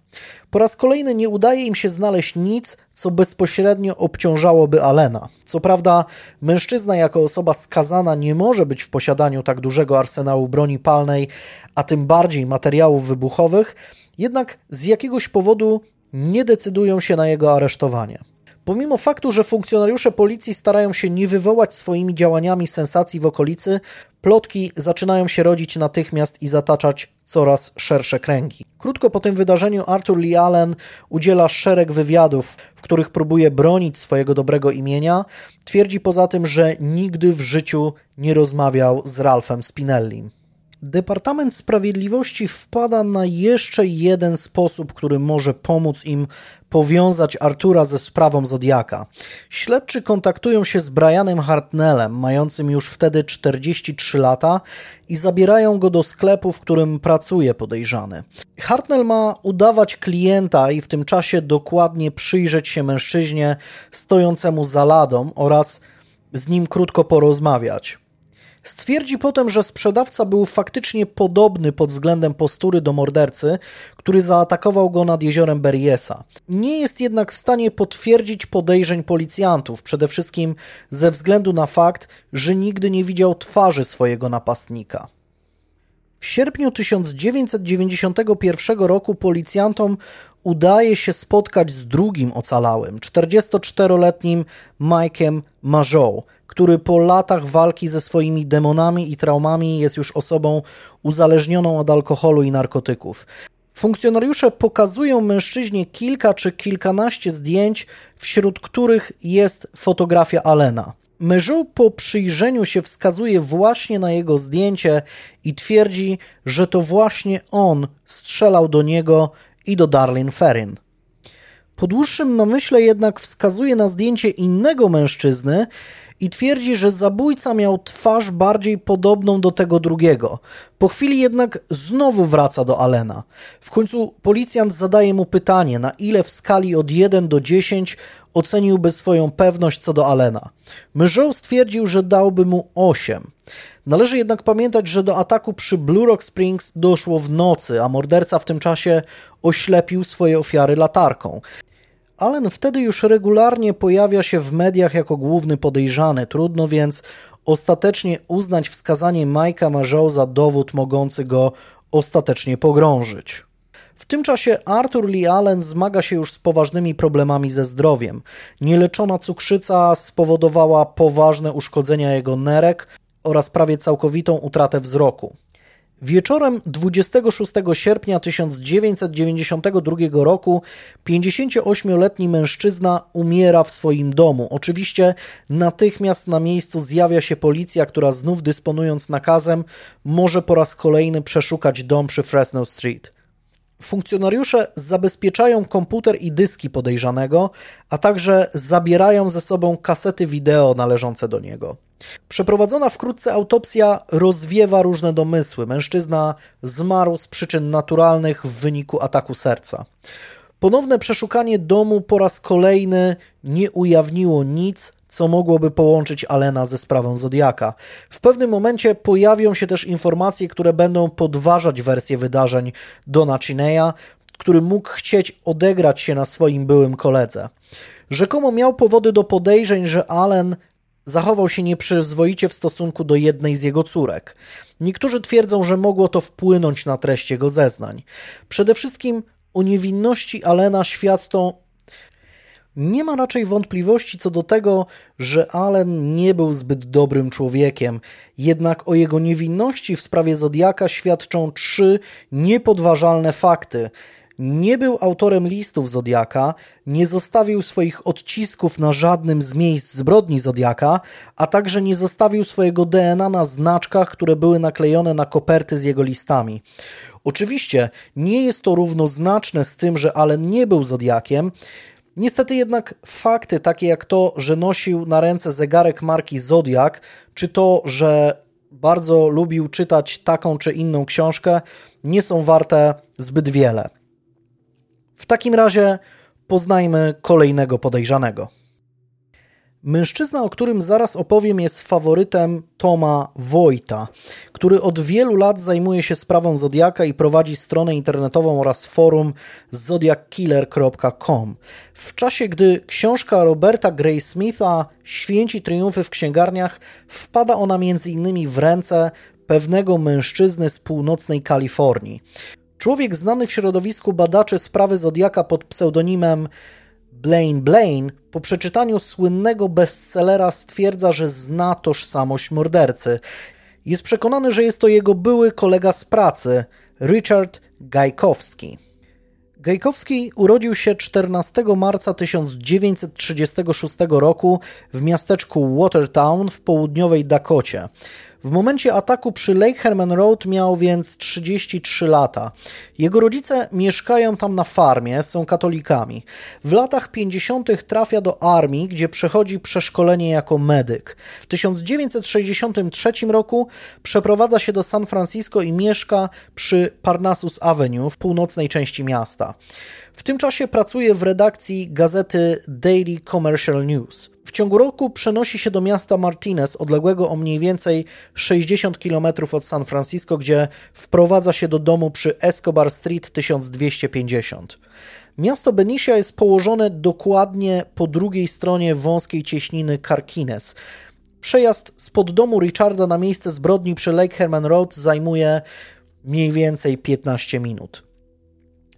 Po raz kolejny nie udaje im się znaleźć nic, co bezpośrednio obciążałoby Alena. Co prawda, mężczyzna jako osoba skazana nie może być w posiadaniu tak dużego arsenału broni palnej, a tym bardziej materiałów wybuchowych, jednak z jakiegoś powodu nie decydują się na jego aresztowanie. Pomimo faktu, że funkcjonariusze policji starają się nie wywołać swoimi działaniami sensacji w okolicy, plotki zaczynają się rodzić natychmiast i zataczać coraz szersze kręgi. Krótko po tym wydarzeniu Arthur Lee Allen udziela szereg wywiadów, w których próbuje bronić swojego dobrego imienia. Twierdzi poza tym, że nigdy w życiu nie rozmawiał z Ralphem Spinellim. Departament Sprawiedliwości wpada na jeszcze jeden sposób, który może pomóc im powiązać Artura ze sprawą Zodiaka. Śledczy kontaktują się z Brianem Hartnellem, mającym już wtedy 43 lata i zabierają go do sklepu, w którym pracuje podejrzany. Hartnell ma udawać klienta i w tym czasie dokładnie przyjrzeć się mężczyźnie stojącemu za ladą oraz z nim krótko porozmawiać. Stwierdzi potem, że sprzedawca był faktycznie podobny pod względem postury do mordercy, który zaatakował go nad jeziorem Berriesa. Nie jest jednak w stanie potwierdzić podejrzeń policjantów, przede wszystkim ze względu na fakt, że nigdy nie widział twarzy swojego napastnika. W sierpniu 1991 roku policjantom udaje się spotkać z drugim ocalałym, 44-letnim Mike'em Majot, który po latach walki ze swoimi demonami i traumami jest już osobą uzależnioną od alkoholu i narkotyków. Funkcjonariusze pokazują mężczyźnie kilka czy kilkanaście zdjęć, wśród których jest fotografia Alena. Myrzeł po przyjrzeniu się wskazuje właśnie na jego zdjęcie i twierdzi, że to właśnie on strzelał do niego i do Darlene Ferrin. Po dłuższym namyśle jednak wskazuje na zdjęcie innego mężczyzny i twierdzi, że zabójca miał twarz bardziej podobną do tego drugiego. Po chwili jednak znowu wraca do Alena. W końcu policjant zadaje mu pytanie, na ile w skali od 1 do 10 oceniłby swoją pewność co do Alena. Myrzeł stwierdził, że dałby mu 8. Należy jednak pamiętać, że do ataku przy Blue Rock Springs doszło w nocy, a morderca w tym czasie oślepił swoje ofiary latarką. Allen wtedy już regularnie pojawia się w mediach jako główny podejrzany. Trudno więc ostatecznie uznać wskazanie Mike'a Marzeau za dowód mogący go ostatecznie pogrążyć. W tym czasie Arthur Lee Allen zmaga się już z poważnymi problemami ze zdrowiem. Nieleczona cukrzyca spowodowała poważne uszkodzenia jego nerek oraz prawie całkowitą utratę wzroku. Wieczorem 26 sierpnia 1992 roku 58-letni mężczyzna umiera w swoim domu. Oczywiście natychmiast na miejscu zjawia się policja, która znów dysponując nakazem może po raz kolejny przeszukać dom przy Fresno Street. Funkcjonariusze zabezpieczają komputer i dyski podejrzanego, a także zabierają ze sobą kasety wideo należące do niego. Przeprowadzona wkrótce autopsja rozwiewa różne domysły. Mężczyzna zmarł z przyczyn naturalnych w wyniku ataku serca. Ponowne przeszukanie domu po raz kolejny nie ujawniło nic, co mogłoby połączyć Alena ze sprawą Zodiaka. W pewnym momencie pojawią się też informacje, które będą podważać wersję wydarzeń Dona Chineya, który mógł chcieć odegrać się na swoim byłym koledze. Rzekomo miał powody do podejrzeń, że Allen zachował się nieprzyzwoicie w stosunku do jednej z jego córek. Niektórzy twierdzą, że mogło to wpłynąć na treść jego zeznań. Przede wszystkim o niewinności Alena świadczą nie ma raczej wątpliwości co do tego, że Allen nie był zbyt dobrym człowiekiem, jednak o jego niewinności w sprawie Zodiaka świadczą trzy niepodważalne fakty. Nie był autorem listów Zodiaka, nie zostawił swoich odcisków na żadnym z miejsc zbrodni Zodiaka, a także nie zostawił swojego DNA na znaczkach, które były naklejone na koperty z jego listami. Oczywiście nie jest to równoznaczne z tym, że Allen nie był Zodiakiem, Niestety jednak fakty takie jak to, że nosił na ręce zegarek marki Zodiak, czy to, że bardzo lubił czytać taką czy inną książkę, nie są warte zbyt wiele. W takim razie poznajmy kolejnego podejrzanego. Mężczyzna, o którym zaraz opowiem, jest faworytem Toma Wojta, który od wielu lat zajmuje się sprawą Zodiaka i prowadzi stronę internetową oraz forum zodiackiller.com. W czasie, gdy książka Roberta Gray Smitha Święci triumfy w księgarniach wpada ona m.in. w ręce pewnego mężczyzny z północnej Kalifornii. Człowiek znany w środowisku badaczy sprawy Zodiaka pod pseudonimem Blaine Blaine po przeczytaniu słynnego bestsellera stwierdza, że zna tożsamość mordercy. Jest przekonany, że jest to jego były kolega z pracy, Richard Gajkowski. Gajkowski urodził się 14 marca 1936 roku w miasteczku Watertown w południowej Dakocie. W momencie ataku przy Lake Herman Road miał więc 33 lata. Jego rodzice mieszkają tam na farmie, są katolikami. W latach 50. trafia do armii, gdzie przechodzi przeszkolenie jako medyk. W 1963 roku przeprowadza się do San Francisco i mieszka przy Parnassus Avenue w północnej części miasta. W tym czasie pracuje w redakcji gazety Daily Commercial News. W ciągu roku przenosi się do miasta Martinez, odległego o mniej więcej 60 km od San Francisco, gdzie wprowadza się do domu przy Escobar Street 1250. Miasto Benicia jest położone dokładnie po drugiej stronie wąskiej cieśniny Carquines. Przejazd spod domu Richarda na miejsce zbrodni przy Lake Herman Road zajmuje mniej więcej 15 minut.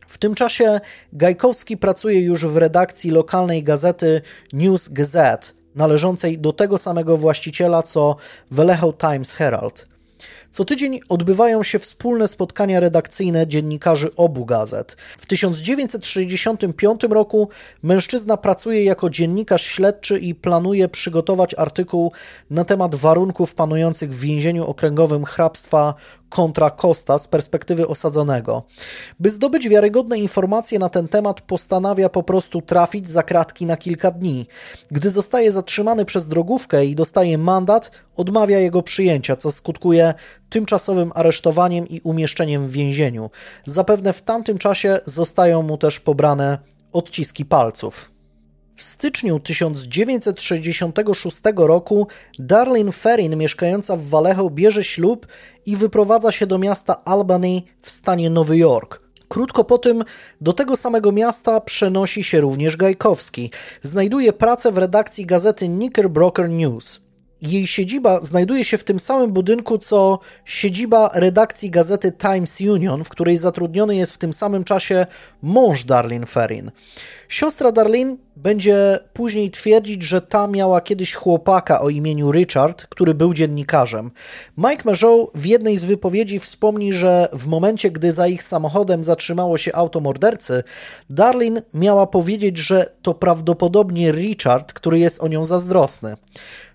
W tym czasie Gajkowski pracuje już w redakcji lokalnej gazety News Gazette, należącej do tego samego właściciela co Vallejo Times Herald. Co tydzień odbywają się wspólne spotkania redakcyjne dziennikarzy obu gazet. W 1965 roku mężczyzna pracuje jako dziennikarz śledczy i planuje przygotować artykuł na temat warunków panujących w więzieniu okręgowym hrabstwa kontra Costa z perspektywy osadzonego. By zdobyć wiarygodne informacje na ten temat, postanawia po prostu trafić za kratki na kilka dni. Gdy zostaje zatrzymany przez drogówkę i dostaje mandat, odmawia jego przyjęcia, co skutkuje tymczasowym aresztowaniem i umieszczeniem w więzieniu. Zapewne w tamtym czasie zostają mu też pobrane odciski palców. W styczniu 1966 roku Darlene Ferrin, mieszkająca w Vallejo, bierze ślub i wyprowadza się do miasta Albany w stanie Nowy Jork. Krótko po tym do tego samego miasta przenosi się również Gajkowski. Znajduje pracę w redakcji gazety Knickerbocker News. Jej siedziba znajduje się w tym samym budynku co siedziba redakcji gazety Times Union, w której zatrudniony jest w tym samym czasie mąż Darlene Ferrin. Siostra Darlene będzie później twierdzić, że ta miała kiedyś chłopaka o imieniu Richard, który był dziennikarzem. Mike Mageau w jednej z wypowiedzi wspomni, że w momencie, gdy za ich samochodem zatrzymało się auto mordercy, Darlene miała powiedzieć, że to prawdopodobnie Richard, który jest o nią zazdrosny.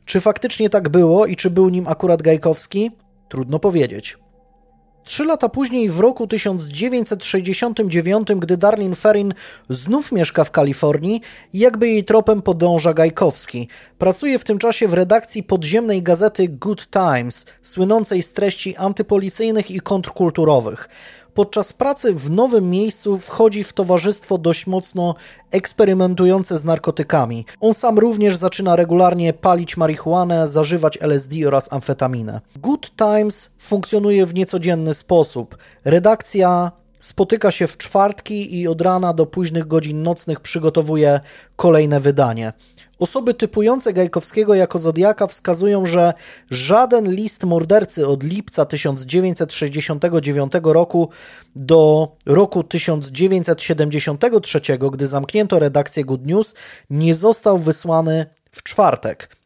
Czy faktycznie tak było i czy był nim akurat Gajkowski? Trudno powiedzieć. Trzy lata później, w roku 1969, gdy Darlene Ferrin znów mieszka w Kalifornii, jakby jej tropem podąża Gajkowski. Pracuje w tym czasie w redakcji podziemnej gazety Good Times, słynącej z treści antypolicyjnych i kontrkulturowych. Podczas pracy w nowym miejscu wchodzi w towarzystwo dość mocno eksperymentujące z narkotykami. On sam również zaczyna regularnie palić marihuanę, zażywać LSD oraz amfetaminę. Good Times funkcjonuje w niecodzienny sposób. Redakcja spotyka się w czwartki i od rana do późnych godzin nocnych przygotowuje kolejne wydanie. Osoby typujące Gajkowskiego jako Zodiaka wskazują, że żaden list mordercy od lipca 1969 roku do roku 1973, gdy zamknięto redakcję Good News, nie został wysłany w czwartek.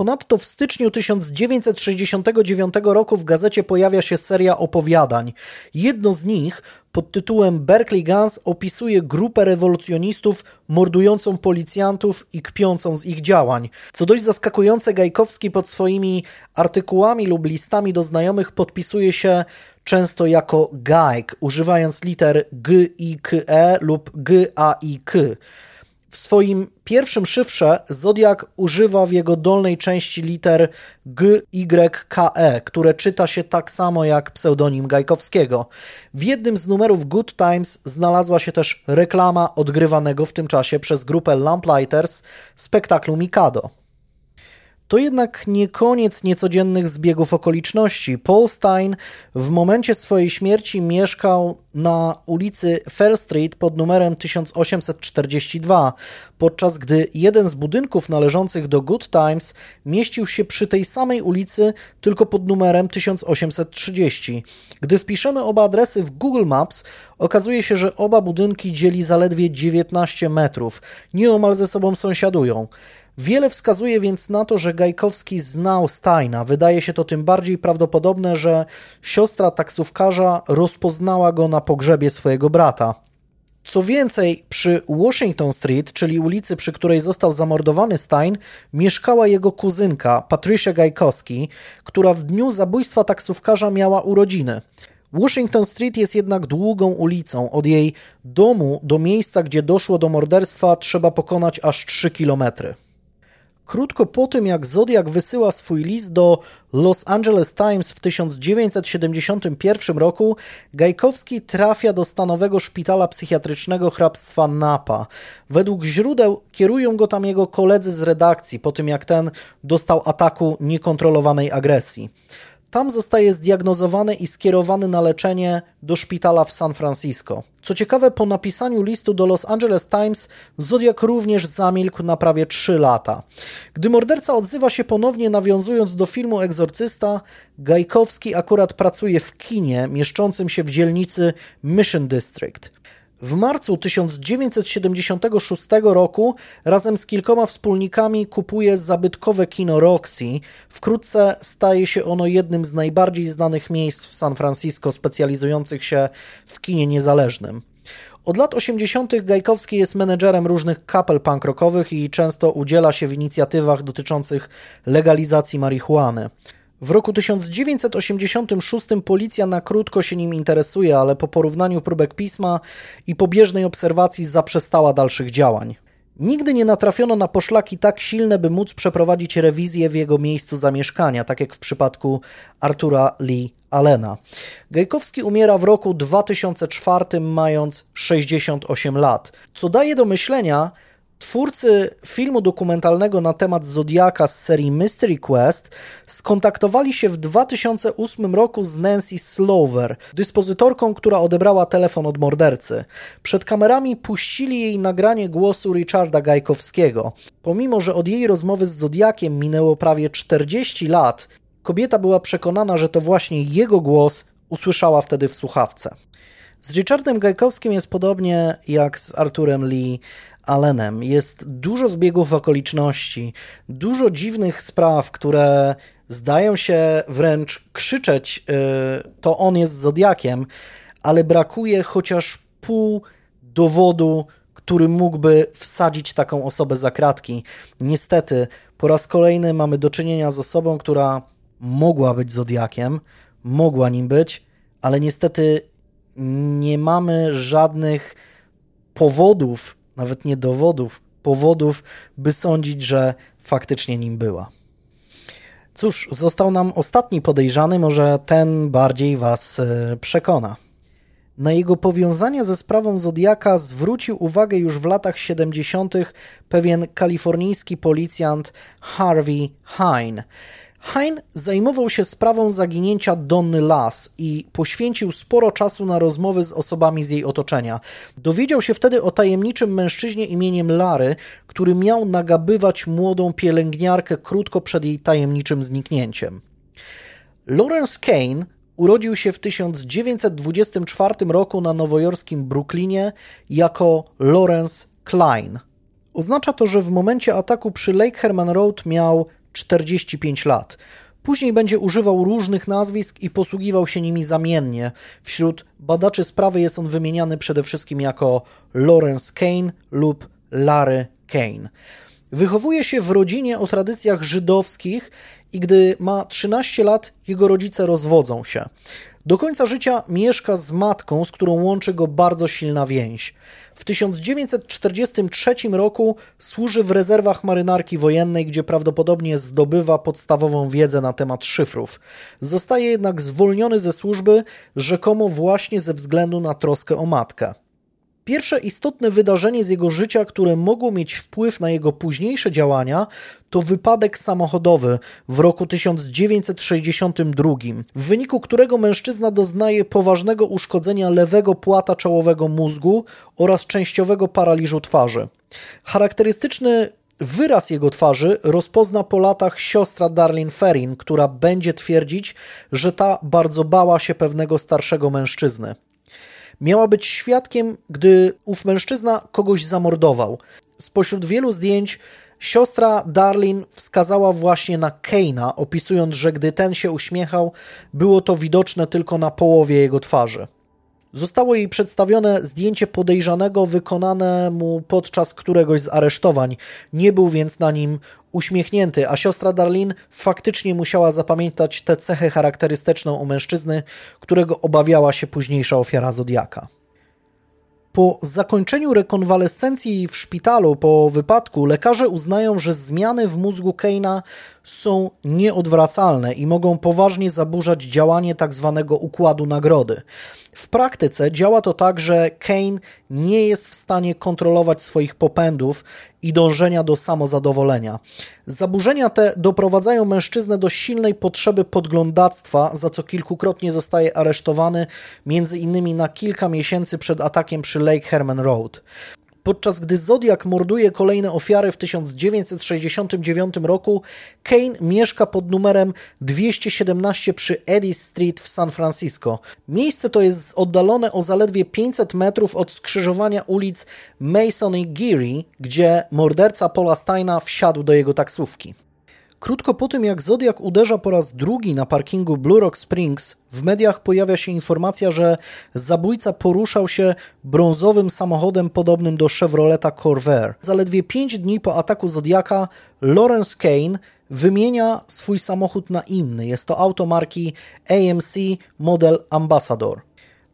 Ponadto w styczniu 1969 roku w gazecie pojawia się seria opowiadań. Jedno z nich pod tytułem Berkeley Guns opisuje grupę rewolucjonistów mordującą policjantów i kpiącą z ich działań. Co dość zaskakujące, Gajkowski pod swoimi artykułami lub listami do znajomych podpisuje się często jako Gajk, używając liter G, I, K, E lub G, A, I, K. W swoim pierwszym szyfrze Zodiak używa w jego dolnej części liter G, Y, K, E, które czyta się tak samo jak pseudonim Gajkowskiego. W jednym z numerów Good Times znalazła się też reklama odgrywanego w tym czasie przez grupę Lamplighters spektaklu Mikado. To jednak nie koniec niecodziennych zbiegów okoliczności. Paul Stein w momencie swojej śmierci mieszkał na ulicy Fell Street pod numerem 1842, podczas gdy jeden z budynków należących do Good Times mieścił się przy tej samej ulicy, tylko pod numerem 1830. Gdy wpiszemy oba adresy w Google Maps, okazuje się, że oba budynki dzieli zaledwie 19 metrów, nieomal ze sobą sąsiadują. Wiele wskazuje więc na to, że Gajkowski znał Steina. Wydaje się to tym bardziej prawdopodobne, że siostra taksówkarza rozpoznała go na pogrzebie swojego brata. Co więcej, przy Washington Street, czyli ulicy, przy której został zamordowany Stein, mieszkała jego kuzynka, Patricia Gajkowski, która w dniu zabójstwa taksówkarza miała urodziny. Washington Street jest jednak długą ulicą. Od jej domu do miejsca, gdzie doszło do morderstwa, trzeba pokonać aż 3 kilometry. Krótko po tym, jak Zodiak wysyła swój list do Los Angeles Times w 1971 roku, Gajkowski trafia do stanowego szpitala psychiatrycznego hrabstwa Napa. Według źródeł kierują go tam jego koledzy z redakcji, po tym jak ten dostał ataku niekontrolowanej agresji. Tam zostaje zdiagnozowany i skierowany na leczenie do szpitala w San Francisco. Co ciekawe, po napisaniu listu do Los Angeles Times, Zodiak również zamilkł na prawie 3 lata. Gdy morderca odzywa się ponownie, nawiązując do filmu Egzorcysta, Gajkowski akurat pracuje w kinie mieszczącym się w dzielnicy Mission District. W marcu 1976 roku razem z kilkoma wspólnikami kupuje zabytkowe kino Roxy. Wkrótce staje się ono jednym z najbardziej znanych miejsc w San Francisco specjalizujących się w kinie niezależnym. Od lat 80. Gajkowski jest menedżerem różnych kapel punk rockowych i często udziela się w inicjatywach dotyczących legalizacji marihuany. W roku 1986 policja na krótko się nim interesuje, ale po porównaniu próbek pisma i pobieżnej obserwacji zaprzestała dalszych działań. Nigdy nie natrafiono na poszlaki tak silne, by móc przeprowadzić rewizję w jego miejscu zamieszkania, tak jak w przypadku Artura Lee Allena. Gajkowski umiera w roku 2004, mając 68 lat, co daje do myślenia, Twórcy filmu dokumentalnego na temat Zodiaka z serii Mystery Quest skontaktowali się w 2008 roku z Nancy Slover, dyspozytorką, która odebrała telefon od mordercy. Przed kamerami puścili jej nagranie głosu Richarda Gajkowskiego. Pomimo, że od jej rozmowy z Zodiakiem minęło prawie 40 lat, kobieta była przekonana, że to właśnie jego głos usłyszała wtedy w słuchawce. Z Richardem Gajkowskim jest podobnie jak z Arturem Lee Allenem. Jest dużo zbiegów okoliczności, dużo dziwnych spraw, które zdają się wręcz krzyczeć, y, to on jest Zodiakiem, ale brakuje chociaż pół dowodu, który mógłby wsadzić taką osobę za kratki. Niestety, po raz kolejny mamy do czynienia z osobą, która mogła być Zodiakiem, mogła nim być, ale niestety nie mamy żadnych powodów, nawet nie dowodów, powodów, by sądzić, że faktycznie nim była. Cóż, został nam ostatni podejrzany, może ten bardziej Was e, przekona. Na jego powiązania ze sprawą Zodiaka zwrócił uwagę już w latach 70. pewien kalifornijski policjant Harvey Hine. Hein zajmował się sprawą zaginięcia Donny Lass i poświęcił sporo czasu na rozmowy z osobami z jej otoczenia. Dowiedział się wtedy o tajemniczym mężczyźnie imieniem Lary, który miał nagabywać młodą pielęgniarkę krótko przed jej tajemniczym zniknięciem. Lawrence Kane urodził się w 1924 roku na nowojorskim Brooklynie jako Lawrence Klein. Oznacza to, że w momencie ataku przy Lake Herman Road miał 45 lat. Później będzie używał różnych nazwisk i posługiwał się nimi zamiennie. Wśród badaczy sprawy jest on wymieniany przede wszystkim jako Lawrence Kane lub Larry Kane. Wychowuje się w rodzinie o tradycjach żydowskich i gdy ma 13 lat, jego rodzice rozwodzą się. Do końca życia mieszka z matką, z którą łączy go bardzo silna więź. W 1943 roku służy w rezerwach marynarki wojennej, gdzie prawdopodobnie zdobywa podstawową wiedzę na temat szyfrów. Zostaje jednak zwolniony ze służby, rzekomo właśnie ze względu na troskę o matkę. Pierwsze istotne wydarzenie z jego życia, które mogło mieć wpływ na jego późniejsze działania, to wypadek samochodowy w roku 1962, w wyniku którego mężczyzna doznaje poważnego uszkodzenia lewego płata czołowego mózgu oraz częściowego paraliżu twarzy. Charakterystyczny Wyraz jego twarzy rozpozna po latach siostra Darlene Ferrin, która będzie twierdzić, że ta bardzo bała się pewnego starszego mężczyzny miała być świadkiem, gdy ów mężczyzna kogoś zamordował. Spośród wielu zdjęć siostra Darlin wskazała właśnie na Keina, opisując, że gdy ten się uśmiechał, było to widoczne tylko na połowie jego twarzy. Zostało jej przedstawione zdjęcie podejrzanego wykonane mu podczas któregoś z aresztowań. Nie był więc na nim uśmiechnięty, a siostra Darlin faktycznie musiała zapamiętać tę cechę charakterystyczną u mężczyzny, którego obawiała się późniejsza ofiara Zodiaka. Po zakończeniu rekonwalescencji w szpitalu po wypadku lekarze uznają, że zmiany w mózgu Keina są nieodwracalne i mogą poważnie zaburzać działanie tzw. Tak układu nagrody. W praktyce działa to tak, że Kane nie jest w stanie kontrolować swoich popędów i dążenia do samozadowolenia. Zaburzenia te doprowadzają mężczyznę do silnej potrzeby podglądactwa, za co kilkukrotnie zostaje aresztowany, między innymi na kilka miesięcy przed atakiem przy Lake Herman Road. Podczas gdy Zodiak morduje kolejne ofiary w 1969 roku, Kane mieszka pod numerem 217 przy Eddy Street w San Francisco. Miejsce to jest oddalone o zaledwie 500 metrów od skrzyżowania ulic Mason i Geary, gdzie morderca Paula Steina wsiadł do jego taksówki. Krótko po tym, jak Zodiak uderza po raz drugi na parkingu Blue Rock Springs, w mediach pojawia się informacja, że zabójca poruszał się brązowym samochodem podobnym do Chevroleta Corvair. Zaledwie 5 dni po ataku Zodiaka Lawrence Kane wymienia swój samochód na inny. Jest to auto marki AMC model Ambassador.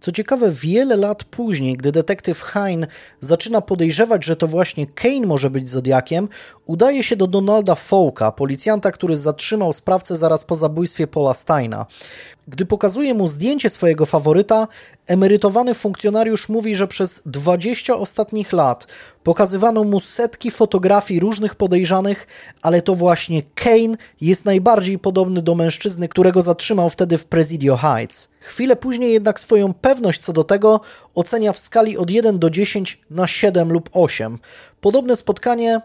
Co ciekawe, wiele lat później, gdy detektyw Hein zaczyna podejrzewać, że to właśnie Kane może być Zodiakiem, udaje się do Donalda Fouka, policjanta, który zatrzymał sprawcę zaraz po zabójstwie Paula Steina. Gdy pokazuje mu zdjęcie swojego faworyta, emerytowany funkcjonariusz mówi, że przez 20 ostatnich lat pokazywano mu setki fotografii różnych podejrzanych, ale to właśnie Kane jest najbardziej podobny do mężczyzny, którego zatrzymał wtedy w Presidio Heights. Chwilę później jednak swoją pewność co do tego ocenia w skali od 1 do 10 na 7 lub 8. Podobne spotkanie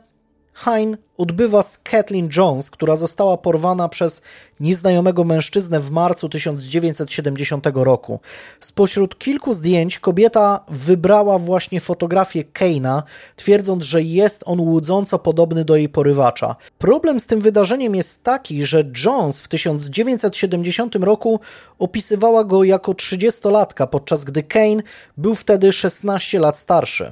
Hein odbywa z Kathleen Jones, która została porwana przez nieznajomego mężczyznę w marcu 1970 roku. Spośród kilku zdjęć kobieta wybrała właśnie fotografię Keina, twierdząc, że jest on łudząco podobny do jej porywacza. Problem z tym wydarzeniem jest taki, że Jones w 1970 roku opisywała go jako 30-latka, podczas gdy Kane był wtedy 16 lat starszy.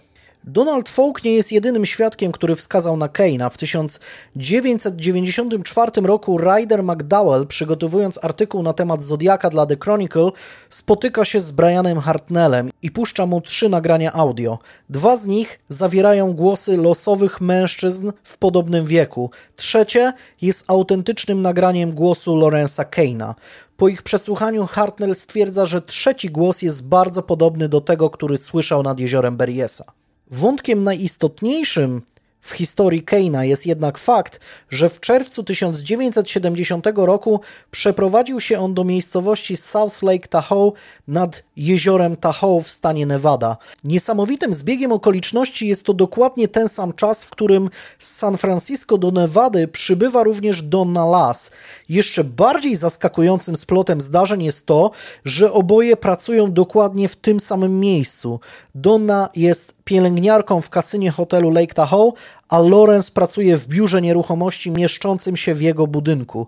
Donald Folk nie jest jedynym świadkiem, który wskazał na Keina. W 1994 roku Ryder McDowell, przygotowując artykuł na temat Zodiaka dla The Chronicle, spotyka się z Brianem Hartnellem i puszcza mu trzy nagrania audio. Dwa z nich zawierają głosy losowych mężczyzn w podobnym wieku. Trzecie jest autentycznym nagraniem głosu Lorenza Keina. Po ich przesłuchaniu Hartnell stwierdza, że trzeci głos jest bardzo podobny do tego, który słyszał nad jeziorem Berriesa. Wątkiem najistotniejszym w historii Keina jest jednak fakt, że w czerwcu 1970 roku przeprowadził się on do miejscowości South Lake Tahoe nad jeziorem Tahoe w stanie Nevada. Niesamowitym zbiegiem okoliczności jest to dokładnie ten sam czas, w którym z San Francisco do Nevady przybywa również Donna Lass. Jeszcze bardziej zaskakującym splotem zdarzeń jest to, że oboje pracują dokładnie w tym samym miejscu. Donna jest pielęgniarką w kasynie hotelu Lake Tahoe, a Lawrence pracuje w biurze nieruchomości mieszczącym się w jego budynku.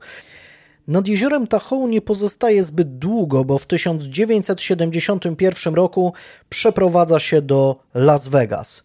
Nad jeziorem Tahoe nie pozostaje zbyt długo, bo w 1971 roku przeprowadza się do Las Vegas.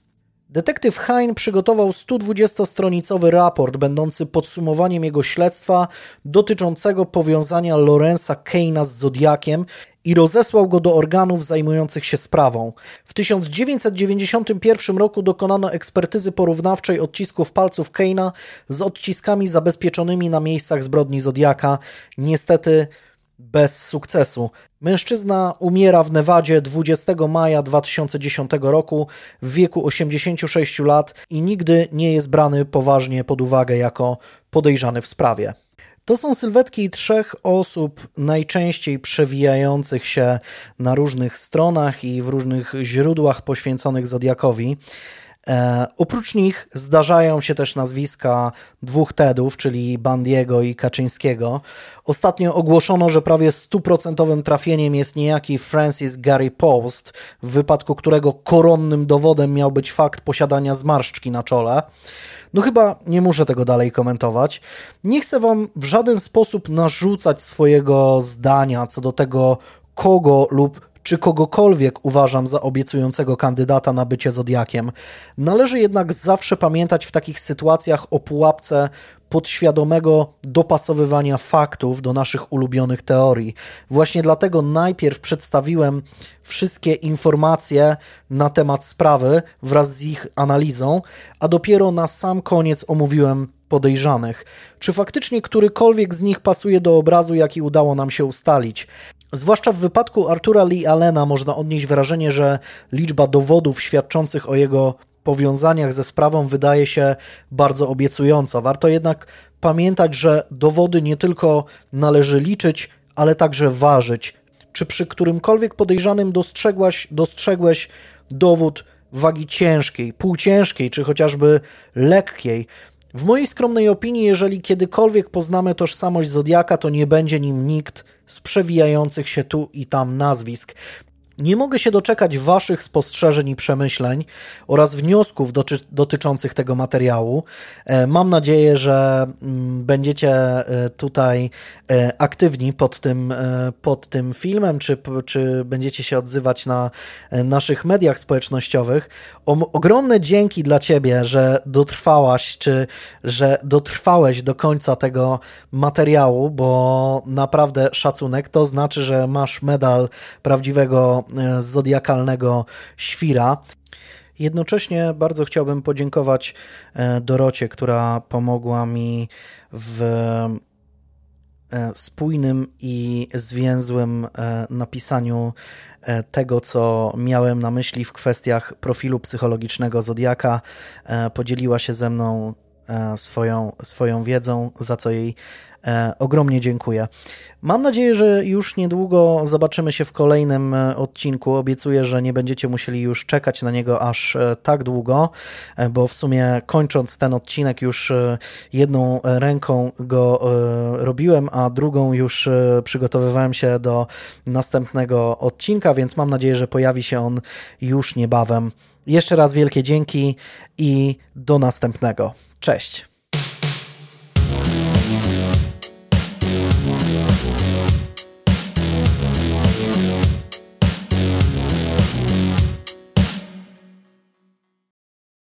Detektyw Hein przygotował 120-stronicowy raport będący podsumowaniem jego śledztwa dotyczącego powiązania Lorenza Kane'a z Zodiakiem i rozesłał go do organów zajmujących się sprawą. W 1991 roku dokonano ekspertyzy porównawczej odcisków palców Keina z odciskami zabezpieczonymi na miejscach zbrodni Zodiaka. Niestety bez sukcesu. Mężczyzna umiera w Nevadzie 20 maja 2010 roku w wieku 86 lat i nigdy nie jest brany poważnie pod uwagę jako podejrzany w sprawie. To są sylwetki trzech osób najczęściej przewijających się na różnych stronach i w różnych źródłach poświęconych Zodiakowi. E, oprócz nich zdarzają się też nazwiska dwóch Tedów, czyli Bandiego i Kaczyńskiego. Ostatnio ogłoszono, że prawie stuprocentowym trafieniem jest niejaki Francis Gary Post, w wypadku którego koronnym dowodem miał być fakt posiadania zmarszczki na czole. No chyba nie muszę tego dalej komentować. Nie chcę Wam w żaden sposób narzucać swojego zdania co do tego, kogo lub czy kogokolwiek uważam za obiecującego kandydata na bycie Zodiakiem. Należy jednak zawsze pamiętać w takich sytuacjach o pułapce podświadomego dopasowywania faktów do naszych ulubionych teorii. Właśnie dlatego najpierw przedstawiłem wszystkie informacje na temat sprawy wraz z ich analizą, a dopiero na sam koniec omówiłem podejrzanych. Czy faktycznie którykolwiek z nich pasuje do obrazu, jaki udało nam się ustalić? Zwłaszcza w wypadku Artura Lee Allena można odnieść wrażenie, że liczba dowodów świadczących o jego powiązaniach ze sprawą wydaje się bardzo obiecująca. Warto jednak pamiętać, że dowody nie tylko należy liczyć, ale także ważyć. Czy przy którymkolwiek podejrzanym dostrzegłaś, dostrzegłeś dowód wagi ciężkiej, półciężkiej, czy chociażby lekkiej, w mojej skromnej opinii, jeżeli kiedykolwiek poznamy tożsamość Zodiaka, to nie będzie nim nikt z przewijających się tu i tam nazwisk. Nie mogę się doczekać Waszych spostrzeżeń i przemyśleń oraz wniosków dotyczących tego materiału. E, mam nadzieję, że mm, będziecie e, tutaj e, aktywni pod tym, pod tym filmem, czy, czy będziecie się odzywać na naszych mediach społecznościowych. ogromne dzięki dla Ciebie, że dotrwałaś, czy że dotrwałeś do końca tego materiału, bo naprawdę szacunek. To znaczy, że masz medal prawdziwego zodiakalnego świra. Jednocześnie bardzo chciałbym podziękować e, Dorocie, która pomogła mi w e, spójnym i zwięzłym napisaniu tego, co miałem na myśli w kwestiach profilu psychologicznego Zodiaka. Podzieliła się ze mną swoją, swoją wiedzą, za co jej E, ogromnie dziękuję. Mam nadzieję, że już niedługo zobaczymy się w kolejnym e, odcinku. Obiecuję, że nie będziecie musieli już czekać na niego aż e, tak długo, bo w sumie kończąc ten odcinek już jedną ręką go robiłem, a drugą już przygotowywałem się do następnego odcinka, więc mam nadzieję, że pojawi się on już niebawem. Jeszcze raz wielkie dzięki i do następnego. Cześć.